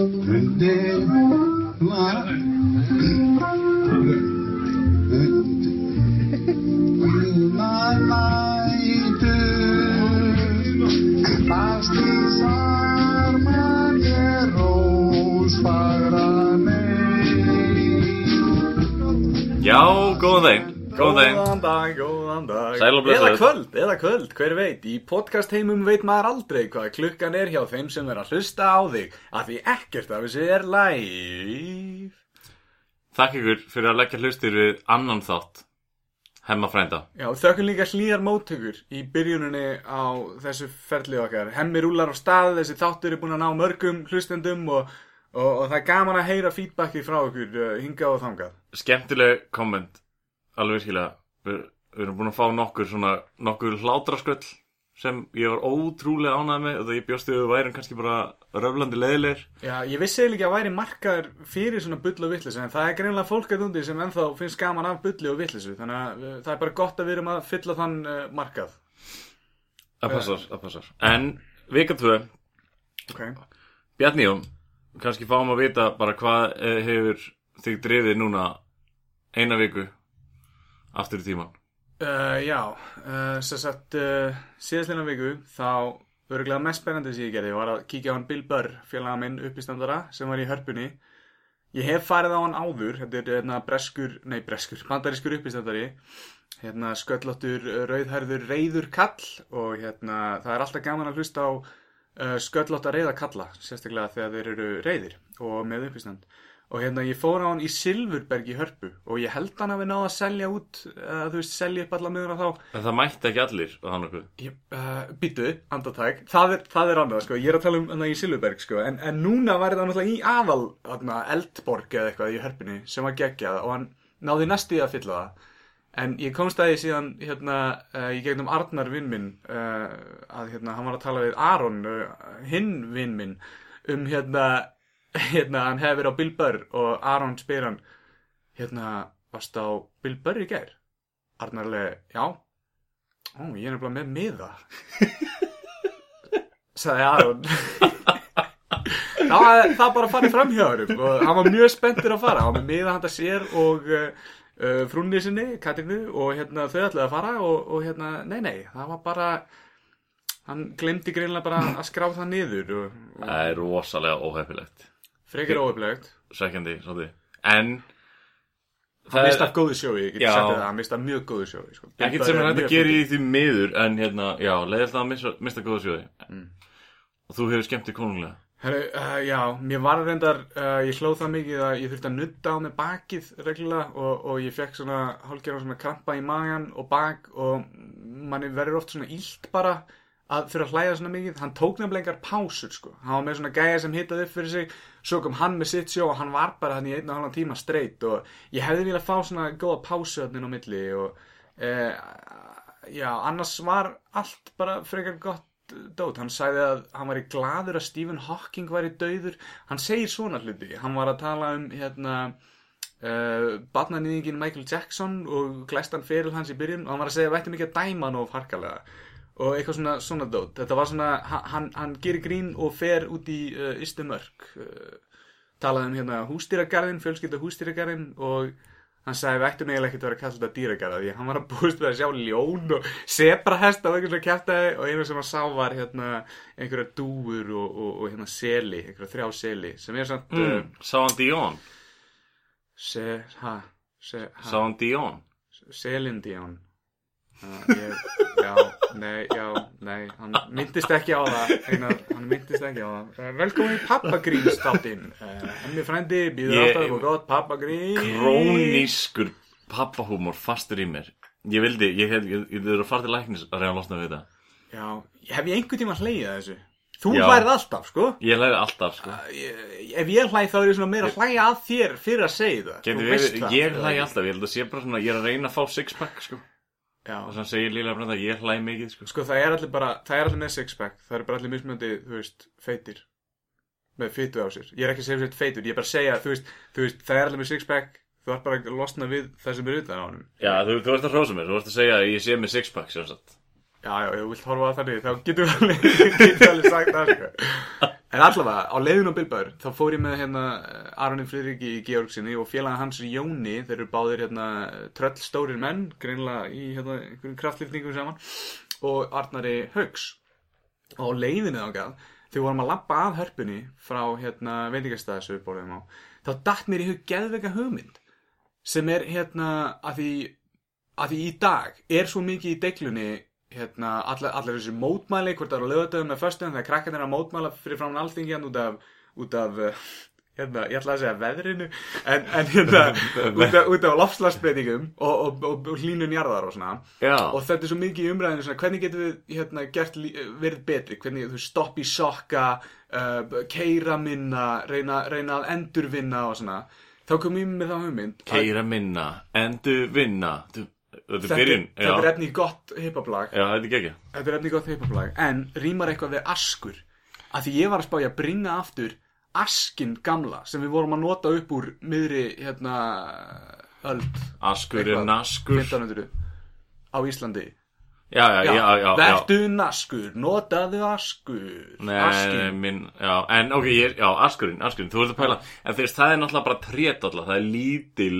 Já, góðan daginn, góðan daginn Góðan dag. Eða kvöld, eða kvöld, hver veit. Í podcast heimum veit maður aldrei hvað klukkan er hjá þeim sem er að hlusta á þig Af því ekkert af þessu er live. Þakk ykkur fyrir að leggja hlustir við annan þátt Hemma frænda. Já, þökkum líka hlýjar móttökur í byrjuninni á þessu ferli okkar. Hemmi rúlar á stað, þessi þáttur er búin að ná mörgum hlustendum og, og, og það er gaman að heyra feedbacki frá okkur uh, hingað og þangað. Skemmtileg komment. Alveg virkilega Við, erum búin að fá nokkur svona Nokkur hlátrasköll Sem ég var ótrúlega ánægð með Og það ég bjóst við að við værum kannski bara Röflandi leiðilegir. Já, ég vissi eiginlega ekki að væri markaður fyrir svona bull og vittlisu en það er greinlega fólk að undi sem ennþá finnst gaman af bulli og vittlisu þannig að uh, það er bara gott að við erum að fylla þann uh, markað. Það passar, það passar. En vika tvö. Ok. Bjarni Jón Kannski fáum að vita bara hvað eh, hefur þig drifið núna Eina viku Aftur í tíman uh, Já, uh, sem sagt uh, síðastleina viku þá örgulega mest spennandi sem ég gerði var að kíkja á hann Bill Burr, félaga minn uppistandara sem var í hörpunni. Ég hef farið á hann áður, þetta er hérna breskur, nei breskur, bandarískur uppistandari. Hérna sköllóttur uh, rauðhærður reyður kall og hérna það er alltaf gaman að hlusta á sköllótta reyða kalla sérstaklega þegar þeir eru reyðir og með uppistand og hérna ég fór á hann í Silfurberg í hörpu og ég held hann að við náða að selja út uh, þú veist, selja upp alla miður á þá. En það mætti ekki allir á hann okkur Ég, uh, býtu, andartæk, það er, það er annað, sko, ég er að tala um hana í Silfurberg, sko, en, en núna var það náttúrulega í aðal, hana, Eldborg eða eitthvað í hörpunni sem var geggjað og hann náði næstu í að fylla það. En ég komst að því síðan, hérna, uh, í gegnum Arnar vinn minn, uh, að, hérna, hann var að tala við Aron, hinn vinn minn, um, hérna, hérna, hann hefði verið á Bill Burr og Aron spyr hann, hérna, varst á Bill Burr í gær? Arnarlega, já, Ó, ég er nefnilega með miða. Sagði Aron. Það, það bara farið fram hjá hann og hann var mjög spenntur að fara. Hann var með miða handa sér og uh, frúnni sinni, Katrinu og hérna þau ætlaði að fara og, og hérna, nei nei, það var bara hann glemdi greinlega bara að skrá það niður og, og Það er rosalega óhefilegt frekar óöflegt Sækjandi, svolítið En hann mista góðu sjói, ég get Já. sagt það hann mista mjög góðu sjói sko. Ekkert sem er hægt að gera í því miður En hérna, já, leiðist það að missa, mista góða sjóði Mm. Og þú hefur skemmt í konunglega Herru, uh, já, mér var reyndar, uh, ég hlóð það mikið að ég þurfti að nutta á með bakið reglulega og, og ég fekk svona hálfgerðan svona krampa í magan og bak og manni verður oft svona illt bara að fyrir að hlæða svona mikið. Hann tók nefnilega engar pásur sko. Hann var með svona gæja sem hittaði upp fyrir sig, svo kom hann með sitt sjó og hann var bara hann í einn og halvan tíma streitt og ég hefði viljað fá svona góða pásu hann inn á milli og uh, já, annars var allt bara frekar gott dót, hann sagði að hann var í gladur að Stephen Hawking væri dauður. Hann segir svona hluti, hann var að tala um hérna uh, barnanýðingin Michael Jackson og glæstan feril hans í byrjun. Og hann var að segja vætti mikið að dæma hann of harkalega og eitthvað svona, svona dót þetta var svona, ha- hann, hann gerir grín og fer út í uh, ystu mörk uh, talaði um hérna hústýragarðin, fjölskylda hústýragarðin og hann sagði ættum eiginlega ekkert að vera að kalla þetta dýragarða því hann var að búist við að sjá ljón og sebrahest og einhvern veginn kæftæði og einu sem hann sá var hérna einhverja dúur og, og, og hérna seli, einhverja þrjá seli sem er samt mm. mm. Sá hann Dion se, ha, se, Sá ha, hann Dion selindjón uh, ég, já, nei, já, nei hann myndist ekki á það einar, hann myndist ekki á það. Uh, velkomin í pappagrínstáttinn uh, hemmi frændi, býður alltaf og gott pappagrín. Krónískur pappahúmor fastur í mér. Ég vildi, ég hef, ég, þurfa að fara til læknis að reyna að losna við þetta. Já, hef ég einhvern tíma hlegið að þessu? Þú Já. hlærið alltaf, sko? Ég læði alltaf, sko. Ég, Ef ég hlæð þá er ég svona meira að hlæja að þér fyrir að segja það. Við, það, ég hlæði alltaf, ég held að sé bara svona, ég er að reyna að fá sixpack, sko Og sem segir Lila Brenda, ég hlæði mikið, sko. Sko það er allir bara, það er allir með sixpack. Það er bara allir mismjöndi, þú veist, feitir Með fytu á sér. Ég er ekki að segja sér feitur, ég er bara að segja, þú veist, þú veist Það er allir með sixpack, þú ert bara að losna við það sem er utan á honum. Já, þú, þú ert að hrósa mér, þú ert að segja að ég sé með sixpack, sjálfsagt. Já, já, þú vilt horfa að þannig, þá getur við alveg, getur við alveg sagt það, sko En allavega, á leiðinu á Bilbær, þá fór ég með hérna Aronin Friðriki Georgsinni og félaga hans Jóni, þeir eru báðir hérna tröll stórir menn, greinlega í hérna einhverjum kraftlýfningum saman, og Arnari Haugs. Og á leiðinu þangað, þegar vorum að labba að hörpunni frá hérna veitingastæði sem við borðum á, þá datt mér í hug geðveika hugmynd, sem er hérna að því, að því í dag er svo mikið í deglunni hérna, allir, allir þessi mótmæli hvort það eru lögadöðum með þegar krakkarnir er að mótmæla fyrir framann alþingi hann út af, út af uh, hérna, ég ætla að segja veðrinu en, en hérna, út af, út af lofslagsbreytingum og, og, og, og hlínun jarðar og svona. Já. og þetta er svo mikið í umræðinu svona, hvernig getum við hérna, gert, lí- verið betri? Hvernig þú stopp í sokka uh, keira minna reyna, reyna að endurvinna og svona. Þá kom ég með þá hugmynd Keira minna, endur vinna Þú- Þetta er byrjun þetta er efni í gott hiphoplag Já, þetta er ekki Þetta er efni gott hiphoplag En rýmar eitthvað við askur? Af því ég var að spá ég að bringa aftur Askin gamla Sem við vorum að nota upp úr miðri hérna Öld Askur er naskur. 1500 Á Íslandi. Já, já, já, já, já. Vertu naskur, notaðu askur. Nei, Askin minn, já, en ok, ég, já, askurinn, askurinn, þú ert að pæla. En þú veist, það er náttúrulega bara trétalla, það er lítil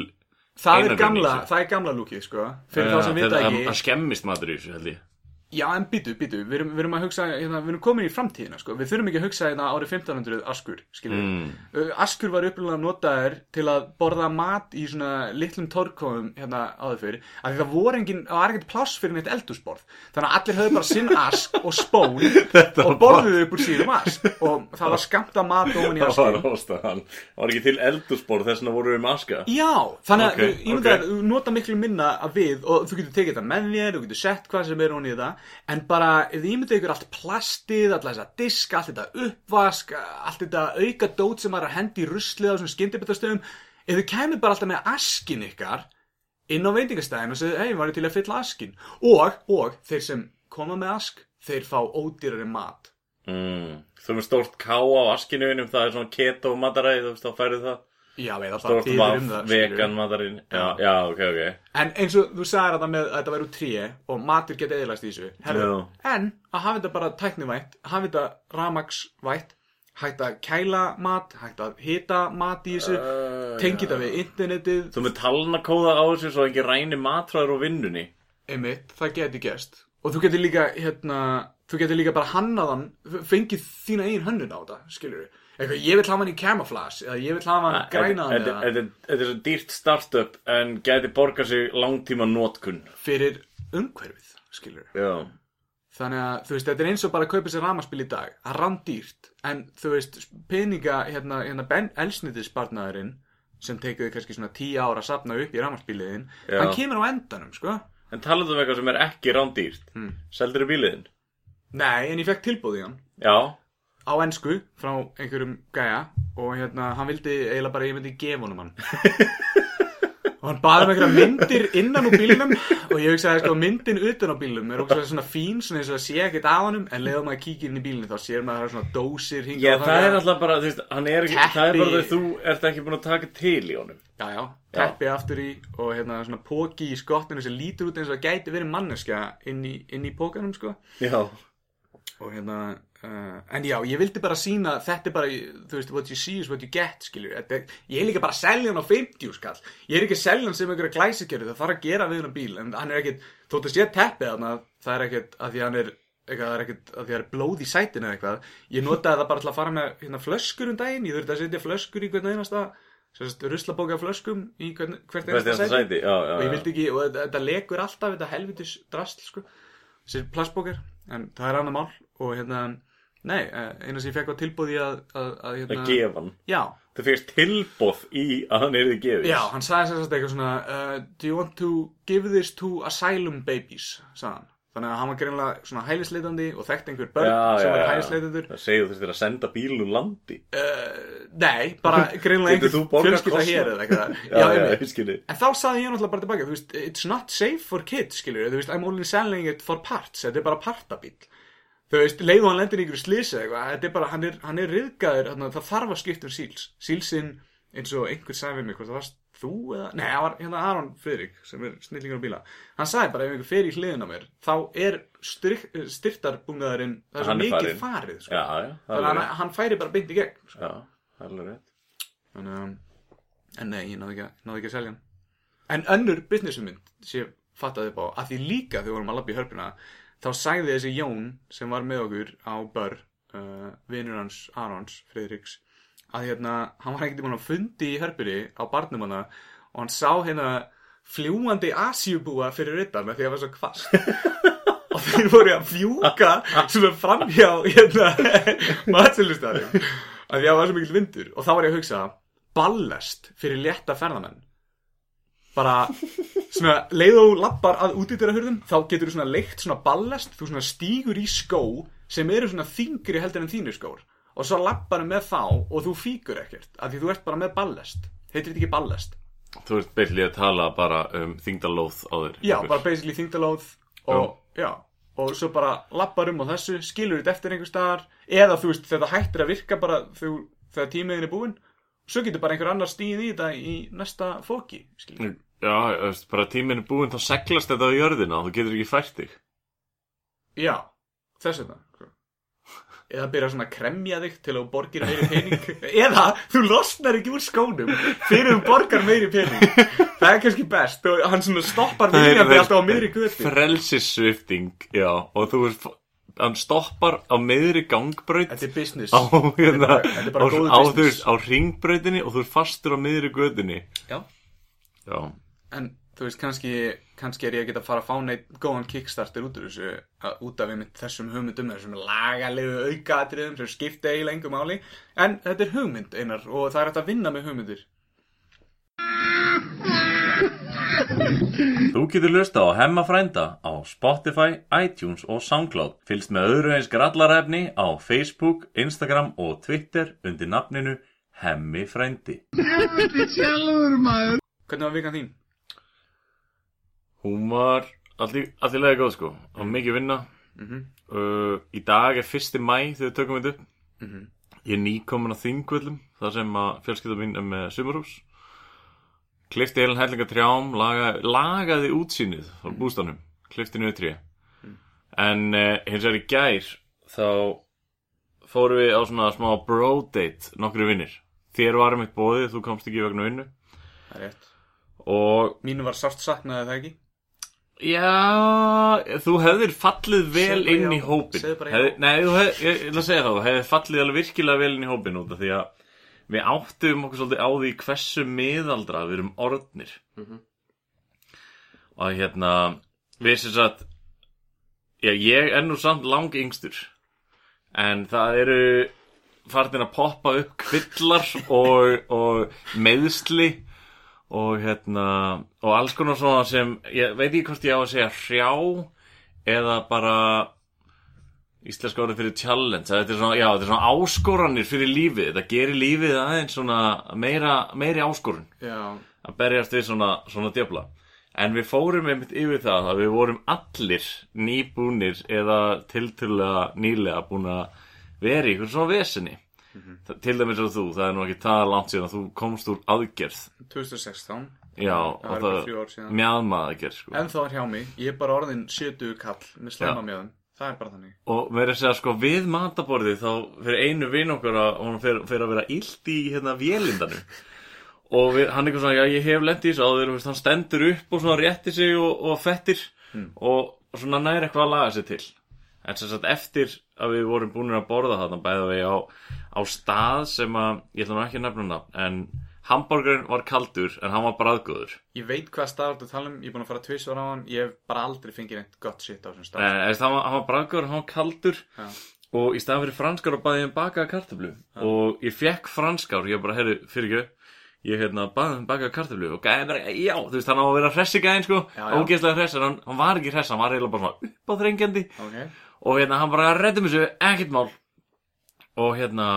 Það er gamla, það er gamla lúkið sko. Fyrir þá sem vita ekki. Það skemmist matur í þessu, held ég Já, en býtu, býtu, við erum, við erum að hugsa, hérna, við erum komin í framtíðina, sko. Við þurfum ekki að hugsa hérna árið 1500 askur, skiljum Mm. Askur var upprunalega notaður til að borða mat í svona litlum torkóðum hérna áður fyrir. Af því það voru engin, það var ekkert pláss fyrir neitt eldúsborð. Þannig að allir höfðu bara sinn ask og spón og borðuðu upp úr sínum ask. Og það var skamta mat ofan í Það var askin. ástæðan Það var ekki til eldurspor, þess vegna voru við með aska Já, þannig að Ok, okay, ég myndi ok. að nota miklu minna að við og þú getur tekið þetta með þér, þú getur sett hvað sem er hún í þetta en bara ef þið ímyndið ykkur allt plastið, allt þessa disk, allt þetta uppvask, allt þetta auka dót sem er að hendi í ruslið á svona skyndibittastöðum ef þið kæmið bara alltaf með askin ykkar inn á veitingastæðin og segðu, hei, varu til að fylla askin og, og þeir sem koma með ask, þeir fá ódýrari mat. Mm. Þú með stórt ká á askinu innum, það er svona keto mataræði, þú veist, þá færðu það Já, bara Stórt fyrir vaff, um það vegan matarinn. Já, já, ok, ok. En eins og þú sagðir þetta með að þetta væri úr tríi og matur geti eðilast í þessu Herðu, En að hafa þetta bara tæknivætt hafa þetta ramagsvætt hægt að kæla mat hægt að hita mat í þessu Uh, tengi þetta við internetið. Þú með talnakóða á þessu svo ekki ræni matræður og vinnunni. Einmitt, það geti gerst. Og þú getur líka hérna, þú getur líka bara hannaðan fengið þína eigin hönnun á þetta skilur við, eitthvað, ég vil hafa hann í camouflage eða ég vil hafa hann grænaðan Þetta er svo dýrt startup en gæti borga sig langtíma notkun fyrir umhverfið skilur Já Þannig að, þú veist, þetta er eins og bara að kaupa sér ramaspil í dag. Það er rándýrt. En, þú veist, peninga, hérna, hérna, ben, elsnitisbarnaðurinn, sem tekur þig kannski svona tíu ára að sapna upp í ramaspiliðin, Já. hann kemur á endanum, sko. En talaðu um eitthvað sem er ekki rándýrt Hmm. Seldur bíliðin? Nei, en ég fekk tilbúð í hann. Já Á ensku, frá einhverjum gæja, og hérna, hann vildi eiginlega bara, ég myndi gefa honum hann. og hann baði um einhverja myndir innan úr bílnum og ég hugsaði sko myndin utan á bílnum er okkur svona fín svona eins og að sé ekkert af honum en leiðum maður kíkir inn í bílinu þá sér maður að það er svona dósir Já, það er alltaf bara, þú veist, hann er ekki, það er Teppi. bara þegar þú ert ekki búin að taka til í honum. Já, já, teppi aftur í og hérna svona póki í skottinu sem lítur út eins og það gæti verið manneska inn í, inn í pókanum sko Já. og hérna uh, en já, ég vildi bara sína þetta er bara, þú veist, what you see is what you get skilju, ég er líka bara að selja hann á 50 skall, ég er ekki að selja hann sem einhverja glæsikjöru, það þarf að gera við hann bíl en hann er ekkit, þótt að sé teppið þarna það er ekkit að því hann er eitthvað, er ekkit að því það er blóð í sætinu eða eitthvað. Ég notaði það bara til að fara með hérna, flöskur um daginn, ég þurfti að setja flöskur í hvern einasta sérst, ruslabóka flöskum í hvern, hvert einasta einasta sæti, já, já, og ég vildi ekki, og þetta, lekur alltaf þetta helvitis drasl sko það nei, eh, eina sem ég fekk var tilbúð í að, að, að hérna, að gefa hann. Já, þú fyrst tilbóð í að hann er þið gefið já, hann sagði sér eitthvað svona uh, do you want to give this to asylum babies, sagði hann. Þannig að hann var greinlega svona hælisleitandi og þekkti einhver börn sem var hælisleitandur það segir þú þurftir að senda bílun úr landi. Uh, nei, bara greinlega einhver fjölskylda hér eða eitthvað. Já, já, einmitt. ég skilji En þá saði ég náttúrulega bara tilbaka, þú veist, it's not safe for kids, skilur, þú veist, I'm only selling it for parts, þetta er bara partabíl. Þú veist, leið og hann lendir í ykkur slýsi eitthvað, þetta er bara, hann er, hann er riðgæður, það þarf að skipta um síls. Sílsinn, eins og einhver sagði við mig, hvort það var þú eða, nei, það var hérna Aron Friðrik sem er snillingur á bíla hann sagði bara ef einhver fer í hliðin á mér þá er styrtarbúnaðurinn það er svo mikið farinn. farið sko. Já, já, það er alveg hann, færi bara beint í gegn sko. Já, það er alveg rétt þannig að en nei, ég náði ekki, náði ekki að selja hann en önnur businessmynd sem ég fattaði upp á að því líka þegar við vorum að labba í hörpuna þá sagði þessi Jón sem var með okkur á bör uh, vinur hans Arons, Friðriks að hérna, hann var ekkert búin að fundi í hörpuri á barnum hana og hann sá hérna fljúandi asjubúa fyrir utan með því að það var svo kvast og þeir voru að fjúka svona framhjá hérna matsölustæðin að því að það var svo mikil vindur. Og þá var ég að hugsa ballest fyrir létta ferðamenn bara svona leið og lappar að útýtira hurðum þá getur þú svona leikt svona ballest þú svona stígur í skó sem eru svona þingri heldur en þínir skór. Og svo lappar með þá og þú fíkur ekkert af því þú ert bara með ballest heitir þetta ekki ballest Þú ert byrlið að tala bara um þingdalóð á þér já, bara basically þingdalóð og já, og svo bara lappar um á þessu skilur þetta eftir einhver staðar eða þú veist þetta hættir að virka bara þegar, þegar tímiðin er búinn svo getur bara einhver annar stíð í þetta í næsta fóki skilur Já, þú veist, bara tíminn er búinn þá seglast þetta á jörðina og þú getur ekki fært þig. Já, þess vegna. Eða byrja svona að kremja þig til að þú borgir meiri pening. Eða þú losnar ekki úr skónum Fyrir þú borgar meiri pening. Það er kannski best og hann svona stoppar viljandi alltaf á miðri götu. Frelsissvifting, já Og þú veist, hann stoppar á meðri gangbraut Þetta er business. á, hérna, Þetta er bara- þetta er á, á, þú business. á ringbrautinni og þú ert fastur á miðri götunni. Já, Já, en þú veist kannski kannski er ég ekki að fara að fá neitt góðan kickstarter út úr þessu að- út af einmitt þessum hugmyndum þessum lagalegu aukaatriðum sem skipta eiginlega engum máli en þetta er hugmynd einar og það er hægt að vinna með hugmyndir Þú getur lusta á Hemma frænda á Spotify, iTunes og Soundcloud. Fylgst með öðru eins grallarefni á Facebook, Instagram og Twitter undir nafninu Hemmi frændi. Hvernig var vikan þín? Hún var allir lega góð sko. Það var mikið vinna. Mhm. Uh, í dag er fyrsti mæ þegar við tökum þetta upp. Mhm. Ég er nýkomin á þingvöllum, þar sem að fjölskylda mín er með sumarhús. Klifti heilan hellinga trjám, laga, lagaði útsýnið á bústanum. Klifti niður tré. En uh, hins vegar í gær, þá fórum við á svona smá bro date, nokkru vinnir. Þér varum eitt bóðið, þú komst ekki vegna vinnu. Og Mínu var sárt saknaði það ekki Já, þú hefðir fallið vel Segðu inn já. í hópin Segðu bara já. hefði, Nei, þú hefði, ég, ég ætla að segja það Þú hefði fallið alveg virkilega vel inn í hópin út af Því að við áttum okkur svolítið á því Hversu miðaldra við erum orðnir Mhm. Og hérna Við sem sagt Já, ég er nú samt lang yngstur En það eru Farnir að poppa upp kvillar Og, og meðsli og hérna og alls konar svona sem ég veit ekki hvort ég á að segja hrjá eða bara íslenska orðið fyrir challenge. Þetta er svona, já, þetta er svona áskoranir fyrir lífið. Þetta gerir lífið aðeins svona meira, meiri áskorun. Já. Að berjast við svona, svona djöfla. En við fórum einmitt yfir það að við vorum allir nýbúnir eða tiltölulega nýlega búin að vera í ykkur svona vesenni Þa- til dæmis og þú, það er nú ekki það langt síðan að þú komst úr aðgerð. 2016 Já, Það og það bara þrjú ár síðan. mjadma aðgerð sko. En þá er hjá mig Ég er bara orðin 70 kall með slemma mjöðum Það er bara þannig. Og verið að segja sko við mataborðið þá fyrir einu vinn okkur að hún fer að vera illt í hérna vélindanum. Og við, hann eitthvað svona, já ég hef lent í þessu áður, hann stendur upp og svona rétti sig og, og fettir. Og svona næri eitthvað að laga sig til en sem sagt eftir að við vorum búin að borða þarna bæða við á, á stað sem að, ég ætla nú ekki að nefna nafn en hambúrgurinn var kaldur en hann var bræðgóður Ég veit hvað stað þú tala um Ég er búin að fara tvisvar á hann Ég hef bara aldrei fengið neitt gott shit á þessum stað. En, en, hann var, hann var bræðgóður, hann var kaldur. Já. og í staðan fyrir franskar og baði ég um bakaða kartöflu. Og ég fekk franskár ég bara, herru, fyrir ekki ég hérna baði um bakaða kartöflu. Og gæði bara, já, þú veist, hann á að vera hressi gæðin sko, ógeðslega hress en hann, hann var ekki hress, hann var eiginlega bara svona uppáþrengjandi. Ok og hérna, hann bara reddum þessu, ekkert mál. Og hérna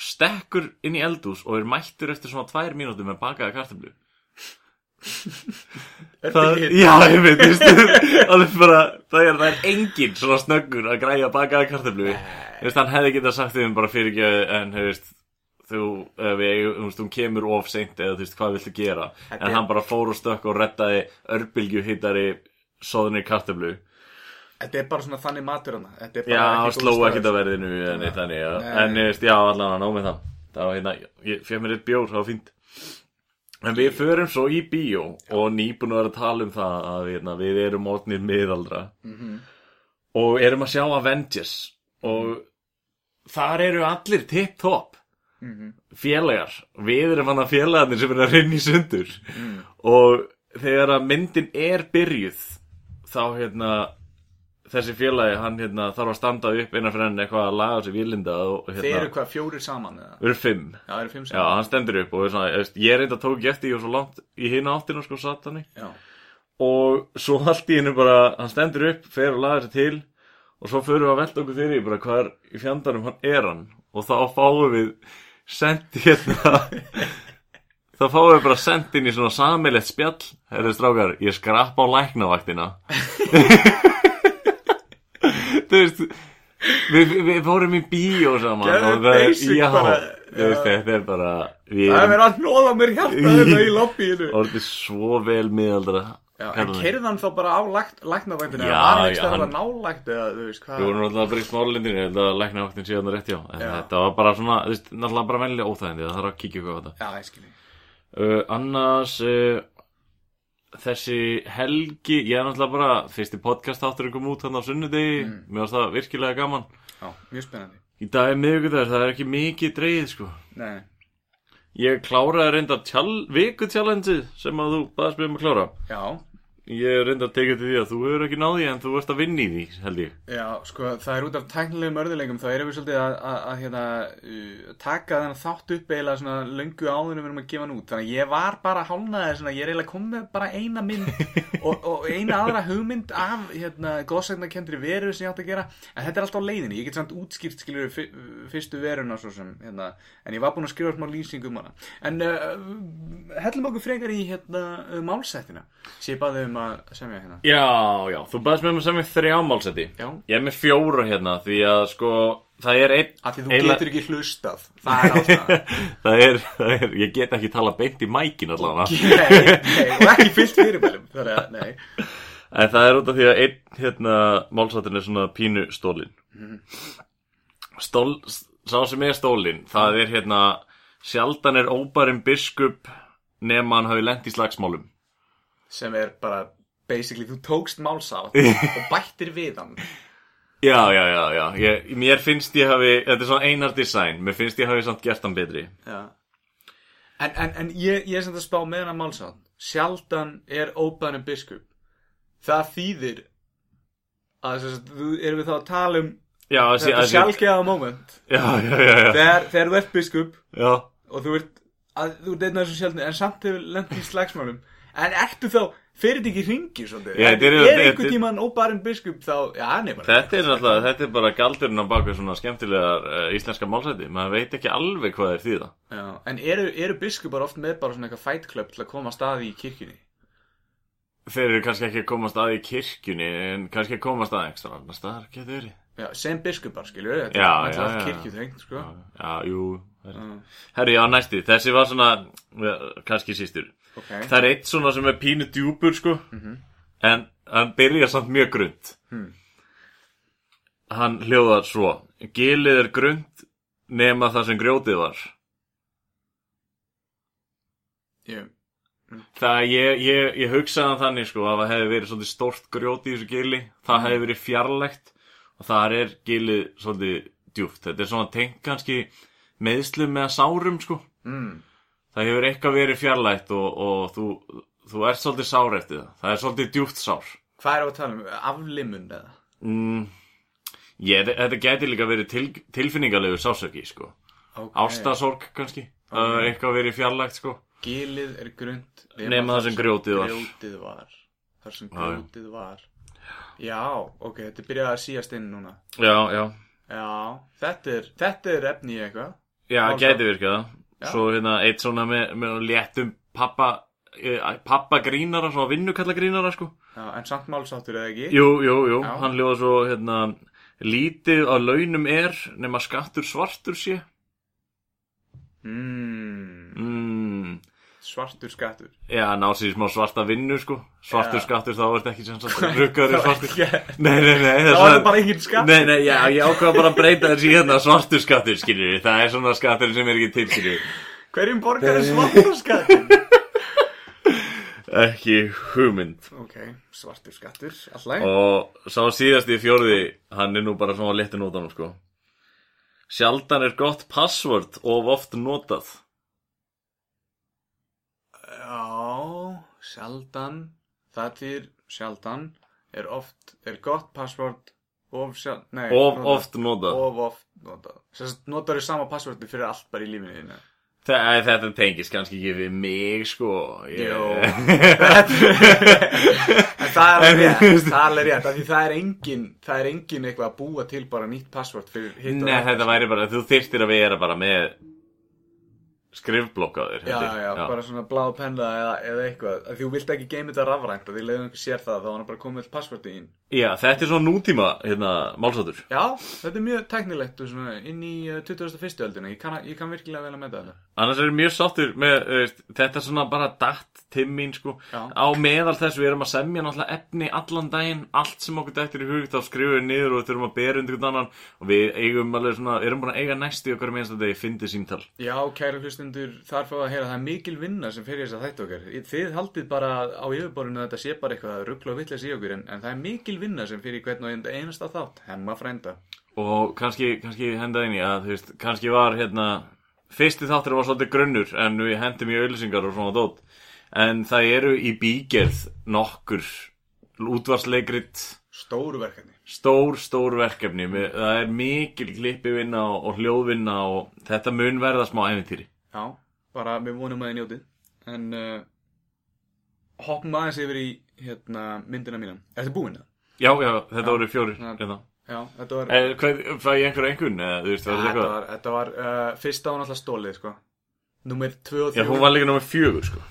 stekkur inn í eldús og er mættur eftir svona tvær mínútur með bakaða kartöflu. Er það, já, ég veit, veist, alveg bara, það er, það er engin svona snöggur að græja bakaða veist, hann hefði getað sagt þeim bara fyrir ekki en, veist, þú, við, þú veist, hún kemur of seint eða þú veist, hvað viltu gera? En hann bara fór og stökk og reddaði örbylgju hittari soðinni kartöflu Þetta er bara svona þannig matur hana Já, ekki góð sló staður, ekkert að verðinu en eitt þannig, já. En, já, allan að ná með það. Það var hérna, ég fekk mér eitt bjór, það var fínt. En við förum svo í bíó og nýbúin að vera að tala um það að hérna, við erum orðnir miðaldra. Mhm. og erum að sjá Avengers. Og þar eru allir tipp-topp Mhm. félagar. Við erum hann að félagarnir sem er að rinna í sundur. Mm. og þegar að myndin er byrjuð þá hérna þessi félagi, hann hérna þarf að standa upp innan fyrir henni eitthvað að laga sér vílinda og Þeir hérna, eru hvað, fjórir saman við erum fimm. Já, eru fimm Já, hann stendur upp og er svona, ég veist, ég reynda tók ég var svo langt í hina áttina sko satani Já, og svo allt í hennu bara, hann stendur upp, fer og lagar sér til og svo förum við að velta okkur fyrir bara hvað er í fjandanum hann er hann. Og þá fáum við sent hérna þá fáum við bara sent inn í svona samilegt spjall. Herðu strákar, ég skrapp á læknavaktina þú veist við, við, við fórum í bíó saman Gerðu og það, basic já, bara, þú veist, þetta er bara við það er verið að hnóða mér hjarta þetta í lobbyinu orðið svo vel miðaldra Já, en það. hann þá bara á Já, eða var hann já, ekki stæðan hann- að nálægt eða þú veist hvað? Við vorum náttúrulega bara í smálindinu, ég held að lækna vaktin síðan rétt já En Já. þetta var bara svona, þú veist, náttúrulega bara vennilega óþægindi Það þarf að kíkja ykkur á þetta. Já, ég skilji uh, Annars, uh, þessi helgi Ég er náttúrulega bara, fyrsti podcast áttur kom út hann á sunnudegi. Mm. Mér varst það virkilega gaman. Já, mjög spennandi. Í dag er miðvikudagur, það er ekki mikið dreigð sko. Nei, Ég kláraði reyndar tjál, viku challengeið sem að þú baðast með um að klára. Já Ég er reyndar tekið til því að þú hefur ekki náði en þú ert að vinna í því, held ég. Já, sko, það er út af tæknilegum örðuleikum þá erum við svolítið að, að, að hérna, uh, taka þennan þátt upp eiginlega svona löngu við erum að gefa hann út. Þannig að ég var bara hálnaði svona, ég er eiginlega komið bara eina mynd og, og eina aðra hugmynd af hérna, góðsagnakendri veru sem ég átt að gera en þetta er alltaf á leiðinni, ég get samt útskýrt skilur fyrstu veruna svo sem hérna, en ég var búinn að skrifa smá lýsing um hana. En uh, hellum okkur frekar í hérna, málsættina. Sem ég baði um að semja hérna. Já, já, þú baðast með mig sem er þrjá málseti. Já. Ég er með fjóra hérna því að sko það er einn Af því þú eiginlega- getur ekki hlustað. Það er ástæðan. Það, er, það er, ég get ekki tala beint í mækin allavega. Nei, nei, og ekki fyllt fyrirmælum Þannig að, nei. En það er út af því að einn hérna málsatin er svona pínu stólin Stól, sá sem er stólin það er hérna sjaldan er óbærin biskup nema hann hafi lent í slagsmálum Sem er bara, basically, þú tókst málsátt Og bættir við hann. Já, já, já, já. Ég, Mér finnst ég hafi, þetta er svona einar design. Mér finnst ég hafi samt gert hann betri. Já. En, en, en ég, ég er sem þetta spá með hennar málsátt Sjaldan er óbæðin biskup. Það þýðir að þess að erum við þá að tala um Já, þetta sjálfgeða moment? Já, já, já, já, þegar, þegar þú ert biskup já. og þú ert að, þú ert einn af þessum sjálfni en samt hefur lent í slagsmálum en ertu þá, fyrir þetta ekki hringi svolítið, Já, er, þetta er- er, þetta- einhvern tíman óbarinn biskup þá, já, nei bara Þetta er náttúrulega, þetta er bara galdurinn á baku svona skemmtilegar uh, íslenska málsæti Maður veit ekki alveg hvað er því það já, en eru, eru biskupar oft með bara svona eitthvað fight club til að koma að staði í kirkjunni? Þeir eru kannski ekki að komast að í kirkjunni En kannski að komast að ekstra annar staðar getur verið. Já, sem biskupar, skilju, þetta Já, er já, alltaf já. kirkjuþrengt sko. Já, jú herri. Já, Herri, já, næsti, þessi var svona, ja, kannski sístur ok, Það er eitt svona sem er pínu djúpur, sko. En hann byrja samt mjög grund Hmm. Hann hljóðar svo Gilið er grund nema það sem grjótið var. Ég, Það, ég, ég, ég hugsaði hann þannig sko að það hefði verið svolítið stórt grjót í þessu gili. Það hefði verið fjarlægt og þar er gilið svolítið djúft þetta er svona tengt kannski meðslum með sárum sko. Mm, það hefur eitthvað verið fjarlægt og, og þú, þú ert svolítið sár eftir það. Það er svolítið djúft sár. Hvað er að tala um, aflimun eða? Mm, ég, þetta gæti líka verið til, tilfinningarlegur sásöki sko. Okay. ástasorg kannski. Það er eitthvað verið fjarlægt sko. Gilið er grund Nema það sem grjótið var. grjótið var. Þar sem grjótið var. Já, ok, þetta byrjaði að síast inn núna. Já, já. Já, þetta er, þetta er efni eitthvað. Já, gæti virkað. það. Svo hérna eitt svona með, með léttum pappa, eh, pappa grínara, svona vinnukalla grínara, sko. Já, en samt málsáttur eða ekki Jú, jú, jú, Já. hann ljóða svo, hérna, lítið á launum er nema skattur svartur sé. mm, mm, Svartur skattur. Já, ná sér í smá svarta vinnu sko. Svartur Já. skattur þá er þetta ekki sem sagt Ruggaður er svartur Nei, nei, nei Það var það bara engin skattur. Nei, nei, já, ég ákvað bara að breyta þessi hérna svartur skattur, skiljur við Það er svona skattur sem er ekki til, skiljur við Hverjum borgar er svartur skattur? Ekki hugmynd. Ok, svartur skattur, alltaf Og sá síðast í fjórði Hann er nú bara svona létti nótanum, sko. Sjaldan er gott password of oft notað Já, sjaldan Það þýr sjaldan er oft, er gott password of sjaldan, nei Of notað. oft notað Of oft notað að notar þú sama passwordi fyrir allt bara í lífinu þínu Þa, Þetta tengist kannski ekki við mig, sko. Jó. Það er rétt, það er rétt það er engin, það er engin eitthvað að búa til bara nýtt og Nei, þetta. þetta væri bara, þú þyrftir að vera bara með skrifblokk á þér Já, ég. já, bara svona blá penna eða, eða eitthvað Því þú vilt ekki geima þetta rafrænt og því leiðum einhver sér það þá er hann bara komið all passwordi ín já, þetta er svona nútíma hérna, málsáttur Já, þetta er mjög teknilegt og svona inn í uh, 2001. öldina ég kann, ég kann virkilega vel að meta þetta Annars er ég mjög sáttur með þú veist, þetta er svona bara datt timmín sko. Já. á meðal þess við erum að semja náttúrulega efni allan daginn allt sem okkur dættir í hug þá skrifum við niður og þurfum að bera undir hvern annan og við eigum alveg svona, erum að eiga næstu okkar minnst að þið fyndi síntal Já, kæru hlustundur, þar fá að heyra það er mikil vinna sem fyrir þess að þættu okkar. Þið haldið bara á yfirborðinu að þetta sé bara eitthvað ruggla og vitleis í okkur en, en það er mikil vinna sem fyrir hvern og einasta þátt hemma frænda. Og kannski, kannski henda inn í að veist, kannski var hérna fyrsti þáttur var svolítið grunnur en við hendum í auðlýsingar og svona dót. En það eru í bígerð nokkur útvarsleikrit Stóru verkefni. Stór, stór verkefni það er mikil klippivinna og, og hljóðvinna og þetta mun verða smá æfintýri Já, bara við vonum að þið njótið. En uh, hoppum aðeins yfir í hérna, myndina mína. Þetta er búin það? já, já, þetta voru fjórir Já. hérna. Já, þetta var eh, hvað, fæ ég einhver einhvern eða veist, Ja, var þetta þetta var, þetta var uh, fyrsta var náttúrulega stólið sko. Númer 2 og 3 já, hún var líka nummer fjögur sko.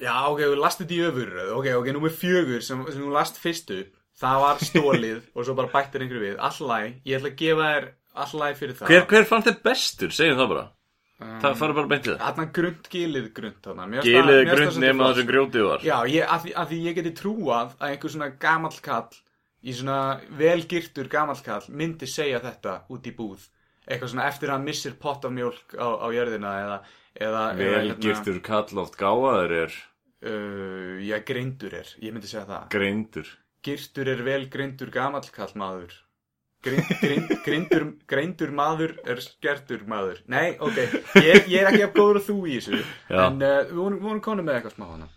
Já, ok, þú last þetta í öfurröð Ok, ok, númer 4 sem, sem þú last fyrstu Það var stólið og svo bara bættir einhverju við. Allæg, ég ætla að gefa þér allæg fyrir það. Hver, hver fann þér bestur, segjum það bara það fara bara beint í það. Þarna grunt, gilið það- Gilið svolítið nema það sem grjótið var. Já, ég, að, því, að því ég geti trúað að einhver svona gamall kall í svona velgirtur gamall kall myndi segja þetta út í búð. Eitthvað svona eftir að hann missir pott af mjólk á, á jörðina eða, eða Velgirtur kall oft gáðaður er. Uh, Já, greindur er, ég myndi segja það. Greindur. Girtur er vel greindur gamall kall maður Grind, grind, grindur, greindur maður er skertur maður Nei, ok, ég, ég er ekki að góður þú í þessu Já. En uh, við vorum, við vorum konum með eitthvað smá hana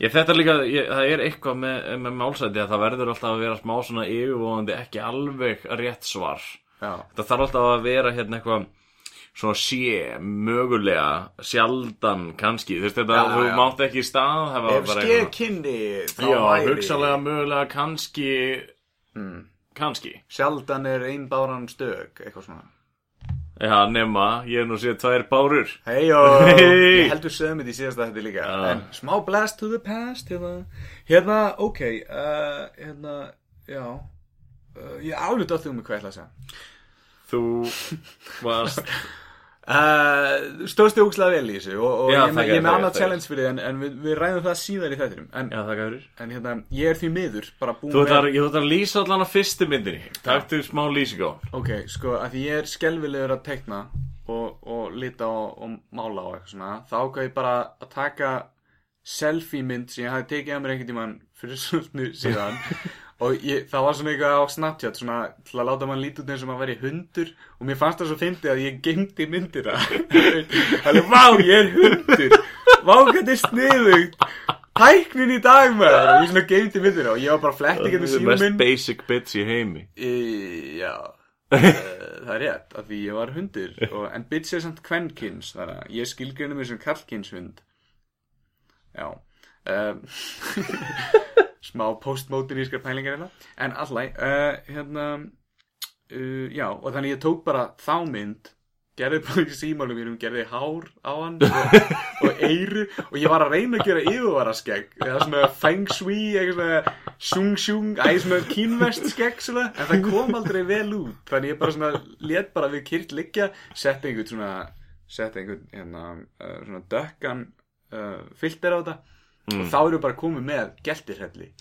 Ég þetta líka, ég, það er eitthvað með, með málsæti að það verður alltaf að vera smá svona yfirvóðandi ekki alveg rétt svar. Já, Það þarf alltaf að vera hérna eitthvað svona sé, mögulega, sjaldan, kannski. Þú veist þetta, Já, þú já. mátt ekki stað, það var ef bara skeið kynni þá Já, væri hugsalega, mögulega, kannski, mm. Kannski. Sjaldan er ein báran stök Eitthvað svona Já, nema, ég er nú séð tvær bárur. Hejjó Hey. Ég heldur sögum þetta í síðasta þetta líka Já. En smá blast to the past Hérna, hérna ok uh, Hérna, já uh, Ég álut á því um hvað ég ætla að segja Þú varst, uh, Stóðstu ógslag vel í þessu Og, og Já, ég, ég er með annað challenge fyrir þið En, en við, við ræðum það síðar í þættinum En, já, en hérna, ég er því miður Þú ætlar, að lýsa allan á fyrstu myndinni. Taktu smá lýsing á. Ok, sko, að því ég er skelvilegur að teikna og, og lita og, og mála og eitthvað svona þá ákvað ég bara að taka selfie mynd sem ég hafði tekið að mér einhvern tímann fyrir svolítið síðan og ég, það var svona eitthvað á Snapchat svona til að láta mann líta út eins og maður væri hundur. Og mér fannst það svo fyndið að ég geymdi myndina Þannig, vá, ég er hundur. Vá, hvað er sniðugt. Tæknin í dag, maður. Og ég svona geymdi myndina og ég var bara að fletti getur Það er mest minn basic bits í heimi. Í, já. Eh, það er rétt, af því ég var hundur. Og, en Bitch er samt kvenkins þannig að ég skilgreinu mig sem kallkynshund já. Um, smá postmodernískar pælingar hérna. En allæg uh, hérna uh, já, og þannig ég tók bara þá mynd gerði bara í símálum mínum, gerði hár á hann og, og eyru og ég var að reyna að gera yfirvara skegg eða svona feng shui, eitthvað sjung sjung, æ, svona kínvest skegg svona, en það kom aldrei vel út þannig ég bara svona let bara við kyrt liggja setti einhvern svona setja einhvern hérna, uh, svona dökkan uh, filter á þetta Mm. og þá eru bara komið með geltirhelli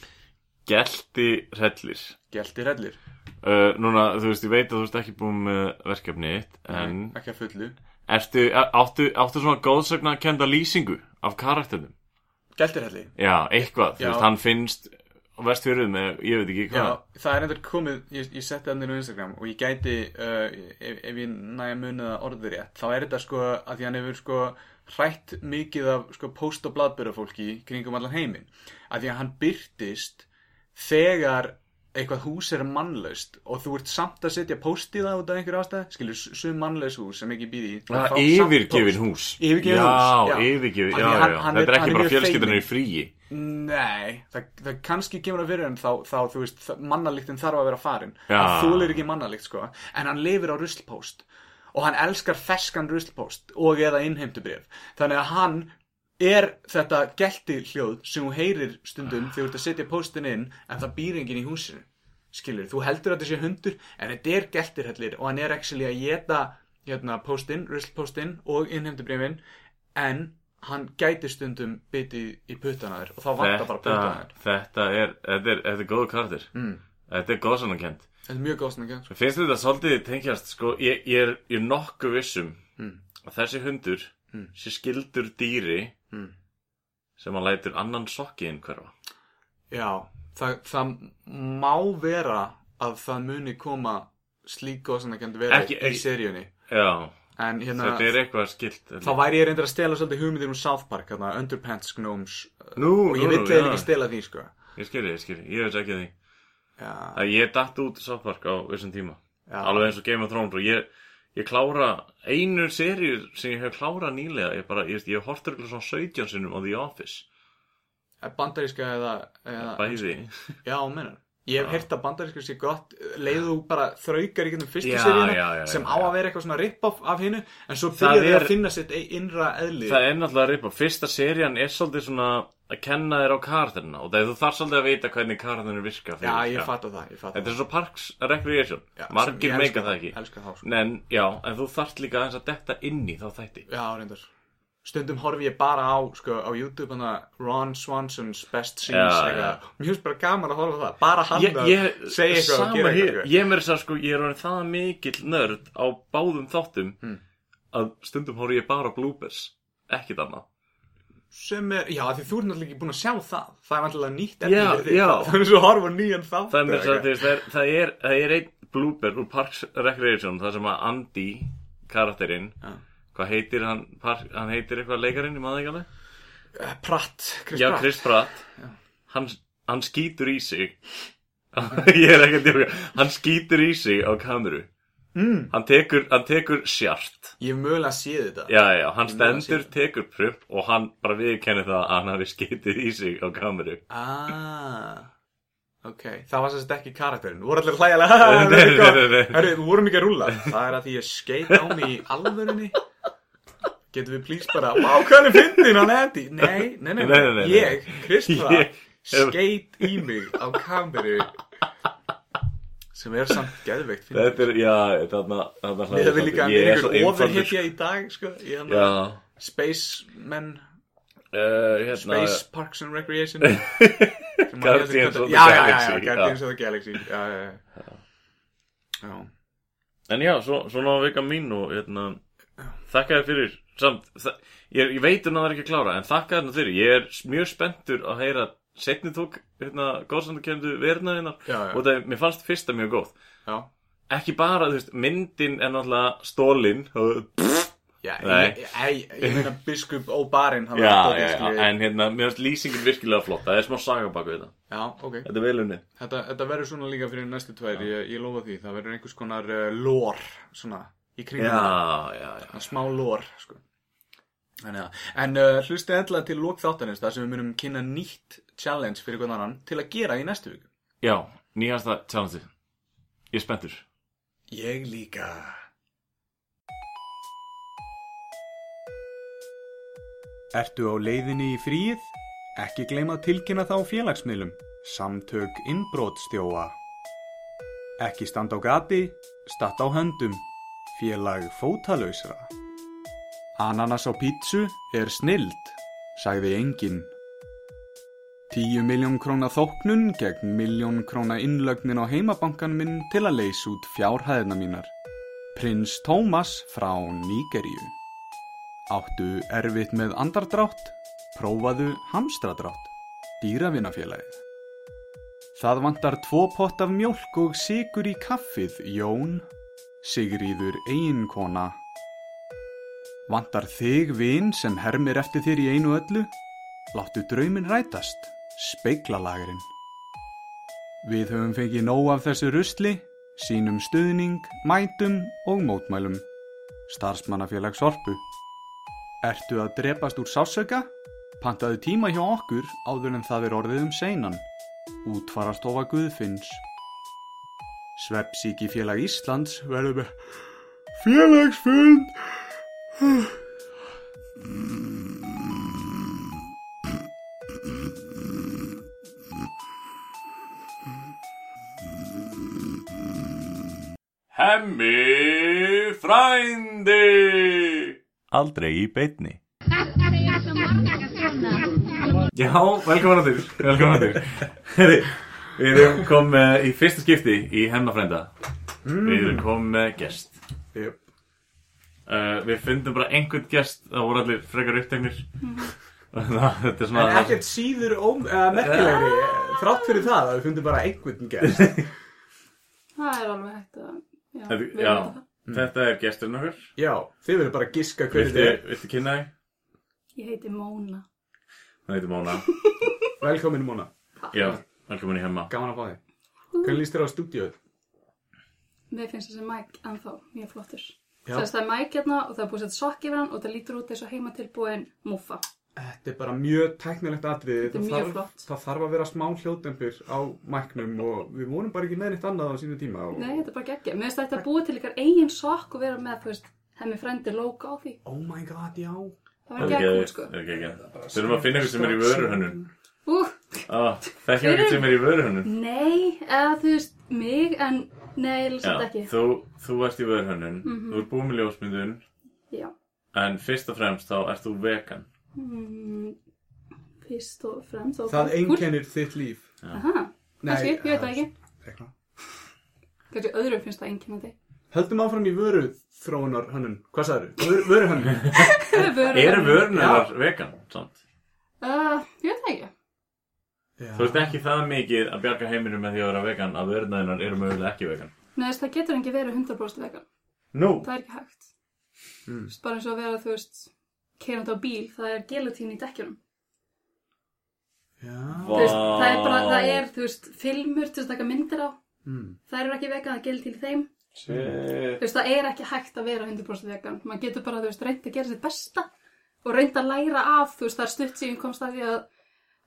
Gelti rellir geltirhellir, uh, Núna, þú veist, ég veit að þú ert ekki búin með verkefni þitt En ekki að fullu. Ertu, áttu, áttu svona góðsögna að kenda lýsingu af karakternum geltirhelli Já, eitthvað, þú Já. veist, hann finnst vestfjörðum ég veit ekki Já, hvað. það er endur komið, ég, ég setti það á Instagram og ég gæti, uh, ef, ef ég næja munið að orðið rétt, þá er þetta sko að því hann hefur sko hrætt mikið af sko post- og bladbörafólki kringum allan heiminn. Að því að hann byrtist þegar eitthvað hús er mannlaust og þú ert samt að setja post í það út af einhverju ástæð, skilur, sum mannlaus hús sem ekki býði í. Það fá samt yfirgefin hús Yfirgefin hús, já. yfirgefin, Af Þetta er- er ekki er bara feiminn. í fríi Nei, það, það kannski kemur að fyrir en þá, þá þú veist, það- mannalíktin þarf að vera farin hann þúlir ekki mannalíkt sko en hann lifir á ruslpóst og hann elskar feskan ruslpóst og eða innheimtubrif þannig að hann er þetta gelti hljóð sem þú heyrir stundum þegar þú ert að setja póstin inn en það býr enginn í húsinu. Skilur, þú heldur að þetta sé hundur en þetta er geltirhellir. Og hann er actually að geta hérna, póstinn, ruslpóstinn og innheimtubrifin en hann gæti stundum bitið í puttana þér. Og þá vantar bara puttana þetta, er, þetta er, þetta er góð karakter. Mm. Þetta er góðsannakent Þetta er mjög góð svona ekki Finnst þetta svolítið tengjast, sko, ég, ég er, er nokkuð vissum Mm. að þessi hundur Mm. sé skildur dýri Mm. sem hann lætur annan sokki inn hverfa. Já, það, það má vera að það muni koma slík góð svona ekki vera Ekki- í seríunni Já, en hérna þetta er eitthvað skilt. þá væri ég reyndar að stela svolítið hugmyndir um South Park hérna, Underpants Gnomes Nú, og ég vill eða ekki stela því sko Ég skilji, ég skilji, ég veist ekki að því. Já, að ég datt út South Park á þessum tíma. Já, alveg eins og Game of Thrones og ég, ég klára einu seríu sem ég hef klárað nýlega. Ég bara, ég, ég hef hortur svona 17 sinnum á The Office. Bandaríska eða, eða bæði. Já, menn Ég hef heyrt að bandaríska sé gott. Leiðu bara þraukar í fyrstu seríuna sem á að vera eitthvað svona rip-off af hinnu en svo byrjaði er- að finna sitt innra eðli. Það er náttúrulega ripa, fyrsta serían er svolítið svona að kenna þér á karakterina og það er þú þarf svolítið að vita hvernig karakterina virka Já, ég já. fatt það, ég fatt þetta er svo Parks Recreation. Já, margir meika það ekki. það, sko. En, já, en þú þarft líka að detta inn í þá þætti. Já, reyndar. Stundum horfi ég bara á, sko, á YouTube hana Ron Swanson's Best Scenes. Mér finnst bara gaman að horfa það. Bara hann að segja eitthvað og gera eitthvað ég mér að sko ég er orðin það mikill nörd á báðum þáttum Hmm. að stundum horf ég bara á bloopers ekkit annað Sem er, já, því þú ert náttúrulega ekki búin að sjá það. Það er náttúrulega nýtt Já, efni fyrir þig. já. Það er svo að horfa nýjan þátt það er, það, er, það, er, það er einn blooper úr Parks Recreation það sem að Andy karakterinn Já. hvað heitir hann park, hann heitir eitthvað leikarinn, ég maður ekki alveg? Eh, Pratt, Chris já, Pratt. Chris Pratt. Hann, hann skýtur í sig. Ég er ekki að djóka hann skýtur í sig á kameru. Mm. hann tekur, tekur sjart Ég hef mögulega séð þetta. Já, já, hann stendur, tekur pröpp og hann bara viðkenni það að hann hafi skitið í sig á kameru. Ah Ok, það var sérst ekki karakterinn. Þú voru allir hlægilega. Herru, við vorum ekki að rúlla. Það er að því ég skeit á mig í alvörunni. Getum við please bara Vá, hvað er fyndin hann Andy Nei, nei, nei. Ég, hef- Skeit í mig á kameru Sem er samt geðveikt. Þetta er, já, þarna, þarna Við hefum líka svo einhver ofurhetja í dag sko, í hann Já, Spacemen uh, hérna, Space Parks and Recreation. Guardians of the Galaxy. Guardians of the Galaxy. Já, já, já. En já, svo, svona á vika mín og hérna, þakka þér fyrir samt, ég, ég veit um að það er ekki að klára en þakka þér fyrir, ég er mjög spenntur að heyra setni tók hérna, góðsandakemdu já, og það, mér fannst fyrsta mjög góð. Já. ekki bara, þú veist, myndin er náttúrulega stólin og Já, ég, ég, ég meina biskup O'Barinn hann já, já, já, en hérna, mér finnst lýsingin virkilega flott. Það er smá saga bak við þetta. Já, ok. Þetta er vel unnið. Þetta, þetta verður svona líka fyrir næstu tvær ég, ég lofa því, það verður einhvers konar uh, lór svona, í kringum það. já, já, já smá lór sko. Að, en uh, hlusti endla til lók þáttanins þar sem við munum kynna nýtt challenge fyrir hvern annan til að gera í næstu viku já, nýjasta challenge ég er spenntur Ég líka Ertu á leiðinni í fríið? Ekki gleyma að tilkynna þá á félagsmiðlum. Samtök innbrótstjóa. Ekki standa á gati, statt á höndum. Félag fótalausra. Ananas á pítsu er snild, sagði enginn. Tíu miljón króna þóknun gegn miljón króna innlögnin á heimabankan minn til að leysa út fjárhæðina mínar. Prins Tómas frá Nígeríu. Áttu erfitt með andardrátt, prófaðu hamstradrátt, dýravinnafélagið. Það vantar tvo pott af mjólk og sigur í kaffið, Jón. Sigríður eiginkona. Vantar þig vin sem hermir eftir þér í einu öllu? Láttu draumin rætast, speiklalagurinn. Við höfum fengið nóg af þessu rusli, sínum stuðning, mætum og mótmælum. Starfsmannafélag Sorpu. Ertu að drepast úr sásöka? Pantaðu tíma hjá okkur áður en það er orðið um seinan. Útfarastofa Guðfinns. Svepsíki félag Íslands verður með félagsfund. Hemmi frændi. Aldrei í beinni. Já, velkomin að þér Velkomin að þér. Herri, Við erum komið í fyrsta skipti í Hemma frænda. Við erum komið með gest. Jöp. uh, Við fundum bara einhvern gest Það voru allir frekar uppteknir. Það, Þetta er En svona ekkert síður óm, uh, merkilegri, þrátt fyrir það að við fundum bara einhvern gest. Það er alveg hægt að Já, Þetta- við já. erum það. Þetta er gesturinn okkur Já, þið verður bara að giska hverju Viltu, þið er. viltu kynna þig? Ég heiti Móna Það heitir Móna Velkomin Móna, Já, velkomin í Hemma gaman að fá þig. Hvernig líst þér á stúdíóið? Mér finnst þessi mæk ennþá mjög flottur Já. Þess það er mæk hérna og það er búið að setja sokk yfir hann og það lítur út eins og heimatilbúin múfa Þetta er bara mjög tæknilegt atriði. Þetta er Það mjög þarf- flott. Það þarf að vera smá hljóðdempur á mæknum og við vorum bara ekki með neitt annað á sínu tíma. Og... Nei, þetta er bara geggja. Mér finnst þetta að búa til ykkar eigin sokk og vera með, þú veist, hemmi frendi logo á því. Oh my god, já. Það Það var er ekki sko. Það er ekki ekki Þurfum að finna eitthvað sem er í vöruhönnun. Ú, ah, Þekkjum eitthvað sem er í vöruhönnun? Nei, eða þú veist, mig, en nei, lýsast ekki. þú, þú ert í vöruhönnun. Mhm. Þú ert búin með ljósmyndun. Já. En fyrst og fremst þá ert þú vegan mm, Fyrst og fremst og Það einkennir þitt líf. Aha, kannski, ég veit það ekki Eitthvað. Kannski öðrum finnst það einkennandi Höldum áfram í vöru þróunar hönnun. Hvað sagður? Vöru, vöru hönnun. Eru vörunar vegan? Samt? Uh, ég veit það ekki. Þú ert ekki það mikið að bjarga heiminum með því að vera vegan að vörunarinnar eru mögulega ekki vegan Nei, þess, það getur ekki verið 100% vegan. Nú Það er ekki hægt. Mm. Bara eins og að vera, þú veist, keirandi á bíl, það er gelatín í dekkjunum. Já. Þú Veist, það er bara, það er, þú veist, filmur til að taka myndir á. Mm. Það eru ekki vegan, það er gelatín í þeim. Shit Þú veist, það er ekki hægt að vera 100% vegan. Man getur bara, þú veist, reynd að gera sitt besta og reynd að læra af, þú veist, það er stutt síðan komst að því að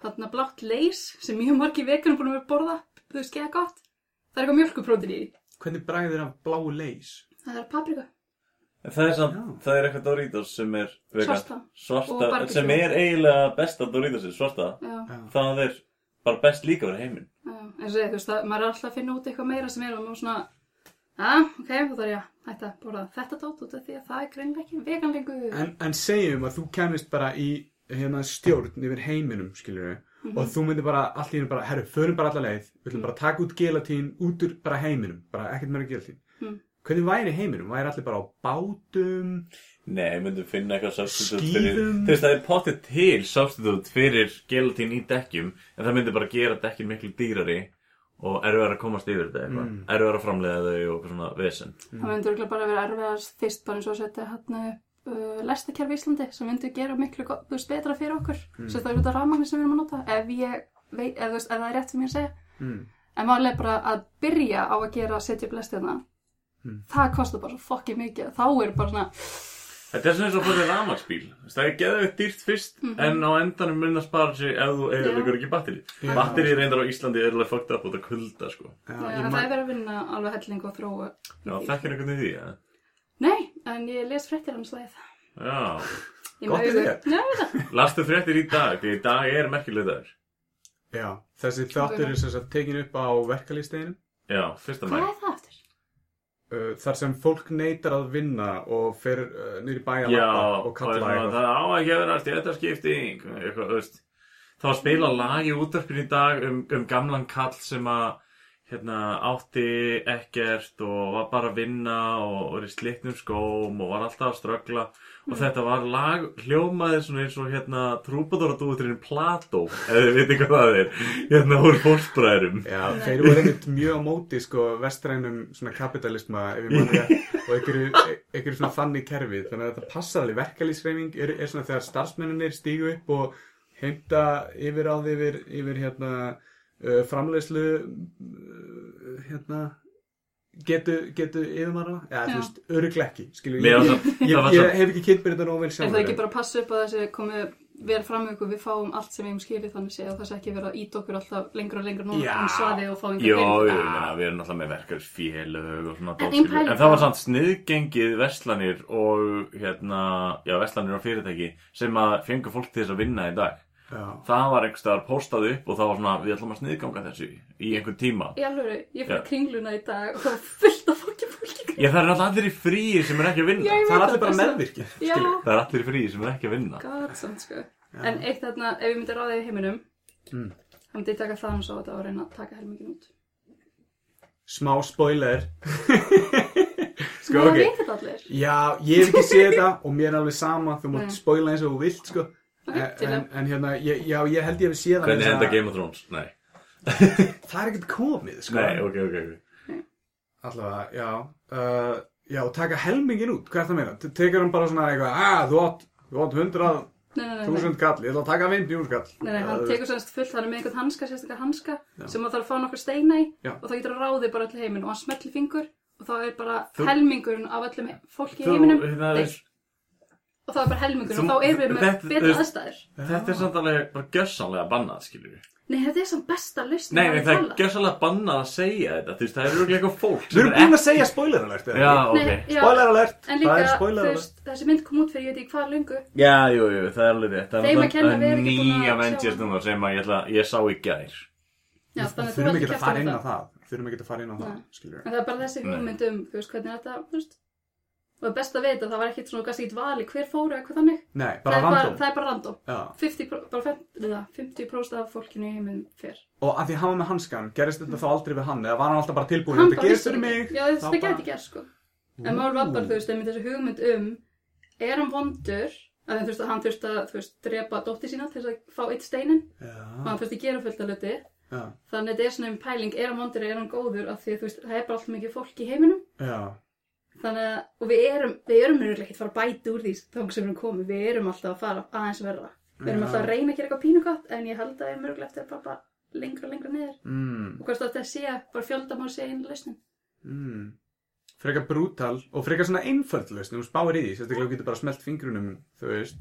þarna blátt leys sem mjög margir vegan er búin að vera að borða, þú veist, geða gott. Það er eitthvað mjölkuprótin í því. Hvernig bræðir af bláu leys? Það er paprika. Það er, samt, Já. það er eitthvað Doritos sem er vegan Svarta. Svarta, sem er eiginlega besta Doritosið, svarta Já. Það er bara best líka fyrir heiminn Já, eins og ég, þú veist, það, maður er alltaf að finna út eitthvað meira sem er og maður svona, að, ok, þá þarf ég að hætta að borða þetta dót út af því að það er greinlega ekki vegan lengur. En, en segjum að þú kemist bara í hérna, stjórn yfir heiminum, skilur við, Mhm. og þú myndir bara allt í hennu bara, herru, förum bara alla leið, við ætlum bara að taka út gelatín út úr bara heiminum, bara ekkert meira gelatín. Mm. Hvernig væri heiminum? Væri allir bara á bátum? Nei, myndum finna eitthvað substitute Skíðum. fyrir Þú veist, það er pottið til substitute fyrir gelatín í dekkjum En það myndi bara gera dekkin miklu dýrari Og erfiðar að komast yfir þetta eitthvað Mm. Erfiðar að framleiða þau og eitthvað svona vesen Það myndi örugglega bara vera erfiðast fyrst bara eins og að setja hérna upp uh, lestakerfi í Íslandi sem myndi gera miklu gott- þú veist, betra fyrir okkur. Mm. Svo það er út af rafmagni sem við erum að nota, ef Mm. Mm. það kostar bara svo fokkið mikið. Þá er bara svona, Þetta er svona eins og að fóta rafmagsbíl Það er geðveitt dýrt fyrst Mhm. En á endanum mun að spara sig ef þú eðurlegur ekki batteri Já. Batteri reyndar á Íslandi er alveg fucked up og það kulda sko Já, ég það er verið að vinna alveg helling og þróa. Já, þekkir einhvern veginn því, ja? Nei, en ég les fréttir hans leið. Já Gott í. Já, það. Lastu fréttir í dag, því í dag er merkileg dagur Já, þessi þáttur er sem sagt tekin upp á verkalýsteginum. Já, fyrsta mæ Hvað er það? Uh, þar sem fólk neytar að vinna og fer uh, í bæja Já, og kalla eitthvað. það á að vera stjættaskipting eitthvað, þú veist. Að spila lag í útvarpinu í dag um, um gamlan kall sem að hérna, átti ekkert og var bara að vinna og var í slitnum skóm og var alltaf að ströggla. Og þetta var lag hljómaði svona eins og hérna trúpadóradúðurinn Plató eða þið veitir hvað það er. Hérna úr fórspræðurum Já, þeir voru einmitt mjög á móti sko vestrænum svona kapitalisma rétt og einhverju, svona þannig kerfi. Þannig að þetta passar alveg. Verkalýsreifing er, er svona þegar starfsmenninir stígu upp og heimta yfir á því yfir, yfir hérna framleiðslu uh, hérna getu, getu yfirmanna eða Já. þú veist, öruglega ekki skilur, Mér ég, ég, ég, hef ekki kynnt mér þetta nóg vel Er það ekki bara að passa upp á þessi komið vel fram með ykkur, við fáum allt sem við hefum skilið þannig og það sé ekki vera að ít okkur alltaf lengur og lengur núna Já. en svaði og fá einhver pening. ég meina, við erum náttúrulega með verkarsfélög og svona En dót, ein skilur. pæling En það var samt sniðgengið verslanir og hérna, já, verslanir og fyrirtæki sem að fengu fólk til þess að vinna í dag. Já. Það var einhvers staðar postað upp og það var svona, við ætlum að sniðganga þessu í einhvern tíma. Í alveg, ég fyrir kringluna í dag og það var fullt af fólki fólki Já, það er allir í fríi sem er ekki að vinna. Já, ég það er veit allir bara þess að- meðvirkir Já, Það er allir í fríi sem er ekki að vinna. gott samt sko En eitt þarna, ef ég myndi ráða í heiminum Mm. þá myndi ég taka það og svo þetta og reyna að taka helmingin út smá spoiler sko Það ok veit þetta allir Já, ég hef ekki séð þetta og mér er alveg sama, þú mátt Nei. spoila eins og þú vilt, sko. Ok, en, en, það. hérna, ég, já, ég held ég hef séð það. Hvernig enda að- Game of Thrones? Nei. Það er ekkert komið, sko. Nei, ok, ok, ok. Allavega, já. Uh, já, taka helmingin út, hvað er það að meina? Te- Tekur hann bara svona eitthvað, að, þú átt, þú átt hundrað þúsund kall, ég ætla að taka 50 kall. Nei, nei, hann Uh, tekur semst fullt, hann er með einhvern hanska, sérstaklega hanska sem maður þarf að fá nokkur steina í Já. og þá getur hann ráðið bara öll heiminn og hann smellir fingur og þá er bara Þú- helmingurinn af öllum fólki í Þú, heiminum hérna, deyr. Og þá er bara helmingurinn Þú- og þá erum við með þetta- betra aðstæður Þetta er samt alveg bara gjössanlega bannað, skilur við. Nei, þetta er samt besta lausn Nei, nei, það er gjössanlega bannað að segja þetta, þú veist, það er örgulega eitthvað fólk Við erum búin að segja spoiler alert, eða Já, ekki? ok. Spoiler alert, En það líka, er þú veist, þessi mynd kom út fyrir ég veit ekki hvað lungu Já, jú, jú, það er alveg rétt. Það Þeim að er kenna, við náttúrulega erum ekki búin ný að sjá Avengers núna sem að ég, ætla, ég sá í gær. Já, þannig að þú Þurfum ekki að fara inn á það ekki. En það er bara þessi Nei. hugmynd um, þú veist, hvernig þetta, Og það best að veita, það var ekkit svona, kannski ekkit vali hver fóru eða hvað þannig. Nei, það bara er bara, það er bara random. Já. 50, pro- bara 50, eða 50% af fólkinu í heiminn fer. Og að því hann var með hanskan, gerist þetta þá aldrei við hann? Eða var hann alltaf bara tilbúin? Hann Þetta gerist fyrir mig. Já, þetta bara- gæti gerst sko. En mál var bara, þú veist, einmitt þessi hugmynd um Er hann vondur? Að þú veist, hann þurfti að, þú veist, drepa dótti sína til þess að fá eitt steinin. Og hann þurfti að gera fullt af hluti. Já, þannig að þetta er svona um pæling, er hann vondur eða er hann góður? Af því að þú veist, það er bara alltaf mikið fólk í heiminum. Já. Þannig að, og við erum við erum mjög ekki að fara að bæta úr því þá sem við erum komið, við erum alltaf að fara aðeins verra við erum alltaf að reyna að gera eitthvað pínu gott en ég held að ég mjög eftir að fara lengra og lengra niður Mm, og hvort þetta sé, bara fjöldamál sé einu lausnin mm. Frekar brútal og frekar svona einföld lausn, þú spáir í því, sérstaklega þú getur bara smelt fingrunum, þú veist.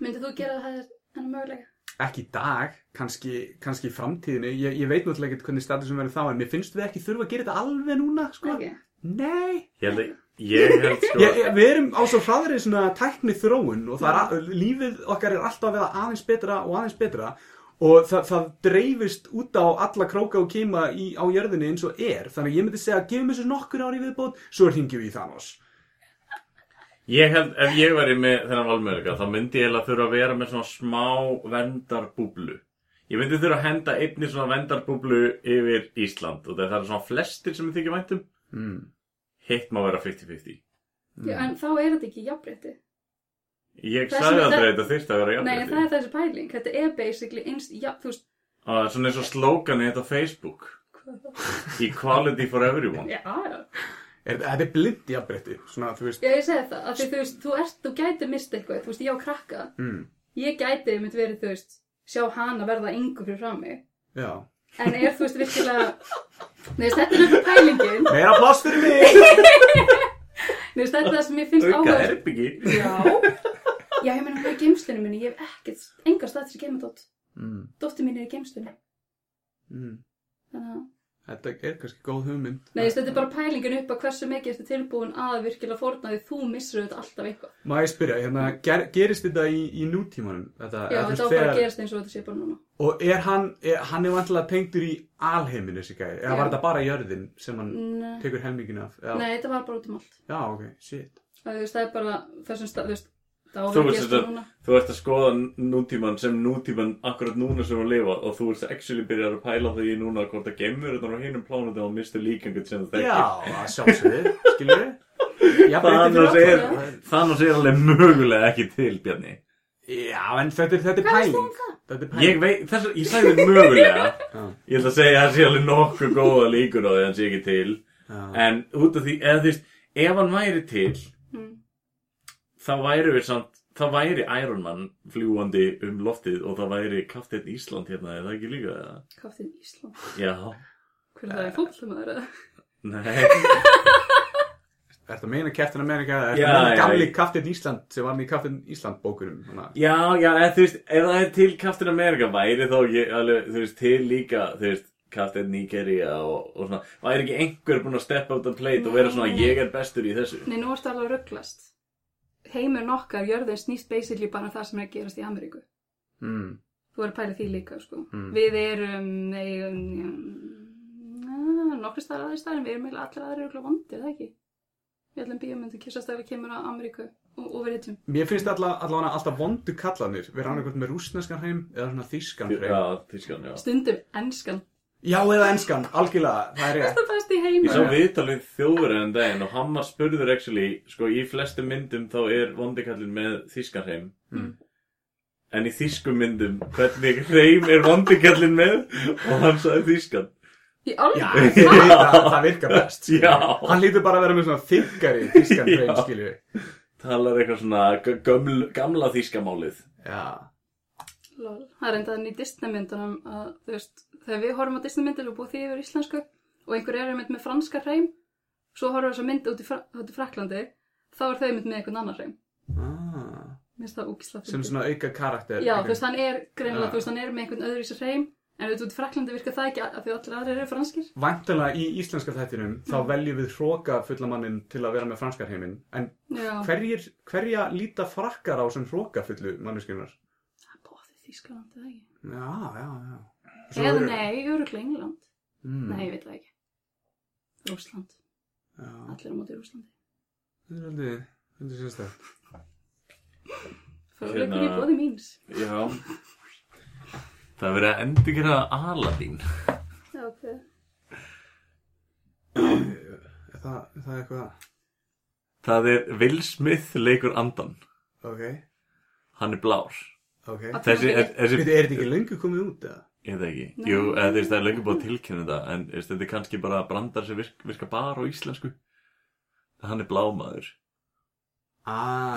myndið þú gera það hennar mögulega? Ekki í dag, kannski, kannski í framtíðinu, ég, ég veit náttúrulega ekki hvernig statusum verður þá, en mér finnst við ekki þurfa að gera þetta alveg núna, sko. Ekki? Nei. Ég held, ég held sko... Ég, við erum á svo hraðri svona tækni þróun og að- lífið okkar er alltaf að vera aðeins betra og aðeins betra og það, það dreifist út á alla króka og kima í, á jörðinni eins og er þannig að ég myndi segja gefum þessu nokkur ári viðbót svo hringjum við í Thanos Ég held, ef ég væri með þennan valmöðuleika, þá myndi ég eiginlega þurfa að vera með svona smá verndarbúblu. Ég myndi þurfa að henda einni svona verndarbúblu yfir Ísland og það er svona flestir sem ég þykja væntum. Mm. Hitt má vera 50-50. Já, en þá er þetta ekki jafnrétti Ég sagði aldrei þetta þyrst að vera Nei, en jafnrétti. það er þessi pæling Þetta er basically einst, já, þú veist Ah, Svona eins og slókanu þetta á Facebook. Equality for everyone. Já, já er, Þetta er blind jafnbretti Já, ég segi það, af því þú veist, þú ert, þú gæti mist eitthvað, þú veist, ég á krakka, mm. ég gæti mynd verið, þú veist, sjá hana verða yngur fyrir frá mig, Já en er, þú veist, virkilega, veist, þetta er nefnir pælingin, Meira pláss fyrir mig veist, þetta er það sem ég finnst Auka áhuga. herbyggi. Já, já, ég meina, hún er í geimslunum minni, ég hef ekkert, enga stað til að geima dótt, mm. dóttir mín er í geimslunum, Mm. þannig að, Þetta er kannski góð hugmynd. Nei, þetta er bara pælingin upp að hversu mikið ertu tilbúin að virkilega fórna því þú missur þetta alltaf eitthvað. Má ég spyrja, hérna, ger, gerist þetta í, í nútímanum? Þetta, Já, eða, þetta var bara að gerast eins og þetta sé bara núna. Og er hann, er, hann er vantilega tengdur í alheiminu, þessi gæði? Eða Já. var þetta bara jörðin sem hann Nei, tekur helmingin af? Já, Nei, þetta var bara út um allt. já ok, shit. Það, þú veist, það er bara þessum stað, þú veist, á Þú vera að þetta-. Þú ert að skoða nútíman sem nútíman akkurat núna sem þú lifa og þú ert að actually byrja að pæla því núna hvort að gemur þetta á hinum plánutum og mistu líkangut sem Já, þekkir. að sjálfsögðu, skilur við? Thanos er, Thanos er alveg mögulega ekki til, Bjarni. Já, en þetta er, þetta er pæling. það? Þetta er pæling. Ég veit, þess að, ég sagði mögulega. Já. Ég ætla að segja að það sé alveg nokkuð góða líkur á því að hann sé ekki til. Já. En út af því, eða þú veist, ef hann væri til, Mm. Þá væri við samt, þá væri Iron Man fljúandi um loftið og það væri Kaftin Ísland hérna, er það ekki líka það? Kaftin Ísland. Já, Hver er það í fólklumaður eða? nei, Er þetta meina Captain America? Er Já, þetta meina gamli. Captain Ísland sem var með í Captain Ísland bókunum? Þannig að- já, já, eða þú veist, ef það er til Kaftin America væri þá ekki, alveg, þú veist, til líka, þú veist, Kaftin Nigeria og, og svona, væri ekki einhver búinn að steppa út af plate og vera svona, ég er bestur í þessu? Nei, nú ertu alveg rugglast. Heimur nokkar, jörðin snýst basically bara um það sem er að gerast í Ameríku. Mm. Þú er að pæla því líka, sko. Mm. Við erum, nei, um, nokkur staðar aðri staðar, en við erum eiginlega allir aðri rugla vondir, það ekki? Við ætlum bíómyndu kissast ef við kemur á Ameríku og, og við reytum. Mér finnst alla, allavega alltaf vondu kallanir vera annarkvæmt með rúsneskan heim eða svona þýskan heim. Já, tískan, já. Stundum enskan. Já, eða enskan, algjörlega, það er rétt. Það er best í Ég heimur. sá viðtal við þjóðverðin en daginn og hann var spurður actually, sko í flestum myndum þá er vondikallin með þýskarheim Mm. en í þýskum myndum hvernig hreim er vondikallin með og hann sagði þýskan Í Já, alveg. ég veit að það virkar best. skilur. Já. Hann lítur bara að vera með svona þyggari þýskan Já. heim, skilju við. talar eitthvað svona göml, gamla þýskamálið Já. Lol. Það er enda þannig í Disneymyndunum að, þú veist, þegar við horfum á Disneymyndir og búið því yfir íslensku og einhver er einmitt með franska hreim, svo horfum við þess að mynd út í, í Fraklandi, þá er þau einmitt með einhvern annar hreim. Ah. Mér finnst það úkislega Sem svona auka karakter. Já, einhver- þú veist, hann er greinilega, Já. þú veist, hann er með einhvern öðru í sér hreim, en út í Fraklandi virkar það ekki að því allir aðrir eru franskir. Væntanlega í íslenska þættinum þá veljum við hróka fullamannin til að vera með franskarheiminn en Já, hverjir, hverja líta frakkar á sem hróka fullu manneskunar? það er bóðið Þískaland, eða ekki? Já, já, já. Svo Eða eru- nei, öruglega England. Mm, Nei, ég veit það ekki. Rússland, Já, allir á móti Rússlandi. þetta er aldrei, þetta er. Fráleikur Hérna- í bóði míns. Já Það er verið að endur gera Aladín Já, ok. Er það, er það eitthvað, Það er Will Smith leikur andan ok, Hann er blár ok. Þessi, Ok. þessi Veitu, er þetta ekki löngu komið út eða? Ég veit það ekki. Nei. Jú, eða, það er lengi búið að tilkynna þetta, en þetta er kannski bara brandar sem virka, virka bara á íslensku. Hann er blámaður. Ah,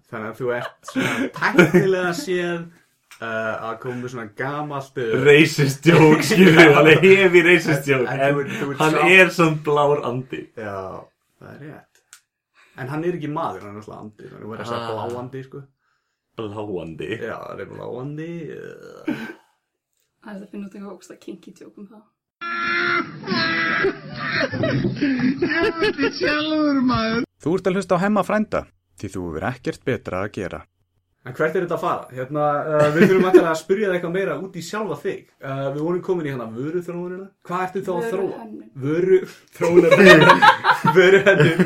þannig að þú ert svona tæknilega séð uh, að koma með svona gamalt racist joke, skilur hann er hefi racist joke, En- en en þú ert- þú ert hann samt- er svona blár andi. Já, það er rétt. En hann er ekki maður, hann er alltaf andi. Hann er verið að segja Ah. bláandi, sko. Bláandi. Já, hann er bláandi. Uh. Það er að finna út eitthvað ógst að kinky joke um það. Þú ert að hlusta á hemma frænda, því þú verður ekkert betra að gera. En hvert er þetta að fara? Hérna, uh, við þurfum alltaf að spyrja það eitthvað meira út í sjálfa þig. Uh, við vorum komin í hérna vöruþróunina. Hvað ertu þá að þróa? Vöruhönnun. Vöru, þróunina, vöruhennun.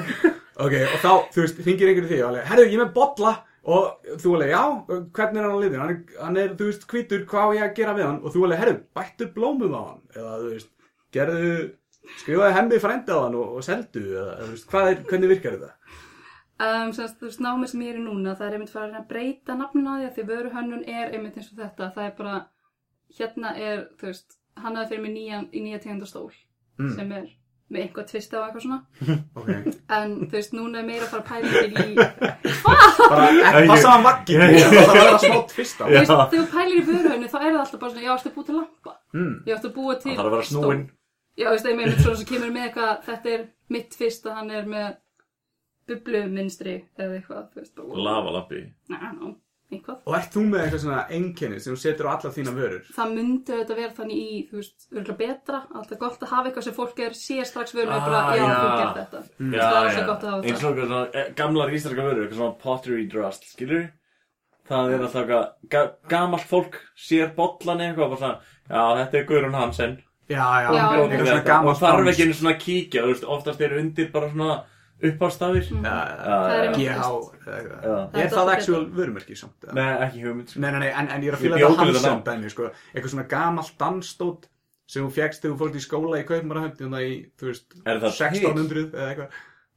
Ok, og þá, þú veist, hringir einhverju því og alveg, herru, ég með bolla og þú alveg, já, hvernig er hann á liðin? Hann er, hann er, þú veist, hvítur, hvað á ég að gera við hann? Og þú alveg, herru, bættu blómum á hann eða, þú veist, gerðu, skrifaði hemmi frændi á hann og, og seldu eða, þú veist, hvað er, hvernig virkar þetta? Um, semst, þú veist, námið sem ég er í núna, það er einmitt farið að breyta nafninu á því að því vöruhönnun er einmitt eins og þetta. Það er bara, hérna er, þú veist, hann aðeins fyrir mig nýjan, í nýja tegundastól Mm. sem er með einhvað tvist á eitthvað svona. Ok, En þú veist, núna er meira að fara pæling í, bara, ekki passa hann vakki, það þarf að vera smá tvist á. þú veist, þegar þú pælir í vöruhönnun þá er það alltaf bara svona, já, ertu að búa til lampa? Mm. Ég ætti að búa til Það þarf að vera snúinn. stól. Já, þú veist, einmitt svona sem kemur með eitthvað, þetta er mitt fyrst að hann er með bubluminstri eða eitthvað, þú veist, bara, Lavalampi. Næ, ná, eitthvað. Og ert þú með eitthvað svona einkenni sem þú setur á alla þína vörur? það myndi auðvitað vera þannig í, þú veist, örgulega betra, alltaf gott að hafa eitthvað sem fólk er sér strax völu og bara, Ah, já, já. þú gerð þetta. Já, það er já. svo gott að hafa eins þetta. og eitthvað svona eh, gamlar íslenska vörur, eitthvað svona pottery drust, skilur það er alltaf eitthvað ga gamalt fólk sér bollan eitthvað og bara svona, já, þetta er Guðrún Hansen Já, já, Já, og, eitthvað svona og gamalt þarf ekki einu svona kíkja, þú veist, oftast er undir bara svona uppástafir já, einmitt- GH er það actual vörumerki samt? eða? Nei, ekki hugmynd sko. Nei, nei, nei, en, en ég er að bjó þetta Hansen nafn. dæmi, sko. Eitthvað svona gamalt dansstótt sem þú fegst þegar þú fórst í skóla í Kaupmannahöfn þannig í, þú veist, Er það 1600 eða eitthvað.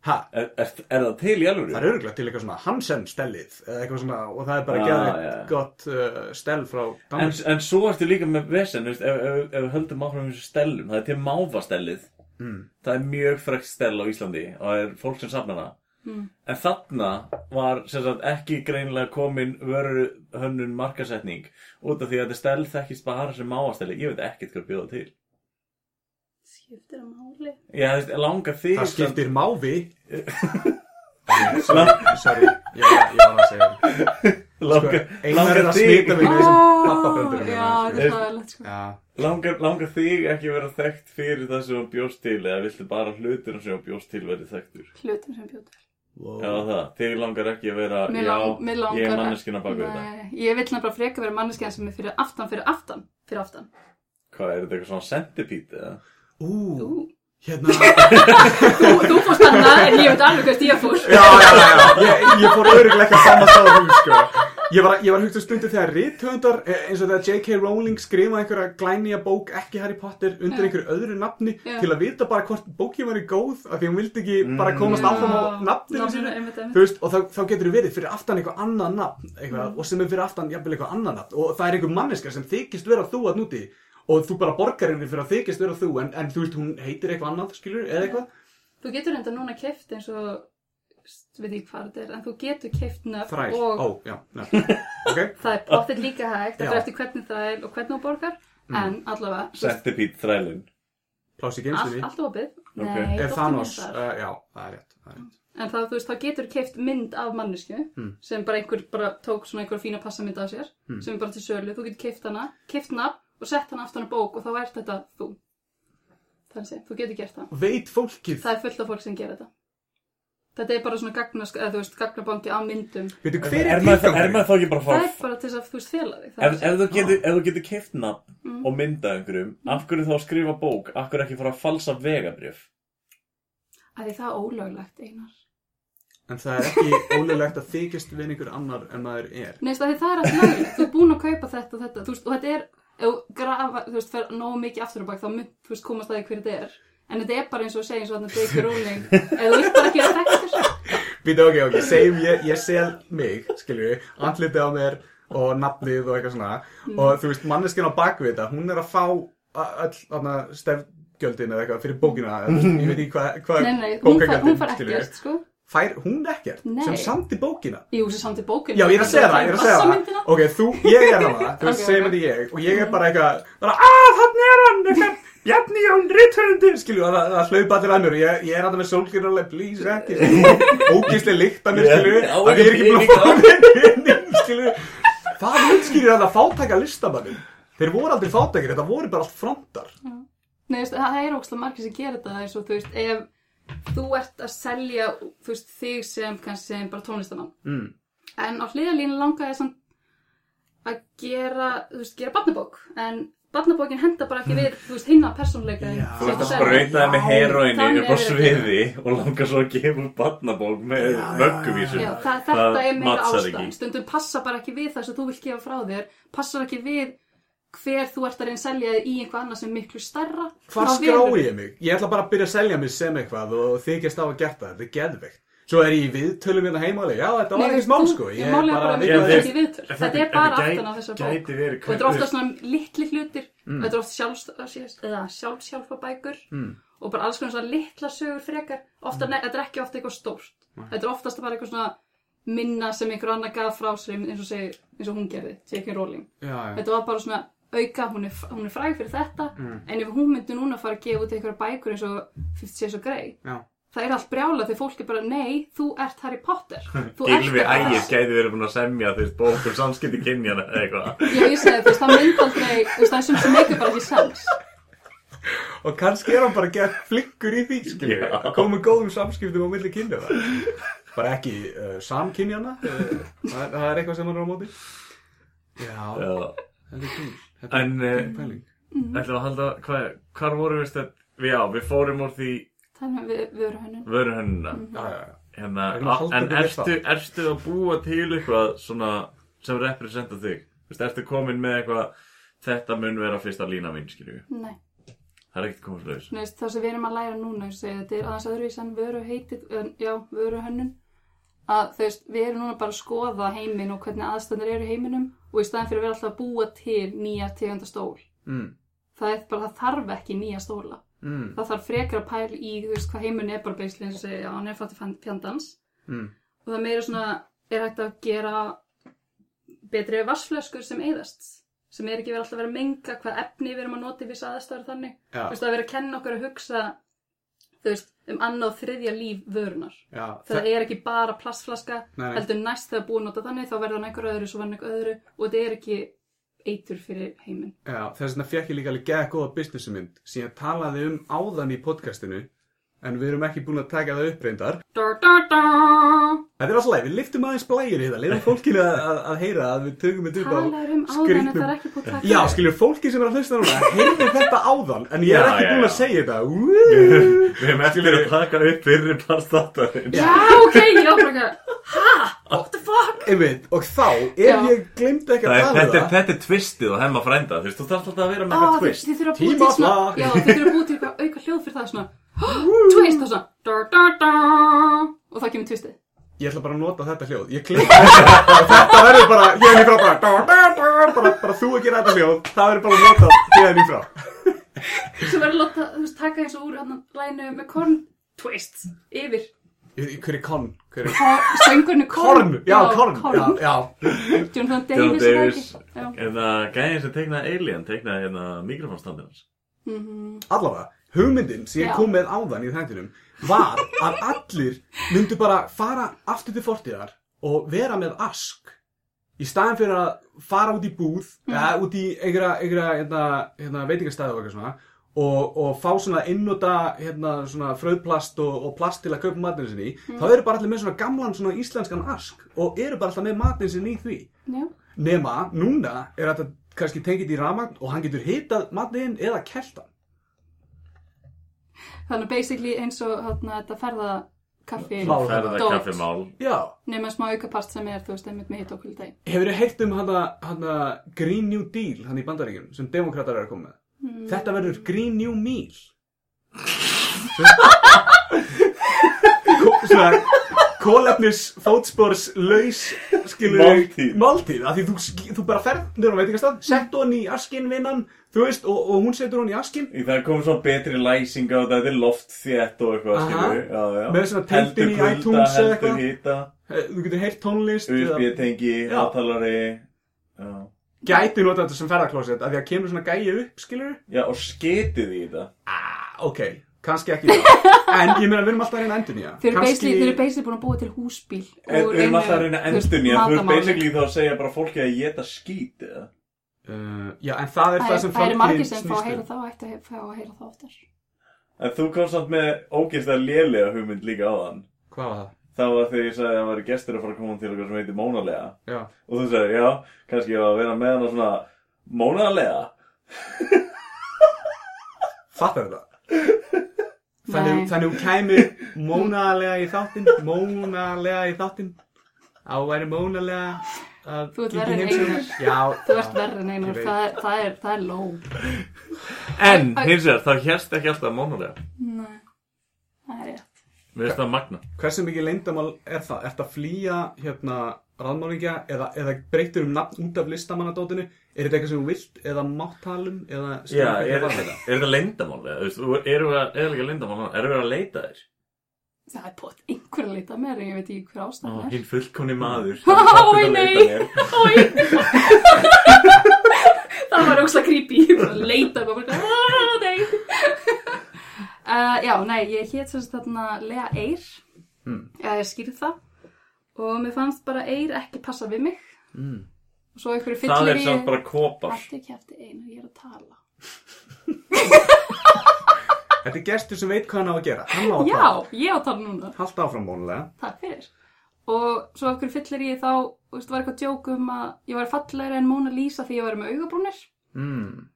Ha, er, er, er það til í alvöru? það er örgulega til eitthvað svona Hansen stellið eða eitthvað svona og það er bara Ah, geðið já. gott uh, stell frá En, Danmark. en svo ertu líka með vesen, ef við höldum áfram þessu stellum, það er til máfastellið. Mm. Það er mjög frekt stell á Íslandi og það er fólk sem safnar það. Mm. En þarna var sem sagt, ekki greinilega komin vöru hönnun markasetning út af því að þetta stell þekkist bara sem máfastelli. Ég veit ekkert hvað bjóða til. Skiptir það máli? Já, þú veist, langar þig Það skiptir mávi. Sorry, sorry, ég var, ég var að segja það. langar, Sko, er að þig. Já, er hlæðilegt, sko. Já, langar, langar þig ekki að vera þekkt fyrir það sem bjóst til eða viltu bara hlutur sem bjóst til verið þekktur? Hlutum sem bjóður. wow. Já, það. Þig langar ekki að vera, Mér já, lang- mér langar ég er að- manneskina bak við þetta. Nei, ég vil nefnilega freka vera manneskjan sem er fyrir aftan, fyrir aftan, fyrir aftan. Hvað, er þetta eitthvað svona centipede eða? Ú, Ú, hérna. þú, þú fórst hana en ég veit alveg hvert ég fór. Já, já, já, já. Ég, ég fór öruglega ekki að sama stað á hún, sko. Ég var, ég var hugst að stundu þegar rithöndar, eins og þegar J.K. Rowling skrifaði einhverja glænýja bók, ekki Harry Potter, undir einhverju öðru nafni, Já. til að vita bara hvort bókin var í góð, af því hún vildi ekki bara komast áfram á nafninu veist, og þá, þá getur þú verið fyrir aftan eitthvað annað nafn, eitthvað, og sem er fyrir aftan jafnvel eitthvað annað nafn, og það er einhver manneska sem þykist vera þú að núti, og þú bara borgar henni fyrir að þykist vera þú, en, en þú veist, hún heitir eitthvað annað, skilur, eða eitthvað, Þú getur enda núna keift eins og, veit ekki hvað þetta er, en þú getur keift nöfn þræl, og ó, já, já, ok, það er pottet líka hægt, þetta er eftir hvernig þræl og hvernig þú borgar, en allavega, veist, Centipede þrælinn. pláss í allt, geimstunni. allt opið. Ok. Nei, Er dóttir Thanos, uh, já, það er rétt, það er rétt. En það, þú veist, þá getur keift mynd af mannesku Mm. sem bara einhver bara tók svona einhver fína passamynd af sér Mm. sem er bara til sölu, þú getur keift hana, keift hana og sett hana aftan á bók og þá er þetta þú. Er að þú getur gert það. Veit fólkið, Það er fullt af fólk sem gerir þetta. Þetta er bara svona gagnask, eða þú veist, gagnabanki af myndum. veitu hver Er er maður, er maður þá ekki bara að Það er bara til þess að, þú veist, fela þig. það er Ef, ef þú getur, ef þú getur keift nafn Mm. og myndað einhverjum, af hverju þá að skrifa bók, af hverju ekki fara að falsa vegabrjöf? Að því það er ólöglegt, einar. En það er ekki ólulegt að þykjast við einhver annar en maður er. Nei, þú veist, að því það er alltaf löglegt. Þú er búin að kaupa þetta og þetta, þú veist, og þetta er, ef grafa, þú veist, fer nógu mikið aftur á bak, þá mynd, þú veist, komast að því hver þetta er. En þetta er bara eins og að segja eins og þarna J.K. Rowling, ef þú vilt bara ekki vera þekktur. Býta, ok, ok, segjum ég, ég sel mig, skilju, andlitið á mér og nafnið og eitthvað svona. Mm. Og þú veist, manneskinn á bakvið þetta, hún er að fá a- öll, þarna, stefgjöldin eða eitthvað fyrir bókina. eða, veist, Ég veit ekki hvað, hvað Nei, nei, hún fær, hún skilurðu. ekkert, sko. Fær hún ekkert? Nei. Sem samt í bókina? Jú, sem samt í bókinu. Já, ég er að segja það, ég er að segja það Ok, þú, ég er hana, þú veist, Ok, segjum ok. þetta ég Og ég er bara eitthvað, bara, að, þannig er hann eitthvað, Bjarni Jón Ritthundur Skilju, það, það hlaupa allir að mér og Ég, ég er að það með sólskýrarlega, please, ekki Ógíslega að mér, Ég- skilju Að ég er ekki að mér pening, skilju Það útskýrir að það fátæka listamannin Þeir voru aldrei fátækir, þetta voru bara allt frontar Nei, það er ógslag þú veist, ert að selja þú veist, þig sem kannski sem bara tónlistamann mm. en á hliðalínu langaði samt að gera, þú veist, gera barnabók. En barnabókin henda bara ekki við þú veist, hinna persónleika. Þú ert að sprauta það með heroinni upp á er sviði og langar svo að gefa barnabók með það, þetta er meira ástæðan ekki. stundum passa bara ekki við það sem þú vilt gefa frá þér passar ekki við hver þú ert að reyna að selja þig í einhvað annað sem er miklu stærra. Hvar Þá skrái velur- ég mig? Ég ætla bara að byrja að selja mig sem eitthvað og þykjast á að geta það, þetta er geðveikt. Svo er ég í viðtölum hérna heimalega, já þetta var mál þú- sko. Ég Ég máli er bara að Já, við þið- ekki viðtöl. Þetta er bara aftan á þessar bók. og þetta er ofta svona litli hlutir. Þetta er oft sjálfs, eða sjálfsjálfa bækur Mm. og bara alls konar svona litla sögur frekar. Ofta, ne, þetta er ekki ofta eitthvað stórt. Þetta er oftast bara eitthvað svona minna sem einhver annar gaf frá sér eins og, segi, eins og hún gerði, J.K. Rowling. Já, já. Þetta var bara svona auka, hún er, hún er fræg fyrir þetta Mm. en ef hún myndi núna fara að gefa út einhverja bækur eins og Fifty Shades of Grey Já. það er allt brjála þegar fólk er bara, nei, þú ert Harry Potter. Ekki ægir þessi." gæti verið búin að semja þú veist bókum samskipti kynjana eða eitthvað Já, ég segi, þú veist, það mynd aldrei, þú veist, það er sem sem meikir bara ekki sens. Og kannski er hann bara gett flinkur í því, skilju. Já. Komið góðum samskiptum á milli kynja Bara ekki uh, samkynjana. Uh, það, það er eitthvað sem hann er á móti. Já, Já. þetta er En uh, pæling. ætlum að halda hvað, hvar vorum við stödd Já, við fórum úr því Þannig við, við vöruhönnuna. Já, já, já. hérna, Við En við ertu, ertu að búa til eitthvað svona sem representa þig? Þú veist, ertu komin með eitthvað þetta mun vera fyrsta lína mín, skilju Nei. Það er ekkert komast laus Þú veist, það sem við erum að læra núna, ég segi, þetta er aðeins öðruvís en vöru heitið, en, já, vöru hönnun. Að þú veist, við erum núna bara að skoða heiminn og hvernig aðstæðanir eru í heiminum og í staðan fyrir að vera alltaf að búa til nýja tegunda stól. Mm. Það er bara, það þarf ekki nýja stóla. Mm. Það þarf frekar að pæla í, þú veist, hvað heiminn er bara beisli eins og segja, hann er fætti fjandans. Mm. Og það meira svona, er hægt að gera betri vassflöskur sem eyðast. Sem er ekki verið alltaf að vera að menga hvað efni við erum að nota í viss aðstæður þannig. Já, Þú veist, það er verið að kenna okkur að hugsa, þú veist, um annað og þriðja líf vörunar. já. Það er ekki bara plastflaska, Nei, heldur næst þegar búið nota þannig, þá verður hann einhver öðru, svo verður hann einhver öðru og þetta er ekki eitur fyrir heiminn. Já, þess vegna fekk ég líka alveg geða góða businessmynd sem ég talaði um áðan í podcastinu en við erum ekki búin að taka það upp reyndar. Da, da, da. Þetta er alltaf leið, við liftum aðeins blæjur í það, leiðum fólkinu að, að, að heyra að við tökum þetta upp á Talar um áðan það skrýtnum. er ekki búið að taka Já, upp. skiljur, fólki sem er að hlusta núna, heyrðu þetta áðan, en ég er Já, ekki já, búin að já. segja þetta. Við hefum eftir að taka upp fyrir plastáttarinn Já, ok, ég bara ekki, ha, what the fuck? Einmitt, og þá, ef Já. ég glemdi ekki að Það tala um þetta, er, það, þetta er twistið og hemma frænda Þú veist, þú þarf alltaf að vera með eitthvað þið, twist að að og svona, og það kemur twistið. ég ætla bara að nota þetta hljóð, ég glemdi og þetta verður bara, hérna í frá bara, bara, þú að gera þetta hljóð, það verður bara að nota hérna í frá. Svo verður að láta, þú veist, taka eins og úr hann lænu með korn, twist, yfir. Ég- Hver er konn? Hver er Söngurnu korn. korn? Já, korn, já, já. John Davis, er það ekki? En það gæðin sem tegnaði Alien Tegnaði hérna mikrofónstandinans Mhm. Allavega, hugmyndin sem ég kom með áðan í þættinum var að allir myndu bara fara aftur til fortíðar og vera með ask í staðin fyrir að fara út í búð eða út í einhverja, hérna, hérna, veitingastæði og eitthvað svona og, og fá svona innota hérna, svona fröðplast og, og plast til að kaupa matinu sinni í, þá eru bara allir með svona gamlan svona íslenskan ask og eru bara alltaf með matinu sinni í því. Já. nema núna er þetta kannski tengið í ramagn og hann getur hitað matinu eða keltan Þannig að basically eins og hérna, þetta ferða kaffi Mál. Ferða dót, kaffimál Já, nema smá aukapart sem er, þú veist, einmitt með hitt okkur deg. Hefur þið heyrt um hana, Green New Deal hann í bandaríkjum sem demokrater eru að koma með? Mm. Þetta verður Green New Meal. Svona kólefnis fótspors laus Máltíð. máltíð því þú, þú bara ferð niður á veitingastað sett hún í askin vinnan þú veist og, og hún setur hún í askin Í það kom svona betri læsing á þetta loftþétt og eitthvað. Með svona tengdin í iTunes Heldur Eh, þú getur heyrt tónlist USB-tengi, Já. hátalari Já. gæti nota þetta sem ferðarklósett af því að kemur svona gæi upp skilur já, og sketið í þetta. Ah, ok, kannski ekki það en ég meina við erum alltaf að reyna að endur nýja Þeir eru eru basically búin að búa til húsbíl. Við erum alltaf að reyna þú veist, endunni Þú matamáli. basically þá að segja bara fólki að geta skít eða uh, já en það er Það það er- sem það eru margir sem fá að heyra um það og ætti að fá að heyra það oftar. En þú kom samt með ógeðslega lélega hugmynd líka á þann hvað var það? Það var þegar ég sagði að það væri gestur að fara að koma til okkar sem heitir Mónalega já Og þú sagði, já, kannski ég var að vera með hana svona Mónalega fattar þetta þannig, þannig hún kæmi mónalega í þáttinn mónalega í þáttinn á mónalega að verri en heimsókn. Einar. já, Þú ert verri en einar, það, er- það er, það er low. En, hins vegar, það hérst ekki alltaf Mónalega Nei, það er rétt. Mér finnst það magna hversu mikið leyndamál er það? Ert að flýja hérna raðmálingja eða, eða breytir um nafn út af listamannadótinu er þetta eitthvað sem þú vilt eða máttalum eða Já, er, er var þetta? leyndamál? eða, erum við að, er ekki leyndamál? Erum við að leita þér? Það er bótt einhver að leita mér, en ég veit ekki hver ástæðan er. hinn fullkomni maður Ó, Hann er nei. að. Ói! það var ógslag creepy, að leita aaaah, nei. Uh, já, nei, ég hétt sagt þarna Lea Eyr Mm. eða ég skýrði það og mér fannst bara Eyr ekki passa við mig Mm. og svo einhverju Það fyllir er samt bara kopar Allt ekki eftir einu, ég er að tala Þetta er gestur sem veit hvað hann á að gera. Hann á að Já, tala. ég á að tala núna Hallt áfram bónulega. Takk fyrir. Og svo okkur fyllir ég þá, veist, var eitthvað djók um að ég var fallegri en Mona Lisa því ég var með augabrúnir. Mm.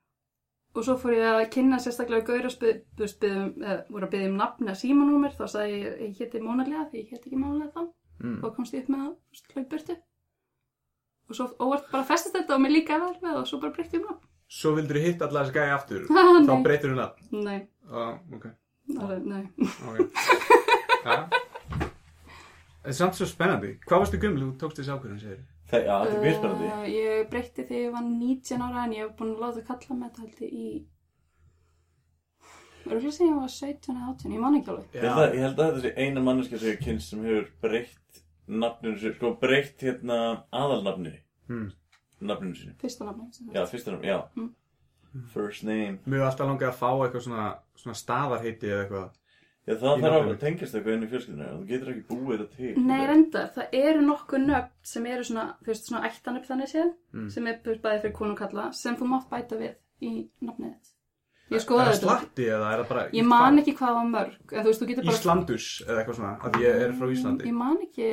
Og svo fór ég að kynna sérstaklega gauður og spyð, þú veist, byggðum, eða, voru að byggja um nafni að símanúmer. Þá sagði ég, ég héti Mona Lea því ég héti ekki Mona þá. Mm. Og komst ég upp með það, þú veist, hlaupburtu. Og svo óvart bara festist þetta og mér líka vel með og svo bara breytti ég um nafn. Svo vildur þú hitta allar þessi gæði aftur. Ah, Þá breytir þú nafn. Nei, Ah, ok. alveg, nei. Ok. ja. Það er samt svo spennandi. Hvað varstu gömul? Þú tókst þessi ákvörðun, segir? Það, er mjög spennandi Uh, ég breytti þegar ég var 19 ára en ég hef búin að láta kalla með þetta í Örgulega sem ég var 17 eða 18, ég man ekki alveg Ég held, að, ég held að þetta sé eina manneska sem ég kynst sem hefur breytt nafninu sér, sko breytt hérna aðalnafninu, Hmm. nafninu sínu. Fyrsta nafni sem sagt. Já, fyrsta nafn, já. Mm. First name. Mér var alltaf langið að fá eitthvað svona, svona staðarheiti eða eitthvað. Já, það þarf nafninu. að tengast eitthvað inn í fjölskyldinu, þú getur ekki búið þetta til. Nei, reyndar, það eru nokkuð nöfn sem eru svona, þú veist, svona ættanöfn þannig séð Mm. sem er bæði fyrir konu og kalla sem þú mátt bæta við í nafnið þitt Ég skoðaði Er það þetta slatti eða er það bara... Ég man ekki hvað var mörg en þú veist, þú getur bara Íslandus eða eitthvað svona, að ég er frá Íslandi. Ég man ekki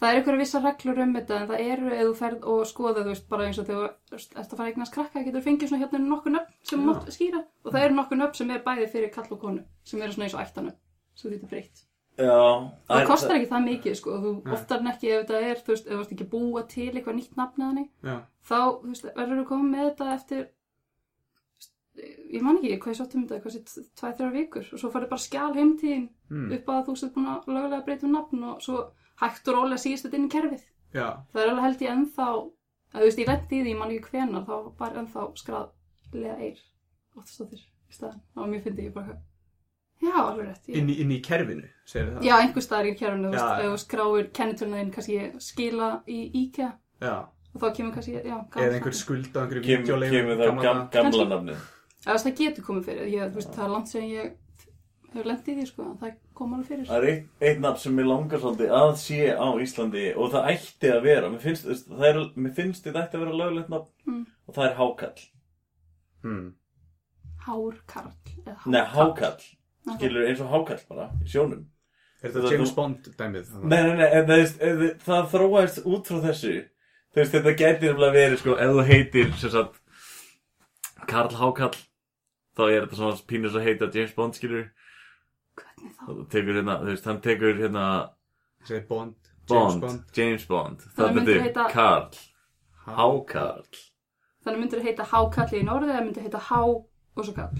Það er einhverja vissar reglur um þetta en það eru ef þú ferð og skoða þú veist bara eins og þegar þú veist, ert að fara að eignast krakka getur fengið svona hérna nokkur nöfn sem mátt skýra og það eru nokkur nöfn sem er bæði fyrir kall og konu sem eru svona eins og ættanöfn sem þú getur breytt Já. það kostar ekki það mikið sko þú Nei. oftar en ekki ef þetta er þú veist ef þú ert ekki að búa til eitthvað nýtt nafn eða þannig Já. þá þú veist verður þú komið með þetta eftir ég man ekki hvað ég sáttum þetta hvað sér tvæ þrjár vikur og svo farið bara skjál heimtíðin Mm. upp að þú sett búin að lögulega breyta um nafn og svo hægt og rólega síðast þetta inn í kerfið Já. það er alveg held ég ennþá að þú veist ég lendi í því, ég man ekki hvenar þá var ennþá skráð lega eir óttastóttir í staðan var mjög fyndið ég bara já alveg rétt ég... Inn í, inn í kerfinu, segir það. já einhver staðar í kerfinu þú veist þú skráir kennitölunaðin kannski skila í IKEA Já. og þá kemur kannski já, Eða einhver skuld á einhverju Kemur, vídeoleifum kemur það gamla gamla nafnið. Eða, það getur komið fyrir ég, veist, það er land sem ég hefur lendið í því sko, það kom alveg fyrir Það er eitt, eitt nafn sem mér langar svolítið að sé á Íslandi og það ætti að vera. Mér finnst, þú veist, það er, mér finnst þetta ætti að vera löglegt nafn Mm. og það er Hákall. Hmm. Hárkarl eða Nei, Hákall. Skilur eins og Hákall bara, í sjónum. Er Það- þetta James Bond dæmið? Nei, nei, nei, en það, það, það þróaðist út frá þessu. Þú veist, þetta gæti nefnilega verið, sko, ef þú heitir, sem sagt, Karl Hákall, þá er þetta svona pínus að heita James Bond, skilur. hvernig þá? Þú tekur hérna, þú veist, hann tekur hérna Segir Bond. James Bond, Bond. James Bond. Það myndir heita- Karl, Hákall. þannig myndir heita Hákall í norði eða myndir heita Há og svo kall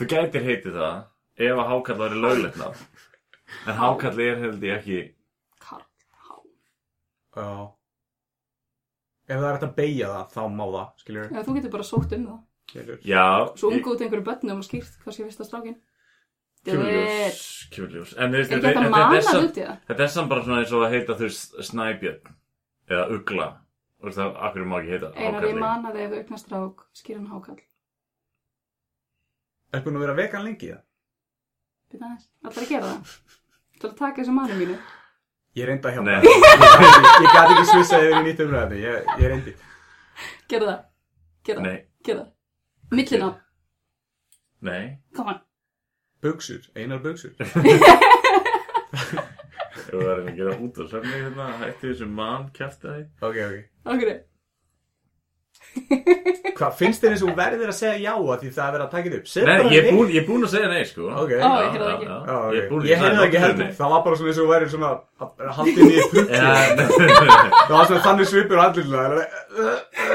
Þú gætir heitið það ef að Hákall væri löglegt nafn. En Há. Hákall er held ég ekki, Karl, Há Já. Ef það er hægt að beigja það, þá má það, skiljur. eða þú getur bara sótt um það Skilur. Já, svo ungu út einhverju börnum og skýrt hvað sé fyrsta strákin kjúljós, kjúljós. En er þetta er samt- hluti það? Þetta er samt bara svona eins og að heita þú veist snæbjörn eða ugla. Þú veist það, akkur má ekki heita einar ég hákalli mana þig ef þú eignast strák skýran Hákall Er búin að vera vegan lengi það? Býta aðeins, allar að gera það? Þú ætlar að taka þessu manni mínu? Ég reyndi að hjálpa. Nei. það. Ég gæti ekki svissað yfir í nýtt umræði. Ég, reyndi. Gera það, gera það Millina, nei come on Bugsur. Einar bugsur. Þú verðum að gera út á sömni hérna Hætti þessu mann kjæfta því Ok, ok. Okkur Hvað, finnst þér eins og verður að segja já að því það er verið að taka þetta upp? Nei, ég er er búinn að segja nei sko Ok. Ó, ég heyrði það ekki. Já, ok. Ég heyrði það ekki heldur. Það var bara svona eins og verður svona að halda inn í pukki. Það var svona þannig svipur allir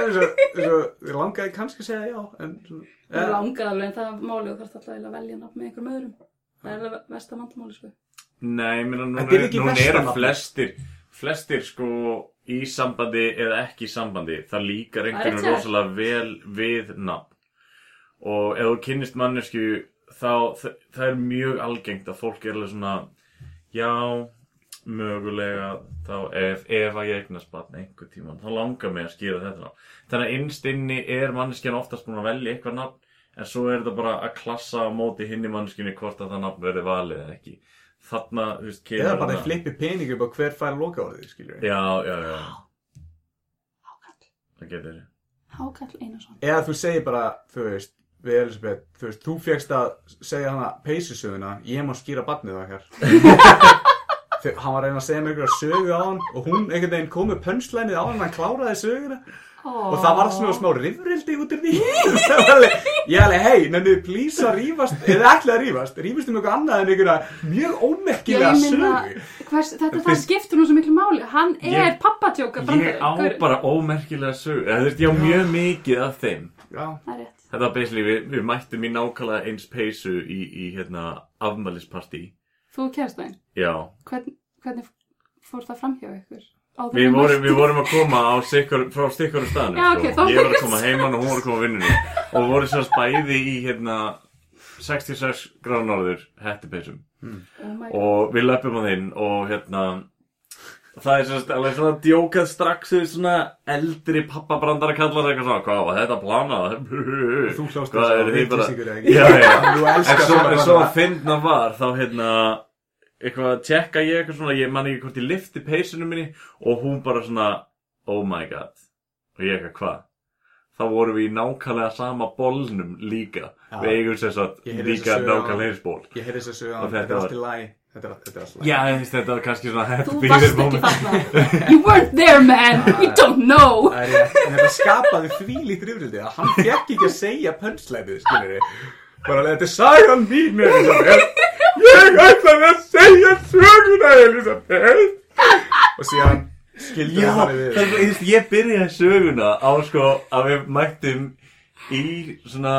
eins og ég langaði kannski að segja já Það eh, langaði alveg en það er málið og þarf alltaf að velja nafn með einhverjum öðrum Það er alveg versta vandamáli sko Nei, ég meina, Þetta núna, er nafnið. flestir Flestir sko í sambandi eða ekki í sambandi Það líkar er einhvern þér. rosalega vel við nafn. Og ef þú kynnist mannesku þá það, það er mjög algengt að fólk er alveg svona Já, mögulega þá ef, ef að ég eignast barn einhver tíma þá langar mig að skýra þetta Þannig að innst inni er manneskjan oftast búin að velja eitthvað nafn en svo er þetta bara að klassa á móti hinn í mannskinni hvort að það nafn verði valið eða ekki þarna, þú veist, kemur Eða bara flippi pening upp á hver fær loka orðið, skiljum við. já, já, já, Hákall, það getur. Hákall Einarsson. Eða þú segir bara, þú veist, við Elisabeth, þú veist, þú fegst að segja hana peysusöguna, ég má skýra barnið okkar. Hann var að reyna að segja mér einhverja sögu á hann og hún einhvern veginn kom með pönslænið á hann hann kláraði söguna og það var svona smá rifrildi út af því. Það ég alveg, hei, nennu please að rífast eða ætlaði að rífast, rífast um eitthvað annað en einhverja mjög sögu. hvers, þetta það skiptur nú svo miklu máli. Hann er pappatjóka ég á bara ómerkilega sög þú veist, ég á mjög mikið af þeim. Já, Það er rétt. þetta var basically, við, við mættum í nákvæmlega eins peysu í, í hérna, afmælispartí. Þú kærst þeim. já, Hvern, hvernig fór það fram hjá ykkur? Við vorum, við vorum að koma á sikkur, frá stikkur staðinu Já, ok, sko. Ég var að koma heimann og hún var að koma að vinnunni Og við vorum sérst bæði í hérna 66 gráður norður hættupeysum Oh. Og við löpum á þinn og hérna Það er sérst alveg svona djókað strax við svona eldri pappabrandara kallar eitthvað svona Hvað var þetta planað? Þú hljóst Hvað þess er að þið bara vitleysíkur, eða ekki? Já, já Þú En svo, bara. að finna var þá hérna eitthvað að tjekka ég eitthvað svona ég man ekki hvort ég lifti peysunum minni og hún bara svona oh my god og ég eitthvað hvað þá vorum við í nákvæmlega sama bólnum líka Já. við eigum sér svo Ég heyrði líka nákvæmlega eins ból Ég heyrði þess að þetta er allt í læg Þetta er þetta er allt í læg já þetta var kannski svona Þú varst ekki þarna. You weren't there man. You don't know. Þetta skapaði því lítið rifrildi að hann fekk ekki að segja pönslæfið, skilir þið. Bara þetta er sagan mín, Elisabeth. Ég ætlaði að segja söguna, Elisabeth. Og síðan skildi Já, hann við. það, ég, ég byrjaði söguna á sko að við mættum í svona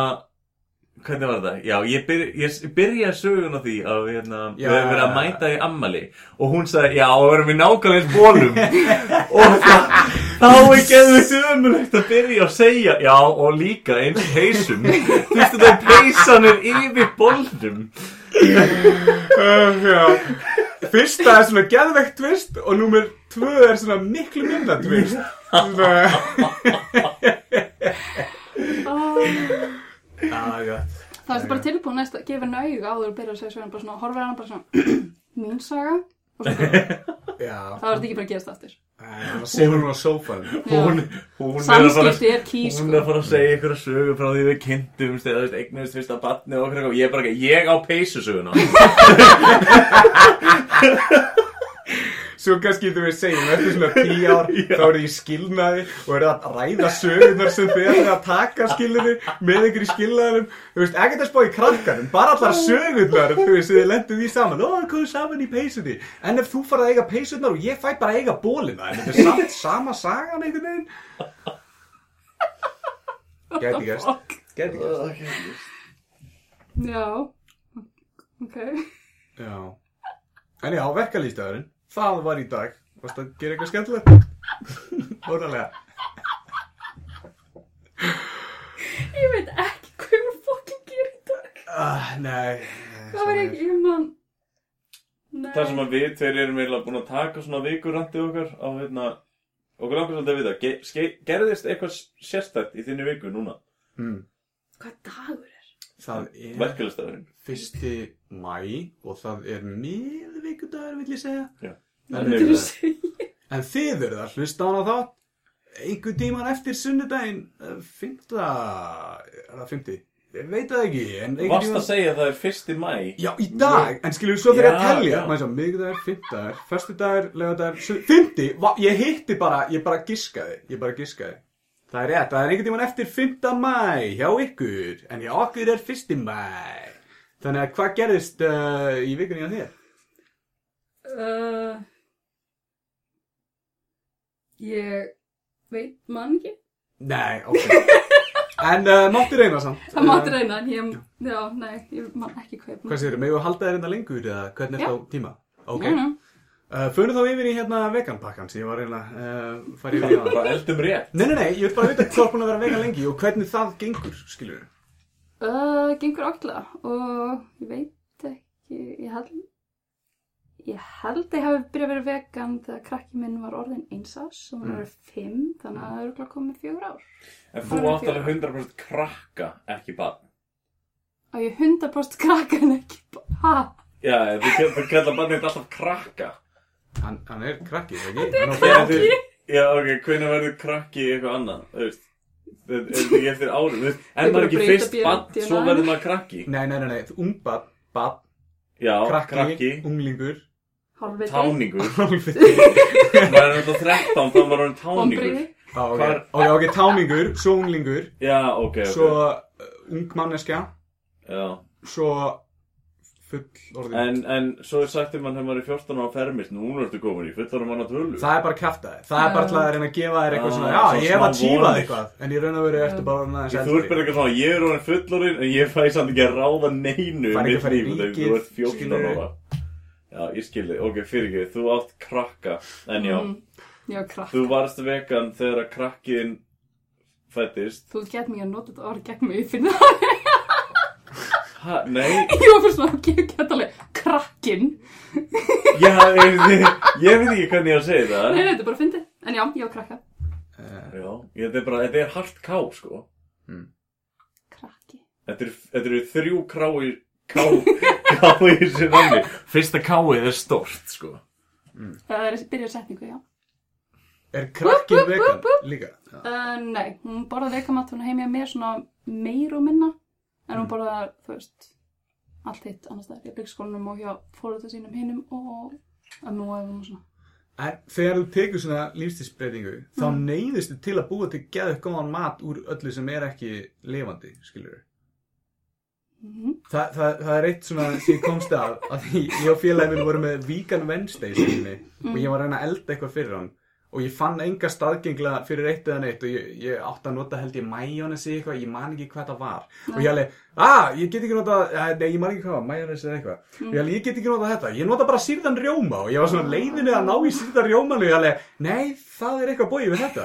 hvernig var þetta? Já, ég, byr, ég byrjaði söguna á því að við, hérna, við hefum verið að mæta í ammali og hún sagði, já, og verðum við nákvæmlega eins bólum og það, þá er geðvitt ömulegt að byrja að segja, já, og líka eins peysum þú veist peysan er yfir bólnum Uh, já. Fyrsta er svona geðveikt tvist og númer tvö er svona miklu minna tvist. Svona... Það ertu bara tilbúin að gefa henni auga áður og byrja að segja söguna bara svona, horfir hann bara svona, mín saga, og svo bara, Já. það var þetta ekki bara að gerast aftur. Það var segur hún á sófanum. hún, hún er að fara Hún að sko. segja ykkur að sögu frá því við kynntumst eða þú veist, eignumst fyrsta batni og okkur. Ég er bara ekki, ég á peysusöguna. Svo kannski þú veist segjum, eftir svona tíu ár þá eru þið í skilnaði og eru að ræða sögunar sem þið eru að taka skilnaði með ykkur í skilnaðinum. Þú veist, ekkert að spá í krakkanum bara allar sögunar, þú veist, þið lendu því saman. Ó, komum saman í peysunni? En ef þú farið að eiga peysunar og ég fæ bara að eiga bólina en þetta er samt sama sagan einhvern veginn? Gæti gerst. Gæti gerst. Já, ok. Já. En já, verkalýstæðurinn Það var í dag Varst að gera eitthvað skemmtilegt? Óralega Ég veit ekki hvað ég var fokkin gera í dag. uh, Nei Hvað var ég, ég man... Nei. Það sem að við tveir erum eiginlega búin að taka svona vikurandi okkar á hérna, okkur langar svolítið að vita, ge, gerðist eitthvað sérstætt í þinni viku núna? hmm. Hvað dagur er? Það er fyrsti mæ Og það er miðvikudagur vill ég segja Já. En, það. en þið eru það hlusta á hana þá Einhver tíman eftir sunnudaginn eh, Fymta Er það fymti? Ég veit það ekki Varst tímann- að segja að það er fyrsti mæ? Já, í dag, en skilur við svo þegar að Já, telja föstudagur, lögadagur, su- fimmti, va- ég hitti bara ég bara giskaði, ég bara giskaði það er rétt, það er einhvern tímann eftir fimmta mæ hjá ykkur, en hjá okkur er fyrsti mæ þannig að hvað gerðist uh, í vikunni á þér? Uh, ég veit mann ekki. Nei, ok en uh, mátti reyna samt Það mátti Eh, reyna, en ég, já, nei, ég man ekki hvað ég Hvað segirðu, megum við halda þér hérna lengur eða hvernig er þetta á tíma? Ok, Nei, nei. Uh, fyrir þá yfir í hérna veganpakkan sem ég var reyna að uh, fara yfir í það Bara eldum rétt. Nei, nei, nei, ég vil bara vita hvað er búin að vera vegan lengi og hvernig það gengur, skilur við. Uh, gengur ákveðlega og ég veit ekki, ég held, ég held að ég hafi byrjað að vera vegan þegar krakki minn var orðin eins ás og hann var fimm, þannig að það er örugglega komið fjögur ár. En þú átt alveg 100% krakka, ekki barn. Á ég 100% krakka en ekki Ha? Já, þú, ke- þú kallar barnið alltaf krakka Hann, hann er krakki, er ekki? Hann Já, krakki. Já, ok, hvernig verður krakki eitthvað annað, þú veist? Það er ekki eftir árum, þú veist? En maður ekki fyrst B- barn, DNA. svo verður maður krakki? Nei, nei, nei, nei, ungbad, bad, Já, krakki, krakki, unglingur, Hálfviti. Táningur. Hálfviti. Maður er þetta 13, þá maður er táningur. Já, ok, Hvar- ok, ok, táningur, svo unglingur, Já, ok, ok. Svo uh, ung manneskja, Já. Svo full orðin. En, en svo er sagt um hann hefur maður í 14 ára fermist Núna ertu komin í fullarum manna tölu Það er bara kæftæði, það er bara til að reyna að gefa þér eitthvað svona, svo já, ég hef að tífað eitthvað, en í raun og veru ertu bara orðin aðeins Þú ert bara eitthvað svona, ég er orðin fullorinn En ég fæ samt ekki að ráða neinu Fær ekki að fara í líf, þegar ríkið, Þú ert 14 skilurðu. ára Já, ég skilði, ok, fyrir ekki Þú átt krakka, en já. Mm, Já, krakk Þú varst vegan þegar krakkin fættist Þú get mér að nota þetta orð gegn mig, finn það Ha, nei, Ég var fyrir svona, ég get alveg krakkin já, ég, ég veit ekki hvernig ég á að segja Nei, það. Nei, þetta er bara fyndið. En já, ég var krakka. Já, ég- þetta er bara, þetta er hart ká, sko. Krakki. Þetta er- þetta eru þrjú krái ká, ká í þessu namni Fyrsta káið er stórt, sko. Það er byrjar setningu, já. Er krakkin vegan líka? Já. uh, Nei, hún borðaði veikamat Hún heimja mér svona meir og minna En hún borðaði, þú veist Allt hitt annars staðar Í byggskólanum og hjá fórölda sínum hinum Og að nú hefum og svona. En þegar þú tekur svona lífstilsbreytingu, þá neyðistu til að búa til geðu góðan mat úr öllu sem er ekki lifandi, skilur Mhm. Þa, það, það er eitt svona sem komst að, að ég og félagin voru með Vegan Wednesday sinni og ég var að reyna að elda eitthvað fyrir hann og ég fann enga staðgengla fyrir eitt eða neitt. Og ég, ég átti að nota held ég majónesi eitthvað, ég man ekki hvað það var. Og ég alveg, ah, ég get ekki nota eh, nei, ég man ekki hvað, majónesi eða eitthvað. Og ég alveg, ég get ekki nota þetta, ég nota bara sýrðan rjóma. Og ég var svona leiðinni að ná í sýrðan rjóman og ég alveg, nei, það er eitthvað bóið við þetta.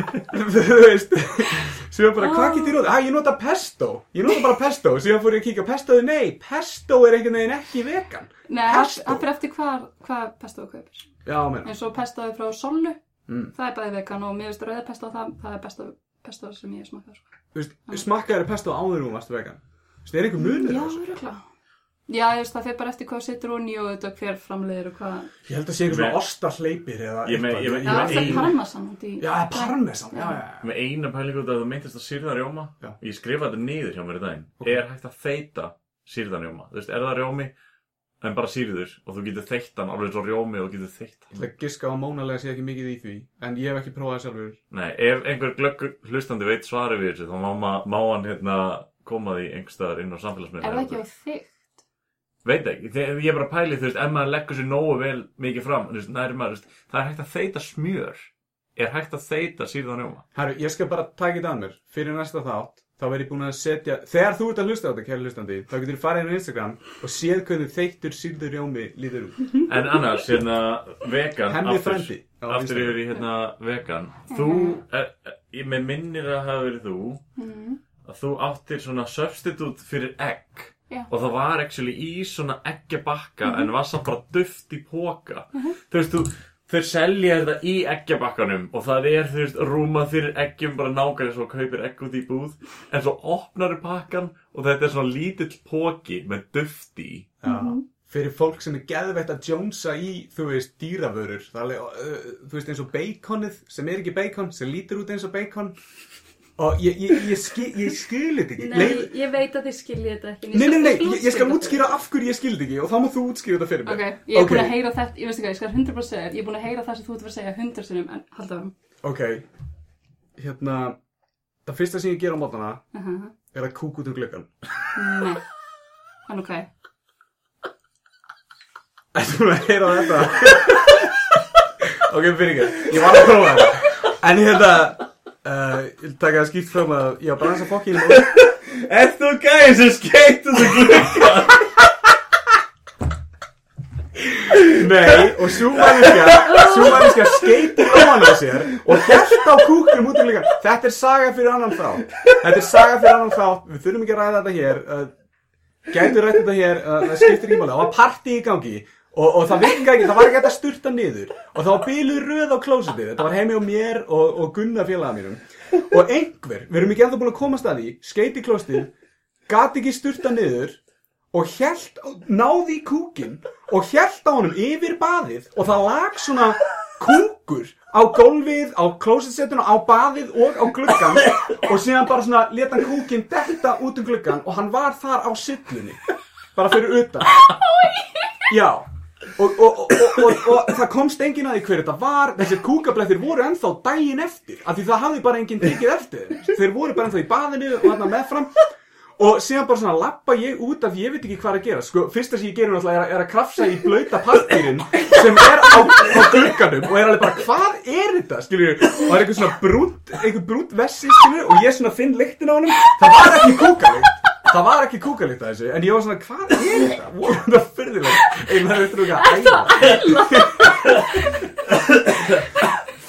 Þú veist. Ég bara, hvað get ég nota? Ah, ég nota pesto, ég nota bara pesto. Síðan fór ég að kíka, pestoði, nei, pesto er einhvern veginn ekki vegan. Nei, Pesto? Það já, menn, eins og pestoði frá Sollu Mm. það er bæði vegan og mér veist rauða pesto það, það er besto, pesto sem ég smakka sko. þú veist, smakkaður pesto áður en þú varst vegan þú veist, er einhver munur já, á þessu? öruglega já, ég veist, það fyrir bara eftir hvað onni og þetta hver framleiðir og hvað Ég held að sé einhver svona ostarhleipir eða Ég með- ég með- já, alltaf ein- parmesan út í Já, parmesan, já, já, já. Með eina pælingu út að þú myndist að sýrða rjóma Já. Ég skrifa þetta niður hjá mér í daginn. Er hægt að þeita sýrðan rjóma Þú veist, er það rjómi en bara sýrður og þú getur þeitt hann alveg svo rjómi og þú getur þeitt hann. Ætla að giska á mónalega sé ekki mikið í því En ég hef ekki prófað það sjálfur. Nei, ef einhver glöggur hlustandi veit svarið við þessu þá má, má hann hérna koma því einhverstaðar inn á samfélagsmiðla er það ekki á þig Veit ekki, þegar ég er bara að pæli þú veist, ef maður leggur sér nógu vel mikið fram þú veist, næri maður, þú veist, það er hægt að þeita smjör er hægt að þeita sýrðan rjóma. Herru, ég skal bara taka þetta að mér Fyrir næsta þátt, þá verð ég búin að setja Þegar þú ert að hlusta á þetta, kæri hlustandi Þá getur þú farið inn á Instagram og séð hvernig þeittur sýrður rjómi líður út. En annars, hérna, vegan Hemmi aftur, frændi á aftur yfir í hérna vegan. Þú, er, er, ég með minnir að hafa verið þú mm. að þú áttir svona substitute fyrir egg. Já. og það var actually í svona eggjabakka en var samt bara duft í póka þú veist, þú, þeir selja þetta í eggjabakkanum og það er, þú veist, rúmað fyrir eggjum bara nákvæmlega svo kaupir egg út í búð. En svo opnar pakkan og þetta er svona lítill póki með duft í. Já. Fyrir fólk sem er geðveitt að jónsa í, þú veist, dýravörur. Það er uh, þú veist, eins og baconið sem er ekki bacon, sem lítur út eins og bacon Og ég, ég, ég, skil, ég skil þetta ekki Nei, Leif- ég veit að þið skiljið þetta ekki Nei, nei, nei, ég, ég skal útskýra af hverju ég skildi ekki og þá má þú útskýra þetta fyrir Ok, mér. ég er búin að heyra þetta, ég veist ekki hvað, ég skal 100% segja ég er búin að heyra það sem þú ert að að segja 100 sinum, en halda árum. Ok, hérna, það fyrsta sem ég ger á mótana Uh -huh. er að kúk út um glöggan. Nei, en ok. Ættu búin að heyra þetta? ok, fyrir ekki, ég var að prófa þetta. En hérna, uh, ég vil taka það skýrt fram að ég hans að fokkin Er þú gæði sem skeitt af glugga? Nei, og svo manneskja skeitir á á sér og hjælt á kúknum út um líka. Þetta er saga fyrir annan þátt. Þetta er saga fyrir annan þátt. Við þurfum ekki að ræða þetta hér. Uh, gætur rætt þetta hér, uh, það skiptir ekki máli. Það var partí í gangi og, og það virka ekki, það var ekki hægt að sturta niður. Og það var bíluð röð á klósitið. Þetta var heimi á mér og, og Gunnar félaga mínum. Og einhver, við erum ekki ennþá búin að komast að því, skeiti klósitið, gat ekki sturta niður og hélt, náði í kúkin og hélt á honum yfir baðið og það lag svona kúkur á gólfið, á klósetsetuna, á baðið og á gluggan og síðan bara svona leta kúkin detta út um gluggan og hann var þar á syllunni bara fyrir utan já og, og, og, og, það komst enginn að því hver þetta var. Þessir kúkablettir voru ennþá daginn eftir af því það hafði bara enginn tekið eftir þeir voru bara ennþá í baðinu og hann meðfram. Og síðan bara svona lappa ég út af ég veit ekki hvað að gera. Sko, fyrsta sem ég gerir náttúrulega er, að- er að krafsa í blauta pappirinn sem er á, á glugganum og er alveg bara hvað er þetta? Skilur og það er eitthvað svona brúnt brúnt vessi skilur og ég svona finn lyktin á honum. Það var ekki kúkalikt það var ekki kúkalikt að þessu en ég var svona hvað er þetta voru þetta fyrðilegt einu það er eitthvað æða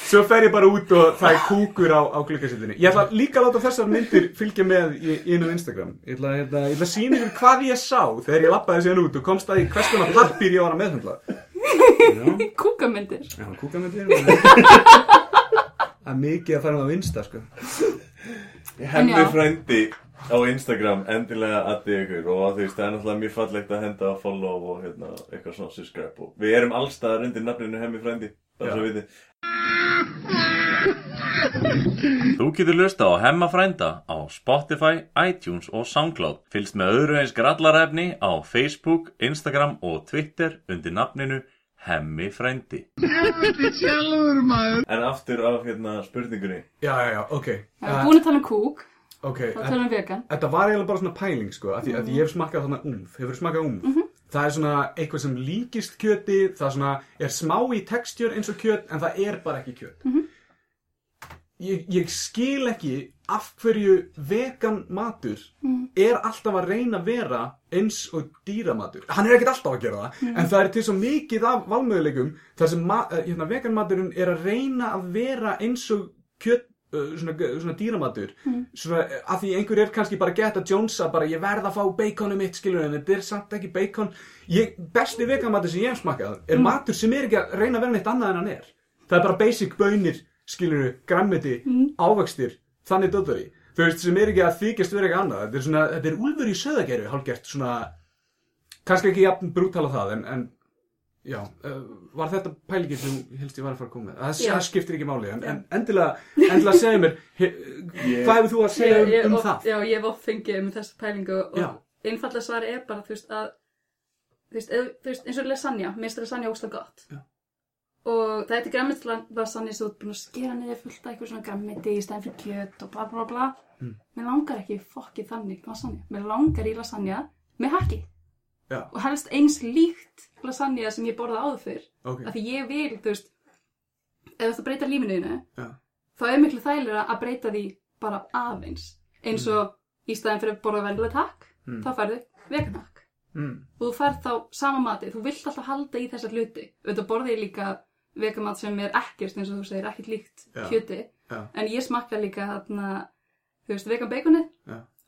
Svo fer ég bara út og það er kúkur á, á gluggasildinni. Ég ætla líka að láta þessar myndir fylgja með í, inn á Instagram. Ég ætla, ég ætla, ég ætla að sína ykkur hvað ég sá þegar ég lappaði síðan út og komst að í hvers konar pappir ég var að meðhandla. Kúkamyndir. já kúkamyndir. Það er mikið að fara með að vinsta, sko. Já. frændi á Instagram endilega addi ykkur. Og þú veist það er náttúrulega mjög fallegt að henda að follow og hérna eitthvað svona subscribe og við erum allstaðar undir nafninu Hemmi frændi bara svo viti Þú getur lusta á Hemma frænda á Spotify, iTunes og Soundcloud. Fylgst með öðru eins grallarefni á Facebook, Instagram og Twitter undir nafninu Hemmi frændi. Sjálfur maður. En aftur af hérna spurningunni. Já, já, já, ok. Það er búin að tala um kúk, ok, þá tala um vegan. Þetta var eiginlega bara svona pæling sko, að því að ég hef smakkað þarna umf, hefur smakkað umf. Það er svona eitthvað sem líkist kjöti, það svona er smá í textjör eins og kjöt, en það er bara ekki kjöt. Ég, ég skil ekki af hverju vegan matur er alltaf að reyna að vera eins og dýramatur. Hann er ekkert alltaf að gera það, en það er til svo mikið af valmöðuleikum þar sem ma- eh, hérna, veganmaturinn er að reyna að vera eins og kjöt, uh, svona, svona dýramatur. Svona, eh, að því einhver er kannski bara gett að Jonesa bara ég verð að fá baconum mitt skilur en þetta er samt ekki bacon. Ég, besti veganmatur sem ég hef smakkað er matur sem er ekki að reyna að vera neitt annað en hann er. Það er bara basic bönir skilur grammiti, ávextir þannig döður í þú veist sem er ekki að þykjast vera ekki annað. Þetta er svona, þetta er úlfur í söðageru hálfgert svona kannski ekki jafn brútala það en, en já, uh, var þetta pælingin sem helst ég var að fara að koma með? Það, Já. það skiptir ekki máli en, en endilega, endilega segja mér he, hvað hefur þú að segja um, um oft, það? Já, ég hef oft fengið um þessa pælingu og einfallega svari er bara, þú veist, að þú veist, eð, þú veist eins og lasagna, minnst lasagna óslega gott. Já. og það er til græmmet lasagna sem þú ert búin að skera niður fullt af eitthvað svona græmmeti í stæðan fyrir kjöt og bla bla bla. Mm. mér langar ekki fokkið þannig lasagna, mér langar í lasagna með haki Já. og helst eins líkt lasagna sem ég borða áður fyrr. Ok, af því ég vil, þú veist ef þú ert að breyta lífinu þínu Já. þá er miklu þægilega að breyta því bara aðeins. Eins og í staðin fyrir að borða venjulega takk Mm. þá færðu vegantakk mm, og þú færð þá sama mati, þú vilt alltaf halda í þessar hluti. Auðvitað borði ég líka vegamat sem er ekkert eins og þú segir ekkert líkt Já. kjöti Já. en ég smakka líka þarna, þú veist, vegan baconið.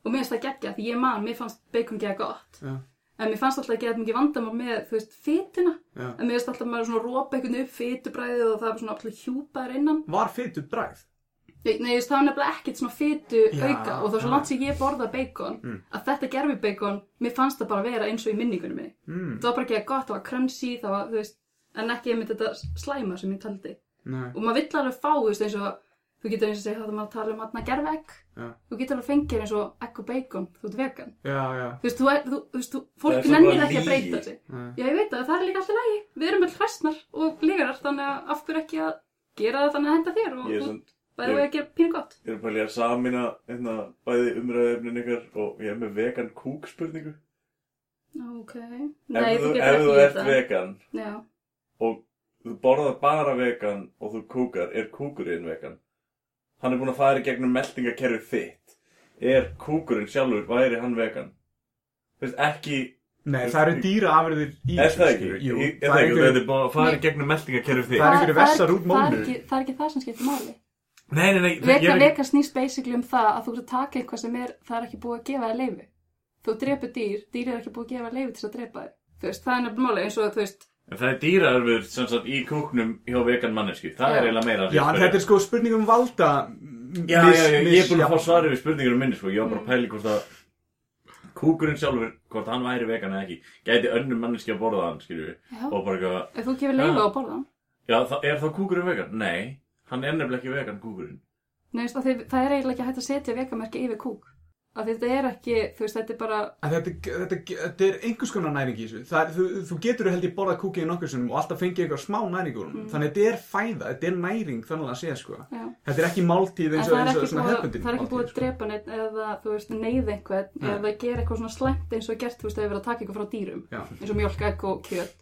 Og mér finnst það geggja því ég man, mér fannst bacon geða gott. Já, en mér fannst alltaf að geta mikið vandamál með, þú veist, fytuna já En mér finnst alltaf maður svona rópa einhvern upp fytubræðið og það er svona alltaf hjúpaður innan. var fytu bræð Ég- Nei, þú veist, það var nefnilega ekkert svona fytu auka og var svo langt sem ég borða bacon Mm. að þetta gerfi bacon, mér fannst það bara vera eins og í minningunum minni. mm, Það var bara ekki að gott, það var crunchy, það var, þú veist, en ekki einmitt þetta slæma sem ég taldi. nei, Og maður vill alveg fá, þú veist, eins og, þú getur eins og segja það að maður tala um að gerfi egg. Já. Þú getur alveg fengið eins og egg og bacon, þú ert vegan. já, já Þú veist, þú, er, þú, þú veist, þú, fólk nennir bara ekki að breyta sig. Já, ég veit að það er líka alltaf lægi. Við erum öll hræstnar og lígarar, þannig að af hverju ekki að gera það þannig að henda þér og þú svona bæði við að gera pínu gott. Ég er að pæli að samina hérna, bæði umræðefnin ykkar og ég er með vegan kúk spurningu. Ok. Nei, ef þú þú, ef þú ert vegan Já. og þú borðar bara vegan og þú kúkar, er kúkurinn vegan? Hann er búinn að fara í gegnum meldingakerfi þitt. Er kúkurinn sjálfur, væri hann vegan? Þú veist, ekki, Nei, það eru dýra afurðir í er þessu, það ekki? Jú, er það það ekki? Þetta er búinn að fara í gegnum meldingakerfi þitt. Það er einhverju vessar út það er mónu. ekki- Það er ekki það sem skiptir máli. Nei, nei, nei, ég Veka, er veka snýst basically um það að þú ert að taka eitthvað sem er, það er ekki búið að gefa þér leifi. Þú drepur dýr, dýr er ekki búið að gefa leifi til þess að drepa þér. Þú veist, það er nefnilega máli eins og þú veist, En það er dýraörfur sem sagt í kúknum hjá vegan mannesku. Það Já. er eiginlega meira. Já, en þetta er sko spurning um valda Já, já, já, ég er búin að fá svarið við spurningur um minni, sko. Ég var bara að pæli hvort að kúkurinn sjálfur, hvort hann væri vegan eða ekki gæti önnum manneski að borða hann, skilju Já. og bara eitthvað, Ef þú gefur leifa Já. á borðan já, þa- er þá kúkurinn vegan? Nei, hann er nefnilega ekki vegan, kúkurinn Nei, að það er eiginlega ekki hægt að setja vegamerki yfir kúk að þetta er ekki, þú veist, þetta er bara þetta, þetta, þetta er einhvers konar næring í þessu. Er, þú, þú getur held ég borðað kúkið í nokkur sinnum og alltaf fengið eitthvað smá næring úr hún. Mm. Þannig að þetta er fæða, þetta er næring þannig að sé sko. já. Þetta er ekki máltíð eins og, eins og svona hefbundin það er ekki búið að sko. drepa neitt eða, þú veist, neyð einhvern Nei. eða gera eitthvað svona slæmt eins og gert, þú veist, við erum að taka eitthvað frá dýrum Já, eins og mjólk, egg og kjöt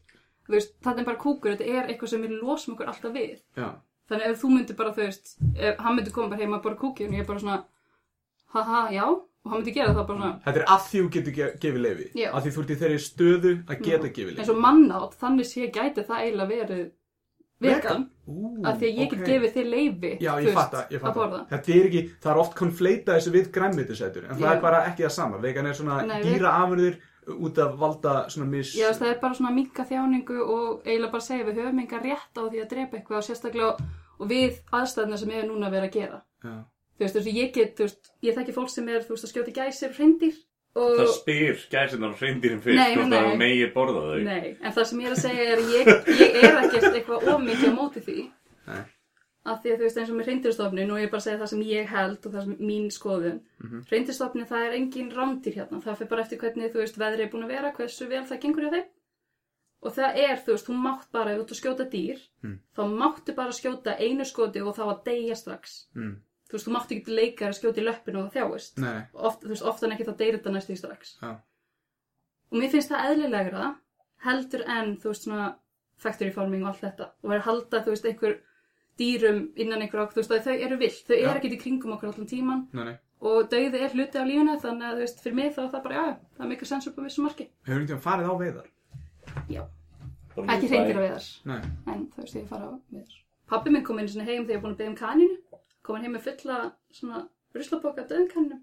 þú veist, þetta er bara kúkur, að og hann myndir gera það bara svona Þetta er að því þú getur ge gefið leifi. Já. Að því þú ert í þeirri stöðu að geta gefið leifi. eins og mannátt, þannig sé gæti það eiginlega verið vegan af því að ég get ok. gefið þér leifi Já, ég veist, fatta, ég að fatta. borða Þetta er ekki, það er oft konfleita þessu við græmmitisætur, en það Já. er bara ekki það sama. Vegan er svona Nei, dýra afurðir út af valda svona mis... Já, það er bara svona minka þjáningu og eiginlega bara segja við höfum enga rétt á því að drepa eitthvað og sérstaklega og við aðstæðna sem er núna að vera að gera. Já. Þú veist, þú veist, ég get, þú veist, ég þekki fólk sem er, þú veist, að skjóta gæsir og hreindir og... Það spyr gæsinnar og hreindirinn fyrst Nei, hvort nei, það nei. megi borða þau Nei, en það sem ég er að segja er að ég, ég er ekkert eitthvað ómikið á móti því. Nei. Af því að þú veist, eins og með hreindirstofnin og ég er bara að segja það sem ég held og það sem mín skoðun. Mm. -hmm. það er engin rándýr hérna. Það fyrir bara eftir hvernig, þú veist, veðri er búin að vera, hversu vel það gengur hjá þeim. Og það er, þú veist, þú mátt bara, ef þú ert að skjóta dýr, Mm. þá máttu bara skjóta einu skoti og þá að deyja strax. Mm. Þú veist, þú máttu ekki leikar að skjóta í löppinu og það þjáist. Nei, Oft, þú veist, oftan ekki þá deyrir þetta næstu í strax. já. Og mér finnst það eðlilegra heldur en, þú veist, svona factory farming og allt þetta. Og er að halda, þú veist, einhver dýrum innan einhver okkur, þú veist, að þau eru vilt. Þau eru ekki í kringum okkur allan tíman Nei, nei. og dauði er hluti af lífinu þannig að, þú veist, fyrir mig þá er það bara, já, það er mikið sens upp á vissu marki. Hefur einhvern veginn farið á veiðar? Já, ekki reyndir að veðar, Nei. en þú veist, ég fara á veðar. Pappi minn kom inn svona heim þegar ég var búin að beða um kaninu, kom hann heim með fulla svona ruslaboka döðum kaninu.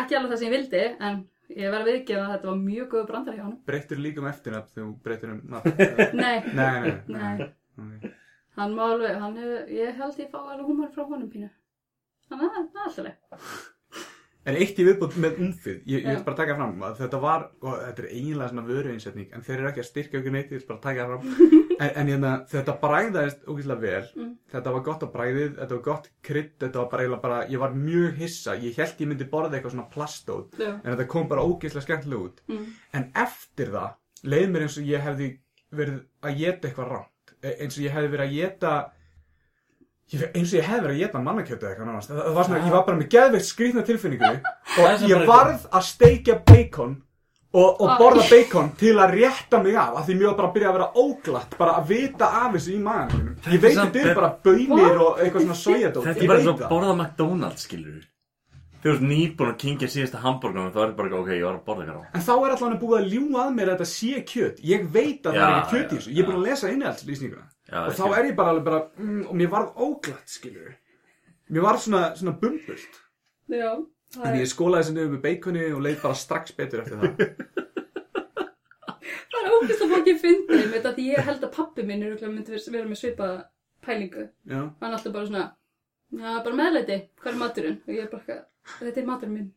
Ekki alveg það sem ég vildi, en ég verð að viðgefa að þetta var mjög góð brandar hjá hann. Breyttir líka um eftirnafn þegar þú breytir um nafn? Nei, nei, nei, nei. Hann má alveg, hann hefur, ég held ég fá alveg húmor frá honum pínu. Þannig að það er alltaf leið. En eitt í viðbútt með umfið, ég, ég vil bara taka fram að þetta var, og þetta er eiginlega svona vörueinsetning, en þeir eru ekki að styrkja okkur neitt, ég vil bara taka fram. En, en hérna, þetta bræðaðist ógeðslega vel, Mm. þetta var gott á bræðið, þetta var gott krydd, þetta var bara eiginlega bara, ég var mjög hissa, ég held ég myndi borða eitthvað svona plastót, Já. en þetta kom bara ógeðslega skemmtilega út. Mm. En eftir það, leið mér eins og ég hefði verið að geta eitthvað rámt, eins og ég hefði verið að geta Ég, eins og ég hefði verið að geta mannakjötu eða eitthvað nánast. Það, það var svona, ég var bara með geðveikt skrýtna tilfinningu Það er og ég bara varð að steikja bacon og, og borða bacon til að rétta mig af, af því mér var bara að byrja að vera óglatt, bara að vita af þessu í maganum. Ég veit þetta er bara bönir og eitthvað svona sojadótt, Þetta ég er bara veit svo að það. borða McDonalds, skilur Þú ert nýbúin að kingja síðasta hambúrgunum þá er þetta bara, ok, ég var að borða eitthvað á En þá er allavega búið að ljúga að mér að þetta sé kjöt. Ég veit að það er Já, ekki kjöt í já, þessu. Ég er búin já. að lesa innihaldslýsninguna. Já, og þá er ég bara alveg bara, mm, og mér varð óglatt, skilur. Mér var svona, svona bumbult. Já. það En ég skólaði þessi niður með baconi og leið bara strax betur eftir það. Það er ógæst að fólki með þetta því ég held að pappi minn er örugglega myndi vera með svipaða pælingu. Já. Hann er alltaf bara svona, já, bara meðleiti, hvað er maturinn? Og ég er bara, eitthvað, þetta er maturinn minn.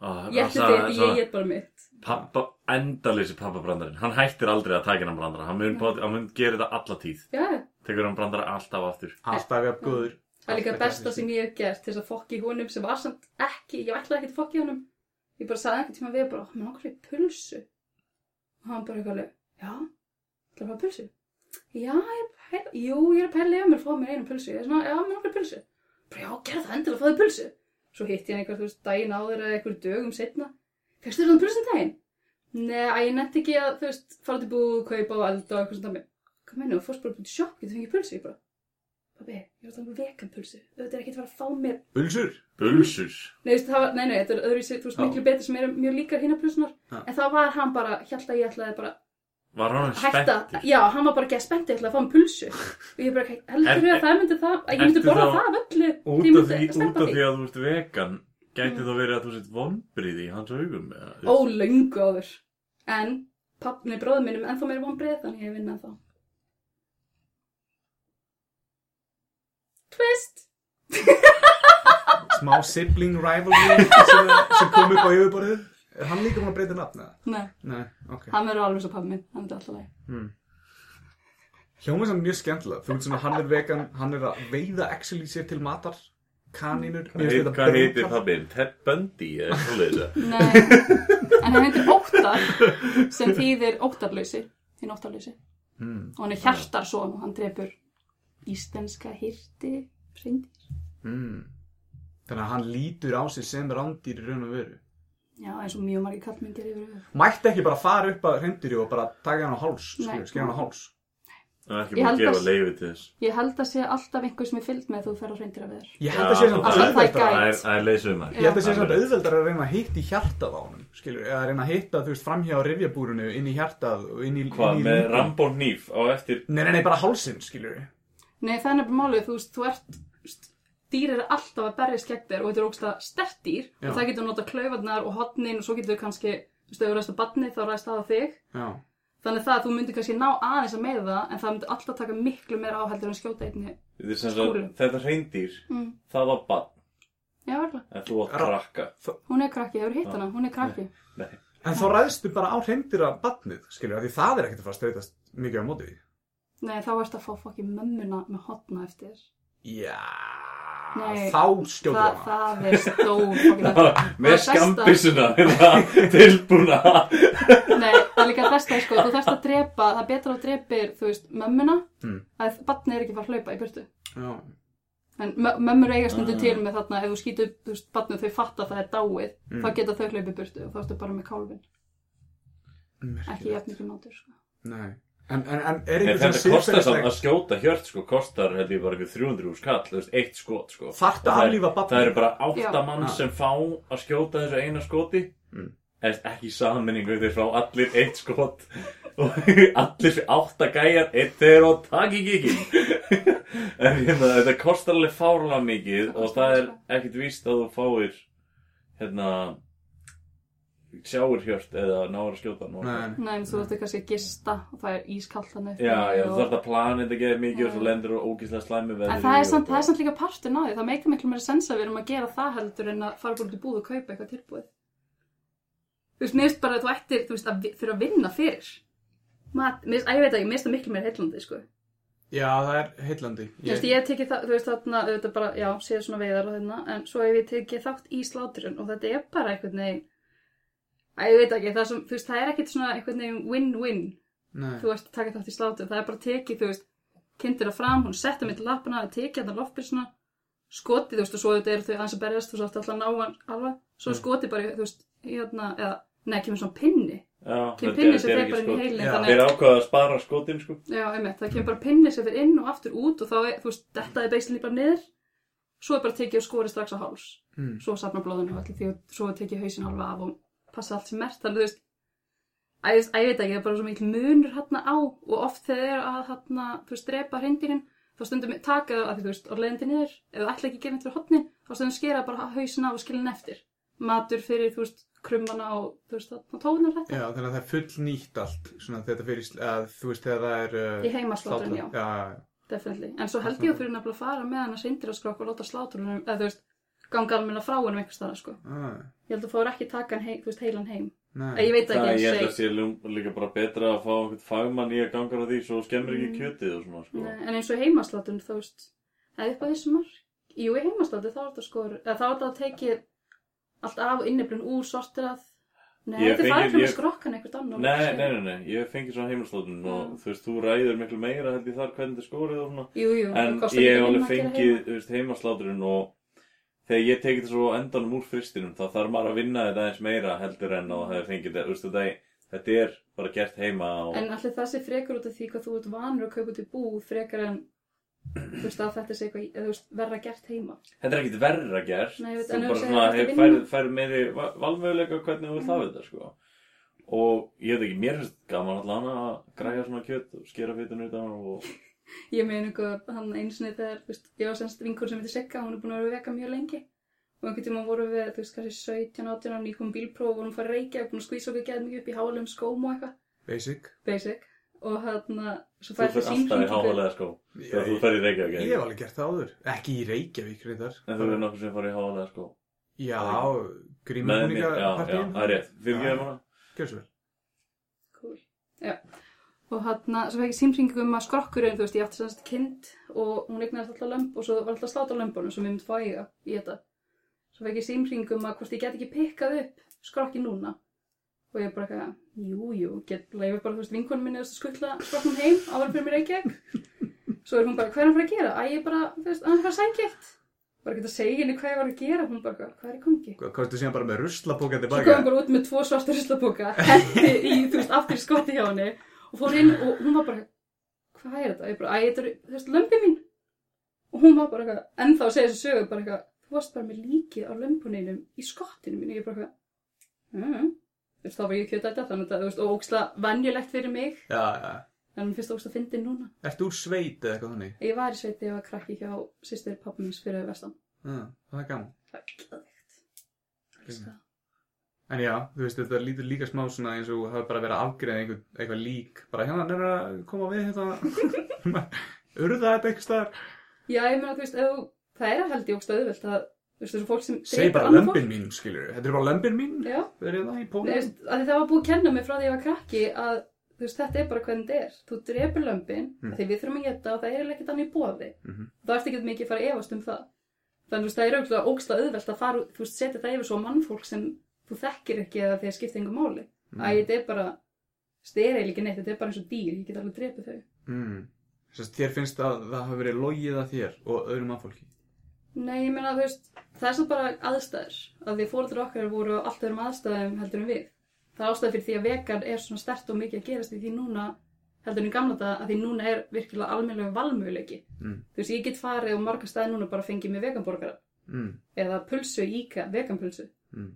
Ó, Ég ætti það- þetta, ég get bara mitt. Pappa, endalýsi pappabrandarinn Hann hættir aldrei að taka hann brandara Hann mun, hann mun gera þetta alla tíð Já, Tekur hann brandara alltaf aftur Alltaf jafn góður. það er líka besta sem ég hef gert til þess að fokki honum sem var samt ekki, ég ætlaði ekki að fokki honum. Ég bara sagði einhvern tíma við bara, mér langar í pulsu. Og hann bara eitthvað alveg, já, ætlaði að fá pulsu? Já, ég er að jú, ég er að pæla ef mér fá mér einu pulsu. Ég er svona, já, mér langar í pulsu. Bara, já, gerð það endilega, fáðu pulsu. Svo hitti ég hann einhver, þú veist, daginn áður eða einhver dögum setna. Fekstu þér þannig pulsun daginn? Nei, að ég nefndi ekki að, þú veist, fara til búið, kaupa og elda og eitthvað svona. Hvað þú fórst bara út í sjokk, getur fengið pulsu? Ég bara, pabbi, ég var að tala um vegan pulsu. Þetta er ekki að fara að fá mér. Bulsur. Bulsur Nei, veist, var, nei, nei, þetta er öðru þú veist, miklu betur sem eru mjög líkar hinna pulsunar. Já. En þá var hann bara, að ég ætlaði bara Var hann spenntur? já, hann var bara ekki að ég ætlaði að fá mér pulsu. Og ég bara, heldur Er- þú að það myndi það, að ég myndi borða þá- það af öllu. Út af því, út af því að þú ert vegan Gæti Mm. þá verið að þú sett vonbriði í hans augum Ó, löngu áður. En pappni bróður minnum ennþá meira vonbreið þannig ég vinna þá. Twist! Smá sibling rivalry sem, sem kom upp á yfirborðið. Er hann líka búin að breyta nafn eða? Nei, Nei, ok. hann verður alveg svo pabbi minn, hann er alltaf leið. Hljóma sem mjög skemmtilega. Þú veit svona, hann er vegan, hann er að veiða actually sér til matar, kanínur. Hvað heitir minn? Ted Bundy eða svoleiðis Nei, en hann heitir Óttar sem þýðir óttarlausi, hinn óttarlausi. Mm. Og hann er hjartarsson og hann drefur íslenska hirti hreindýr. Mm. Þannig að hann lítur á sig sem rándýr í raun og veru. Já, eins og mjög margir kallmyndir yfir. Mætti ekki bara fara upp að hreindýri og bara taka hann á háls, skilja hann á háls. Það er ekki búin að gefa að- leiði til þess Ég held að sé alltaf einhver sem er fylgd með þú fer á hreindýra við þér. Ég held að sé samt alltaf það er er- er leiðsumar Ég held að sé alveg. auðveldar að reyna að hitta í hjartað á skilur, eða að reyna að hitta, þú veist, framhjá rifjabúrunu, inn í hjartað og inn í... Hvað, með hníf á eftir Nei, nei, nei, bara hálsinn, skilur. Nei, það er nefnilega málið, þú veist, þú ert, dýr eru alltaf að berjast gegn þér og þetta er ógsta stert dýr Já. og það getur nota klaufarnar og hotnin og svo getur kannski, þú veist, ef þú ræst á badni þá ræst það á þig. Já. Þannig það að þú myndir kannski ná aðeins að með það en það myndir alltaf taka miklu meira áheldur en skjóta einni. Þetta er sem sagt, Skúli. þetta hreindýr Mm. Það var bann, Já, verðlega. en þú átt krakka Hún er krakki, hefur hitt hana, hún er krakki. Nei, En þá ræðstu bara á hreindýra badnið, skilur, af því það er ekkert að fara að streytast mikið á móti því. Nei, þá ertu að fá fokki mömmuna með hotna eftir. Já, Nei, þá skjótu Það, það er fokki með skambissuna tilbúna Nei, það er líka að besta, sko, þú þarfst að drepa, það er betra að drepir, þú veist, mömmuna, Mm. að batni er ekki að fara að hlaupa í burtu. Já. En mö- mömmur eiga stundu Ah. til með þarna, ef þú skýtur, þú veist, batni og þau fatta að það er dáið, Mm. þá geta þau hlaupið burtu og þá ertu bara með kálfin. Ekki Merkilegt. jafn mikið mátur, sko. Nei. En, en, en er En einhver þetta kostar samt að skjóta hjört sko, kostar held ég bara eitthvað 300 úr skall, þú veist, eitt skot sko. Er- aflífa barnið? Það eru bara átta mann Já. sem fá að skjóta þessu eina skoti Mm. en ekki í sammenningu þeir fá allir eitt skot og allir átta gæjar eitt þeir og takk í kikinn en hérna, þetta kostar alveg fárlega mikið og það er ekkit víst að þú fáir hérna sjáir hjört eða náður að skjóta hann og- Nei. Nei, en þú ertu kannski að gista og það er ískallt þannig. Já, já, þú og... þarf að plana þetta geða mikið og Já. lendur þú ógíslega slæmi veðri En það er, og samt, það er samt líka partur náði, það meikar miklu meira sens að við erum að gera það heldur en að fara búin til búð og kaupa eitthvað tilbúið. Þú veist, mér finnst bara að þú ættir, þú veist, að fyrir að vinna fyrir. Mat, mér finnst, að ég veit ekki, mér finnst það miklu meira heillandi, sko. Já, það er heillandi. Þú veist, ég hef tekið það, þú veist, þarna, þetta bara, já, séð svona veiðar og þarna, en svo hef ég tekið þátt í sláturinn og þetta er bara einhvern veginn, að ég veit ekki, það, sem, veist, það er ekkert svona einhvern veginn win-win, þú veist, að taka þátt í slátur, það er bara tekið, þú veist, kynntir það fram, hún setja mig til lappana, það tekið hann loftbísuna, skotið, þú veist, og svo þetta eru þau aðeins að berjast, þú veist, alltaf að ná hann alveg, svo Mm. skotið bara, þú veist, hérna, eða, neða, kemur svona pinni, Já, kemur pinni er- sem er ekki bara inn í heilin, Já. þannig Þeir ákvaða að spara skotin sko. Já, einmitt, það kemur bara pinni sem fyrir inn og aftur út og þá er, þú veist, þetta er basically bara niður. Svo er bara tekið og skorið strax á háls. Mm. svo safna blóðinu og allir því og svo er tekið hausin alveg af og passa allt sem mert þannig, þú veist að, ég- að ég veit ekki, það er bara svo mikil munur hérna á og oft þegar þeir að hérna, þú veist, drepa hreindýrin þá stundum taka það, að þú veist, og leiðandi niður ef þú ætla ekki að gera neitt fyrir hotnin þá stundum skera bara hausin af og skilin eftir matur fyrir, þú veist, krummana og þú veist, þarna tónar þetta Já, þannig að það er full nýtt allt, svona þetta fyrir, að, þú veist, þegar það er... Uh, í já. slátrun. Já, já, já. Definitely. En svo held ég að fyrir nefnilega að fara með hann að seindir að skrokk og láta slátrunum, eða þú veist, ganga almenna frá hennum einhvers staðar, sko. Ah, Ég held að fóður ekki taka hann heim, veist, heilan heim. nei. Ég veit Það ekki ég held að sé líka bara betra að fá einhvern fagmann í að ganga á því svo skemmir ekki kjötið og svona sko Nei, En eins og heimaslátrun, þú veist, eða upp að þessu mark. Jú, í heimaslátrun, þá er þetta sko, eða þá er þetta að tekið allt af inniblun úr sortirað. Nei, þetta er farið ég- skrokkan einhvert annar. Nei, nei, nei, nei, ég fengi svona heimilslótun og Já. þú veist, þú ræður miklu meira held ég þar hvernig þetta er skórið og svona Jú, jú, En það kostar ég hef ekki alveg minna að gera fengið, heimasláturinn og þegar ég tekið þetta svo endanum úr fristinum þá þarf maður að vinna þetta eins meira heldur en að það hefur fengið þetta, þú veist, þetta, þetta er bara gert heima og En allir það sé frekar út af því hvað þú ert vanur að kaupa í búð frekar en, þú veist, að þetta sé eitthvað, veist, verra gert heima. þetta er ekkit verra gert. Nei, veit, þú bara svona þetta hef, færð fær meiri va- valmöguleika hvernig þú vilt hafa þetta, sko. Og ég veit ekki, mér finnst gaman allan að græja svona kjött og skera fytun utan og Ég meina eitthvað, hann einu sinni þegar, þú veist, ég var semst vinkur sem heitir Sigga, hún er búin að vera veka mjög lengi. Og einhvern tíma voru við, þú veist, kannski 17, 18 og nýkom bílpróf og vorum farið reykja og búin að skvísa okkur geða mikið upp í háalum skóm og eitthvað, Basic. basic. Og hérna, svo þú færði fyrir alltaf í hávalega skó þegar þú fer í Reykjavík ég hef alveg gert það áður. Ekki í Reykjavík, reyndar. en þú er nokkuð sem farið í Og hann, svo fekk ég símringu um að skrokkurinn, þú veist, ég átti semst kind og hún eignast alltaf lömb og svo var alltaf slátt á lömbunum sem við myndum fá eiga í þetta. Svo fekk ég símringu um að hvort ég get ekki pikkað upp skrokki núna. Og ég bara eitthvað, jú, jú, get leifir bara, þú veist, vinkonum minni að skuttla skrokknum heim áður fyrir mér Reykjavík. Svo er hún bara, hvað er hann fyrir að gera? Æ, ég bara, þú veist, hann er fyrir að sækja eitt. Bara ekki að segja henni hvað ég var að gera, hún bara, hvað er í gangi? Hvað kostu síðan bara með ruslapóka Svo tilbaka? kom hann bara út með tvo svarta ruslapoka, hendi í, þú veist, aftur skotti hjá henni og fór inn og hún var bara, hvað er þetta? Ég bara, æ, þetta er, þú veist, lömbi mín. Og hún var bara eitthvað, ennþá að segja þessu sögu, bara eitthvað, þú varst bara með líkið á lömbuninum í skottinu mínu. Ég bara eitthvað, mm, þú veist, þá var ég kjöta þetta, þannig að, þú veist, og óksla venjulegt fyrir mig, Já, já. en mér finnst óksla fyndin núna. Ertu úr sveit eða eitthvað þannig? Ég var í sveiti, ég var krakki hjá sýstir pappa míns fyrir vestan. Já, það er gaman. Það er gæðvegt. Elska það. En já, þú veist, þetta lítur líka smá svona eins og hafa bara verið að afgreða einhver, eitthvað lík. Bara hérna, nefnir að koma við hérna. Urða þetta eitthvað staðar? Já, ég meina, þú veist, þú, það er held ég óksla auðvelt að, þú veist, þessu fólk sem drepur bara lömbin mín, skilur Þetta er bara lömbin mín? Já, Verið það í Nei, póla? veist, að það var búið að kenna mig frá því að ég var krakki að þú veist, þetta er bara hvernig þetta er. Þú drepur lömbin, Mm. því við þurfum að það er í. Mhm. Það að að um það. Þannig þú veist, það er auðvitað ógslag auðvelt að fara, þú veist, setja það yfir svo mannfólk sem þú þekkir ekki eða þeir skipta yngur máli. Mm. Æ, þetta er bara, eiginlega ekki neitt, þetta er bara eins og dýr, ég get alveg drepið þau. Mm. Þér finnst að það hafi verið logið að þér og öðrum mannfólki? Nei, ég meina, þú veist, það er samt bara aðstæður. Að því fóreldur okkar voru allt öðrum aðstæðum heldur en við. Það er ástæður fyrir því að vegan er svona stert og mikið að gerast því núna heldur en gamla þetta að því núna er virkilega almennlega valmöguleiki. Mm. Þú veist, ég get farið og marga staði núna bara fengið mér veganborgara Mm. eða pulsu íka, veganpulsu. Mm.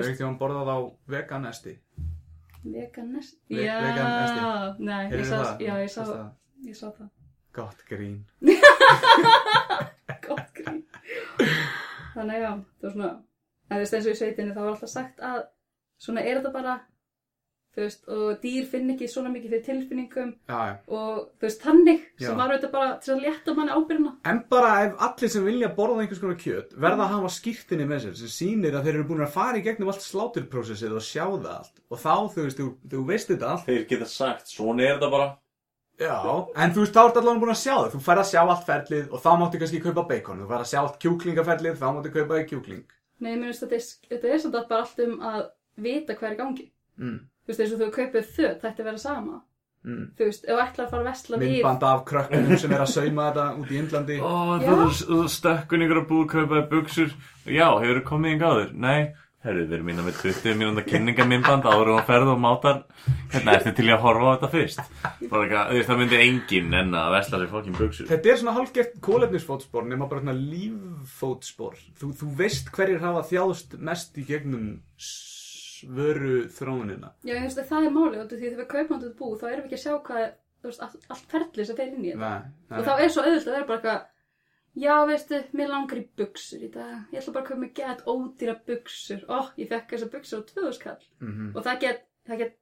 Veist- ekki hann borðað á veganesti? Veganest? Ve- Já, veganesti. nei, ég sá, það? já, ég sá, það? ég sá það. Gott grín. Gott grín. Þannig já, það var svona, þú veist eins og í sveitinni þá var alltaf sagt að svona er þetta bara, veist, og dýr finn ekki svona mikið fyrir tilfinningum Já, já. og þú veist, þannig Já. sem var þetta bara til að létta manni ábyrna. En bara ef allir sem vilja borða einhvers konar kjöt verða að hafa skýrtinni með sér sem sýnir að þeir eru búin að fara í gegnum allt sláturprósessið og sjá það allt. Og þá þú veist, þú, þú veist þetta allt. Þeir geta sagt, svona er þetta bara. Já, en þú veist, þá ertu allavega búin að sjá það. Þú fær að sjá allt ferlið og þá máttu kannski kaupa bacon. Þú fær að sjá allt kjúklingaferlið, þá máttu kaupa Nei, þetta, er- þetta er er. Þú veist, eins og þú kaupið þau, þetta er vera sama. Mm. Þú veist, ef ætlar að fara að vesla við, Myndband af krökkunum sem er að sauma þetta út í Indlandi Ó, Já. þú stökkun ykkur að búið kaupaði buksur Já, hefur komið yngi áður? Nei, herru, við erum mína með 20 mínúnda kynningamindband áður og ferð og mátar Hérna, ertu til í að horfa á þetta fyrst? Bara eitthvað, þú veist, það myndi enginn enn að vesla sér fokkin buksur Þetta er svona hálfgert kólefnisfótspor nema bara svona líffótspor þú, þú veist hverjir hafa þjáðst mest í gegnum svöru þróunina já, ég veist, það er málið, af því þegar við kaupum þetta bú, þá erum við ekki að sjá hvað, þú veist, allt, allt ferlið sem fer inn í þetta. Nei, Og þá er svo auðvitað að vera bara eitthvað, já, veistu, mér langar í buksur í dag, ég ætla bara að kaupa mig gett ódýra buksur, ó, ég fekk þessar buksur á 2000 kall. Mhm. Og það get, það get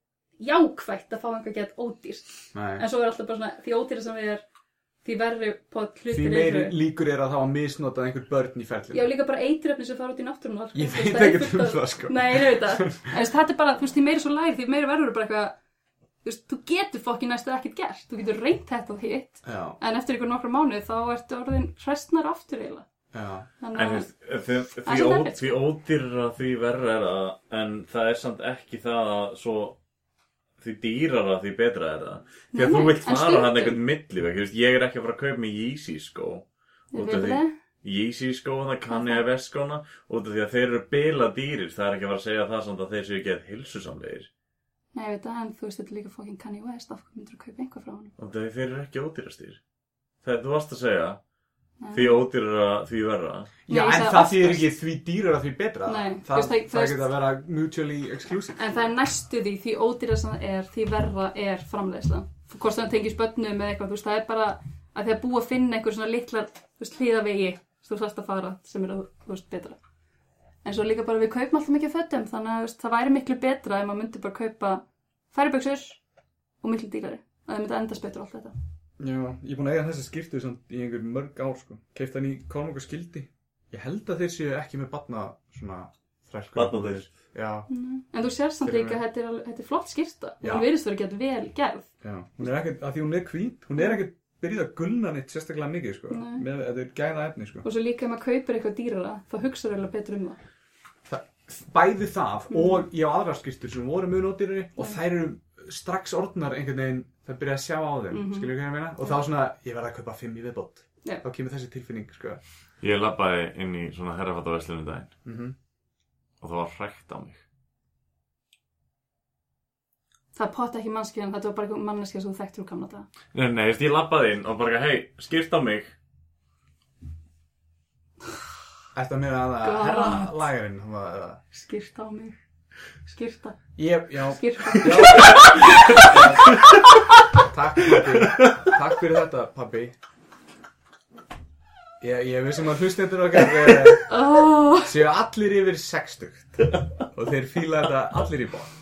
jákvætt að fá einhver gett ódýrt. Nei. En svo er alltaf bara svona, því ódýra sem við er, því að Því meiri eru. líkur er að það var misnotað einhver börn í ferlinu. Já, líka bara eituröfni sem fara út í náttúrunar. Ég veit ekkert um það, sko. Nei, ég veit það. En þetta er bara, þú veist, því meiri svo læri, því meiri verður bara eitthvað, þú veist, þú getur fokkin næstu ekkert gert. Þú getur reynt þetta og hitt. Já, En eftir ykkur nokkra mánuð þá ertu orðin hrestnar aftur eiginlega. já. Þannig En að, þú veist, því, Það því, því verra er það En það er samt ekki það að svo Því dýrara því betra er það Því að þú vilt fara hann einhvern milliveg Ég er ekki að fara að kaupa mig Yeezy skó út af því- það. Yeezy skóna, Kanye West skóna út af því að þeir eru bila dýrir það er ekki að fara að segja það samt að þeir séu ekki að hilsusamlegir Nei, ég veit það, en þú veist, þetta er líka fokkin Kanye West, af hvað myndir að kaupa einhver frá honum? út af því þeir eru ekki ódýrastir það þú varst að segja. Því ódýrara því verra Já, Nei, en það þýðir ekki því dýrar því betra. Nei, það, það- það veist- geta að vera mutually exclusive. En það er næstu því, því ódýra sem það er, því verra er framleiðslan. Hvort það tengis börnum eða eitthvað, þú veist, það er bara að því að búa að finna einhver svona litlar, þú veist, hlýðavegi, þú þarfst að fara, sem er, þú veist, betra. En svo líka bara við kaupum alltaf mikið af fötum, þannig að veist, það væri miklu betra ef maður myndi bara kaupa færiböksur og miklu dýrari. að það myndi endast betur allt þetta. Já, ég er búin að eiga þessa skýrtu í einhver mörg ár, sko. Keift hann í Kormok og skildi. Ég held að þeir séu ekki með batna svona þrælkur. Barnadeild. Já, En þú sér samt líka að þetta er, þetta er flott skýrta Já. hún virðist verið gett vel gerð. já. Hún er ekkert, að því hún er hvít, hún er ekkert byrjuð að gulna neitt sérstaklega mikið, sko. Nei. Með, þetta er gæða efni, sko. Og svo líka ef maður kaupir eitthvað dýrara, þá hugsaður eiginlega betur um það. Það, bæði það og ég á aðra skýrstur sem voru mjög nótýrari og þær eru strax orðnar einhvern veginn, það byrja að sjá á þeim, mm Mhm. skilur hvað ég meina? Og þá svona, ég verði að kaupa fimm í viðbót. Já. Þá kemur þessi tilfinning, sko. Ég labbaði inn í svona herrafattaverslunum daginn Mm og það var hrækt á mig. Það potta ekki mannskjöðan, þetta var bara eitthvað manneskja sem þú þekktur úr gamla daga. Nei, nei, ég labbaði inn og bara, hei, skýrt á mig. Ætti að meina að það herra eða... Skýrta á mig. Skýrta. Já, Skýrta. Takk, pabbi. Takk fyrir þetta, pabbi. Ég, ég vissum að hlustendur okkar eh, Oh, séu allir yfir sextugt og þeir fíla þetta allir í bóð.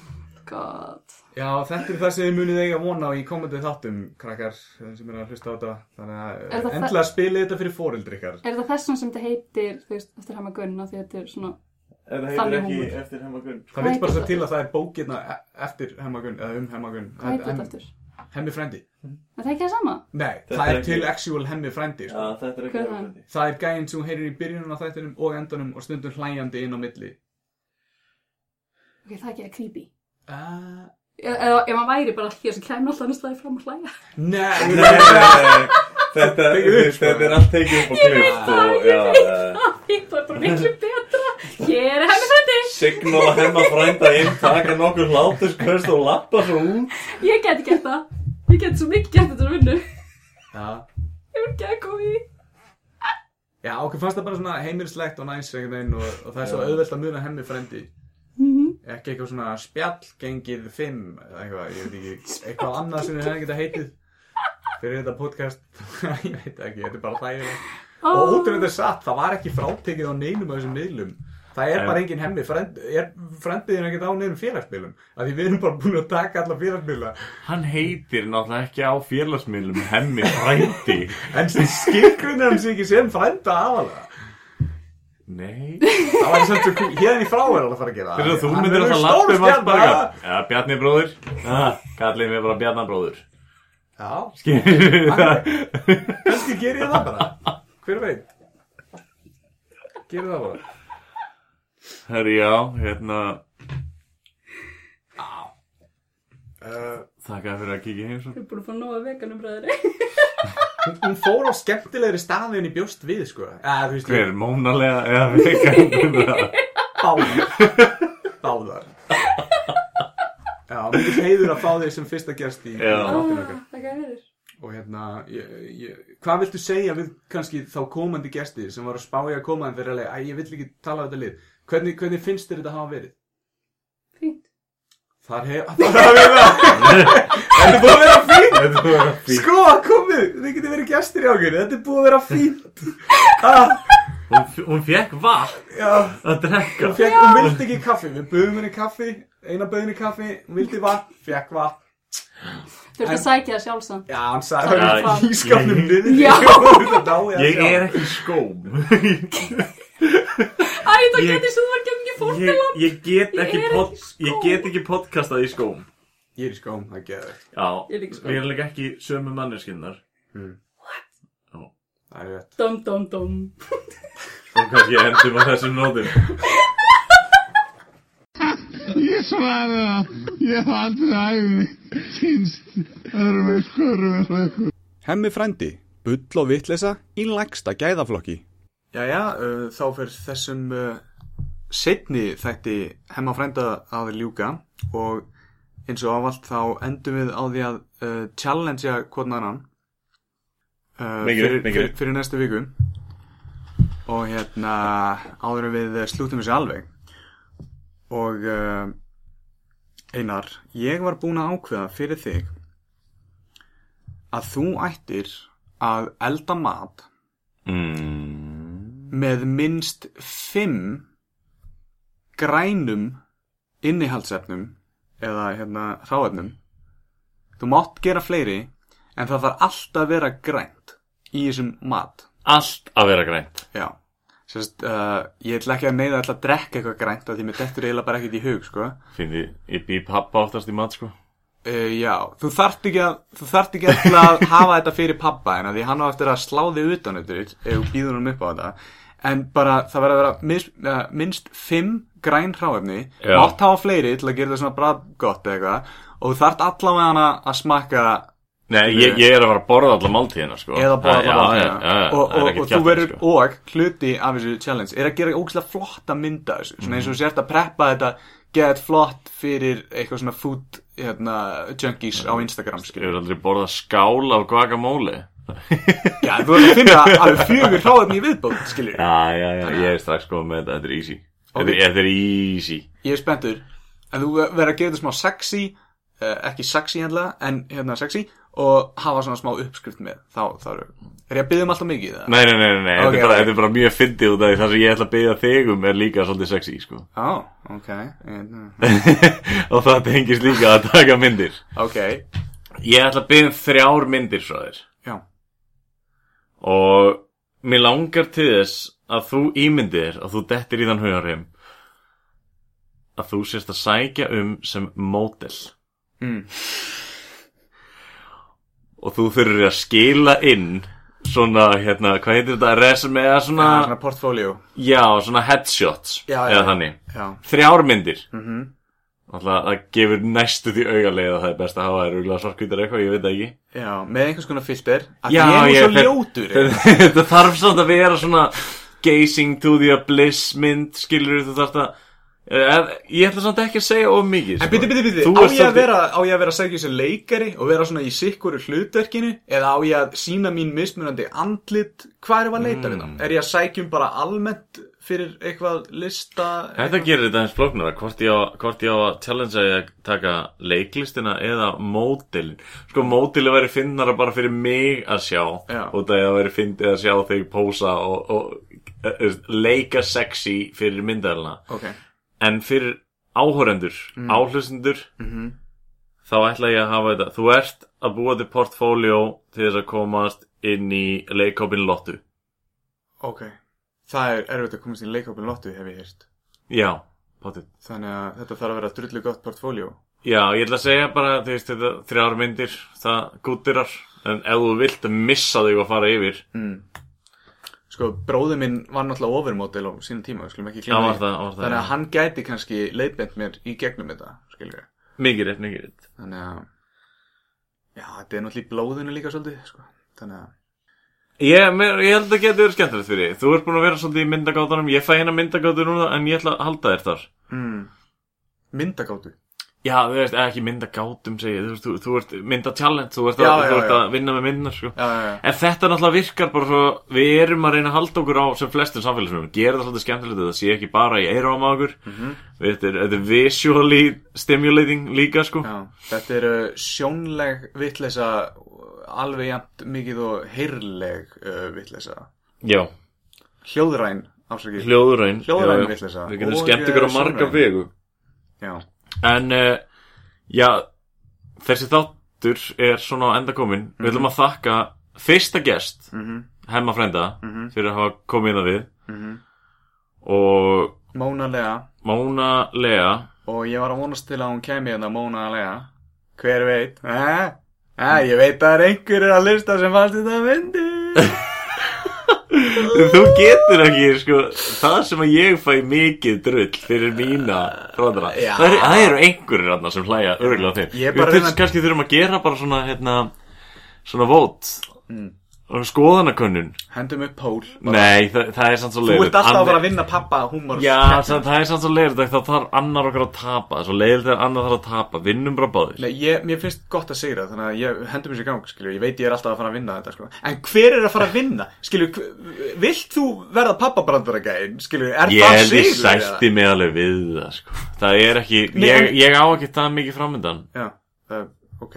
god. Já, þetta er það sem þið munið eiga vona á í komandi þáttum, krakkar sem er að hlusta á þetta. Þannig að eh, endilega spilið þetta fyrir fóreldri ykkar. Er það þessum sem þetta heitir, þú veist, eftir hama gunna því þetta er svona, En það Þannig húmor. eftir hemmagunn. Það heitir bara svo það? til að það er bókirna e- eftir hemmagun, eða um hemmagun. hvað heitir þetta eftir? Hemmi frendi. Er það ekki það sama? Nei, Þetta það er er ekki- til actual hemmi frendi, sko. Já, þetta er er hann? hemmagunn. Það er gæinn sem heyrir í byrjunum á þættinum og endanum og stundum hlæjandi inn á milli. Ok, það er ekki að creepy. Uh, Eða ef maður væri bara hér sem kæmi alltaf næstaði fram að hlæja. nei, Nei, nei, nei, þetta, Tekið upp, sko. þetta er allt tekið upp og klift og, já, Það er bara miklu betra. Henni frændi. signal að hemma frænda inn, taka nokkur hláturskvöst og lappa svo út. Ég geti gert það. Ég geti svo mikið gert þetta vinnu. Já. Ég vil ekki að koma í. Já, okkur fannst það bara svona heimilslegt og næs einhvern veginn og, og það er svo auðvelt að muna hemmi frendi. Ekki eitthvað svona spjall gengið fimm eða eitthvað, ég veit ekki, eitthvað annað sem hefum getað heitið fyrir þetta podcast. ég veit ekki, þetta er bara þægilegt. Og út af þetta satt, það var ekki frátekið á neinum af þessum miðlum. Það er En- bara engin hemmi, frend, er frendiðin ekkert á neinum félagsmiðlum. Af því við erum bara búin að taka alla félagsmiðla. Hann heitir náttúrulega ekki á félagsmiðlum hemmi frændi. En skilgrunir hann sig ekki sem frenda aðalega. Nei. Það var samt svo kú, hérna í frá er alveg að fara að gera Fyrir að þú myndir lappa um allt bara. spjalla. Já, Bjarni bróður. Kallið mér bara Bjarnar bróður. Já, það? kannski ger ég það bara Hver veit Gerir það bara Herri, já, hérna, uh, þakka fyrir að kíkja heim svo. Ég er búin að fá nóga veganum bræðri. hún, hún fór á skemmtilegri staði en í bjóst við sko Eða, þú veist, Hver, mónalega eða vegan? Báðar Báðar Já, mikið heiður að fá þig sem fyrsta gerst í Já. þáttinn okkar. Það er fyrir. Og hérna, ég, ég, hvað viltu segja við kannski þá komandi gesti sem var að spá í að koma en þeir alveg, að ég vill ekki tala á þetta lið. Hvernig, hvernig finnst þér þetta hafa verið? Fínt. Þar hef, þar hafa við það. Þetta er búið að vera fínt. Þetta var að fín. Sko, komið, þið getið verið gestir í okkur. Þetta er búið að vera fínt. Ah, Hún, hún fekk vatn já, að drekka. hún, fekk, hún vildi ekki kaffi. Við buðum henni kaffi, eina buðum henni kaffi, hún vildi vatn, fekk vatn. Þú ert að sækja það sjálfsamt. Já, hann sagði Það er í skapnum niður. Já. Ég er ekki skóm. Ég- getur svo var gengið Ég, fórtiland. ég get Ég ekki er pod, ekki ég podcastað í skóm. Ég er í skóm, það geður. Já, Ég er erum líka ekki sömu manneskinnar. Það er rétt. Dum, dum, dum. Og kannski endum á þessum nótum. Ég svaraði það. Ég hef aldrei æfði kynst. Hemmi frændi, bull og vitleysa í lægsta gæðaflokki. Jæja, uh, þá fyrir þessum uh, setni þætti hemma frænda að ljúka og eins og ávallt þá endum við á því að uh, challengea Mikið, fyrir, fyrir, fyrir næstu viku. Og hérna áður við slútum þessu alveg. Og Einar, ég var búin að ákveða fyrir þig að þú ættir að elda mat Mm. Með minnst fimm grænum innihaldsefnum eða hérna hráefnum þú mátt gera fleiri en það þarf alltaf að vera grænt í þessum mat Allt að vera grænt. já Sérst, uh, ég ætla ekki að neyða að drekka eitthvað grænt af því mér dettur eiginlega bara ekkert í hug, sko. Fyndi, ég bý pappa oftast í mat, sko Uh, já, þú þarft ekki að, þú þarft ekki að að hafa þetta fyrir pappa en að því hann á eftir að slá þig utan þetta ef þú býður hann upp á þetta. En bara, það verður að vera mis, uh, minnst fimm græn hráefni, mátt hafa fleiri til að gera það svona bræðgott eða eitthvað og þú þarft allavega hana að smakka Nei, ég, ég er að fara að borða alla máltíðina, sko. Eða já, já, já, og, og, og þú verður sko. og hluti af þessu challenge er að gera ógæslega flotta mynda þessu svona eins og sért að preppa þetta get flott fyrir eitthvað svona food hérna, junkies á Instagram Ég hefur aldrei borðað skál af guacamole. Já, þú verður að finna alveg fjögur hráðum í viðbót skilur. Já, já, já, ég er strax komið með þetta, þetta er easy. Þetta er- Þetta er easy. Ég er spenntur. En þú verður að gera þetta smá sexy ekki sexy hendla en hérna sexy og hafa svona smá uppskrift með. Þá, þá er, er ég að byggja um alltaf mikið eða? Nei, nei, nei, nei, nei. Ok, þetta, er bara, ok. þetta er bara mjög fyndið út af því það sem ég ætla að byggja þig um er líka svolítið sexy, sko. Á, ok. Hérna, Og það tengist líka að taka myndir. Ok, Ég ætla að byggja um þrjár myndir frá þér. Já. Og mér langar til þess að þú ímyndir að þú dettir í þann hugarheim að þú sést að sækja um sem mótel mm. og þú þurfir að skila inn svona, hérna, hvað heitir þetta, resume eða svona, Já, svona portfóljó já, svona headshots Já, eða já. þannig, Já, þrjár myndir mhm. Alltaf, það gefur næstu því augalega að það er best að hafa þær rúglega svarkvítar eitthvað, ég veit það ekki. Já, með einhvers konar filter að ég er ég- svo ljótur Þetta þarf samt að vera svona gazing to the abyss mynd, skilur þú þarft að eh, Ég ætla samt ekki að segja of mikið En byrju, byrju, byrju, á ég að vera á ég að vera að segja sem leikari og vera svona í sikkuru hlutverkinu? Eða á ég að sína mín mismunandi andlit hvað er að leita við Mm. það? Er ég að sækja um bara almennt fyrir eitthvað lista Þetta gerir þetta eins flóknara. Hvort ég á, ég að challenge að ég taka leiklistina eða mótilin Sko mótili væri finnara bara fyrir mig að sjá Já. og það væri fyndið að sjá þig pósa og, og uh, leika sexy fyrir myndælina Ok, En fyrir áhórendur, mm. áhlustendur mhm. þá ætla ég að hafa þetta. Þú ert að búa til portfóljó til þess að komast inn í leikópin Lottu. Ok, það er erfitt að komast í leikópin lottu hef ég hýrt Já, potið Þannig að þetta þarf að vera drullu gott portfóljó Já, ég ætla að segja bara, þú veist, þetta þrjár myndir, það gútirar, en ef þú vilt missa þig að fara yfir, mm. Sko, bróður minn var náttúrulega overmodel á sínum tíma, skulum ekki var það, var það, Þannig að hann gæti kannski leiðbent mér í gegnum þetta, skilur við. mikið rétt, mikið rétt. Þannig að, já, þetta er náttúrulega í blóðinu líka svolítið, sko. Þannig að, Ég, mér, ég held að það getur verið skemmtilegt fyrir þig. Þú ert búin að vera svolítið í myndagátunum, ég fæ hérna myndagátu núna, en ég ætla að halda þér þar. mm, myndagáttu. Já, þú veist, ekki myndagátum, segi ég, þú veist, þú, þú ert mynda-challenge, þú ert, Já, að, já, þú ert já. að vinna með myndar, sko. Já, já, já. En þetta náttúrulega virkar bara svo, við erum að reyna að halda okkur á sem flestum samfélagsmyndum, gera það svolítið skemmtilegt, það sé ekki bara í eiru á okkur, Mhm. þetta, er, þetta er visually stimulating líka, sko. Já, þetta er uh, sjónleg vitleysa alveg jæmt mikið og heyrleg uh, vitleysa. Já. Hljóðræn, afsakið. Hljóðræn Hljóðræn vitleysa. Við getum skemmt ykkur á marga vegu Já, En uh, Já Þessi þáttur er svona á enda komin Við ætlum að þakka fyrsta gest mhm, Hemma frænda Mhm. Fyrir að hafa komið það við mhm. Og Móna Lea. Móna Lea Og ég var að vonast til að hún kemi hérna Móna Lea. Hver veit? Eh? Eh, ég veit að það er einhverjir að lista sem fannst þetta myndi. Þú getur ekki sko, Það sem að ég fæ mikið drull Fyrir mína fráðara Já. það, það eru einhverjir þarna sem hlæja Örgulega þeim Við þurfum kannski þurfum að gera bara svona hérna, Svona vót Mm. Skoðanakönnun Hendum upp pól. bara. Nei, það, það er samt svo Þú leiðilegt. ert alltaf að fara að vinna pappa húmor. Já, það, það er samt svo leiðilegt þá þarf annar okkar að tapa Svo leiðilegt er annar þarf að tapa Vinnum bara báðir Nei, ég, mér finnst gott að sigra þannig að ég hendum þessu í gang, skilju, ég veit ég er alltaf að fara að vinna þetta, sko. En hver er að fara að vinna? Skilju, vilt þú verða pappabrandara-gæinn, skilju, er Ég það ég sigur? eða? sætti mig alveg við það sko. Það er ekki Nei, ég, ok.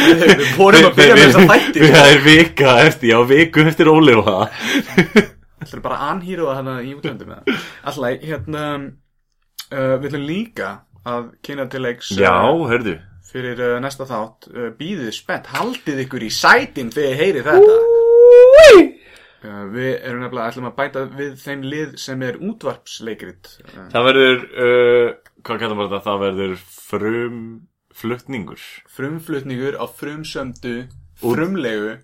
Við við vorum að byrja með þessa þætti, sko. Það er vika eftir, já, viku eftir ólifa Það er bara það hérna í útlöndum. Alltaf, hérna, uh, við ætlum líka að kynna til leiks uh, Já, hörðu fyrir uh, næsta þátt. Uh, býðið spennt, haldið ykkur í sætin þegar ég heyri þetta. Uh, við erum nefnilega ætlum að bæta við þeim lið sem er útvarpsleikrit. Uh, Það verður, uh, hvað kallar maður þetta? Það verður frum flutningur. frumflutningur á frumsömdu, frumlegu,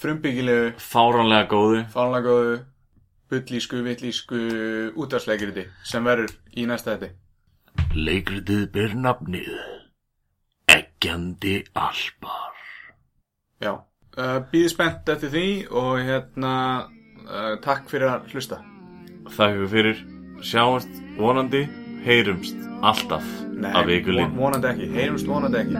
frumbyggilegu, Fáránlega góðu. fánlagóðu, bullísku, vittlísku útvarpsleikriti sem verður í næsta þetta. Leikritið ber nafnið Eggjandi Alpar. Já, uh, býði spennt eftir því og hérna, uh, takk fyrir að hlusta. Þakka ykkur fyrir. Sjáumst vonandi, heyrumst alltaf af von, vikulinn. vonandi ekki, heyrumst vonandi ekki.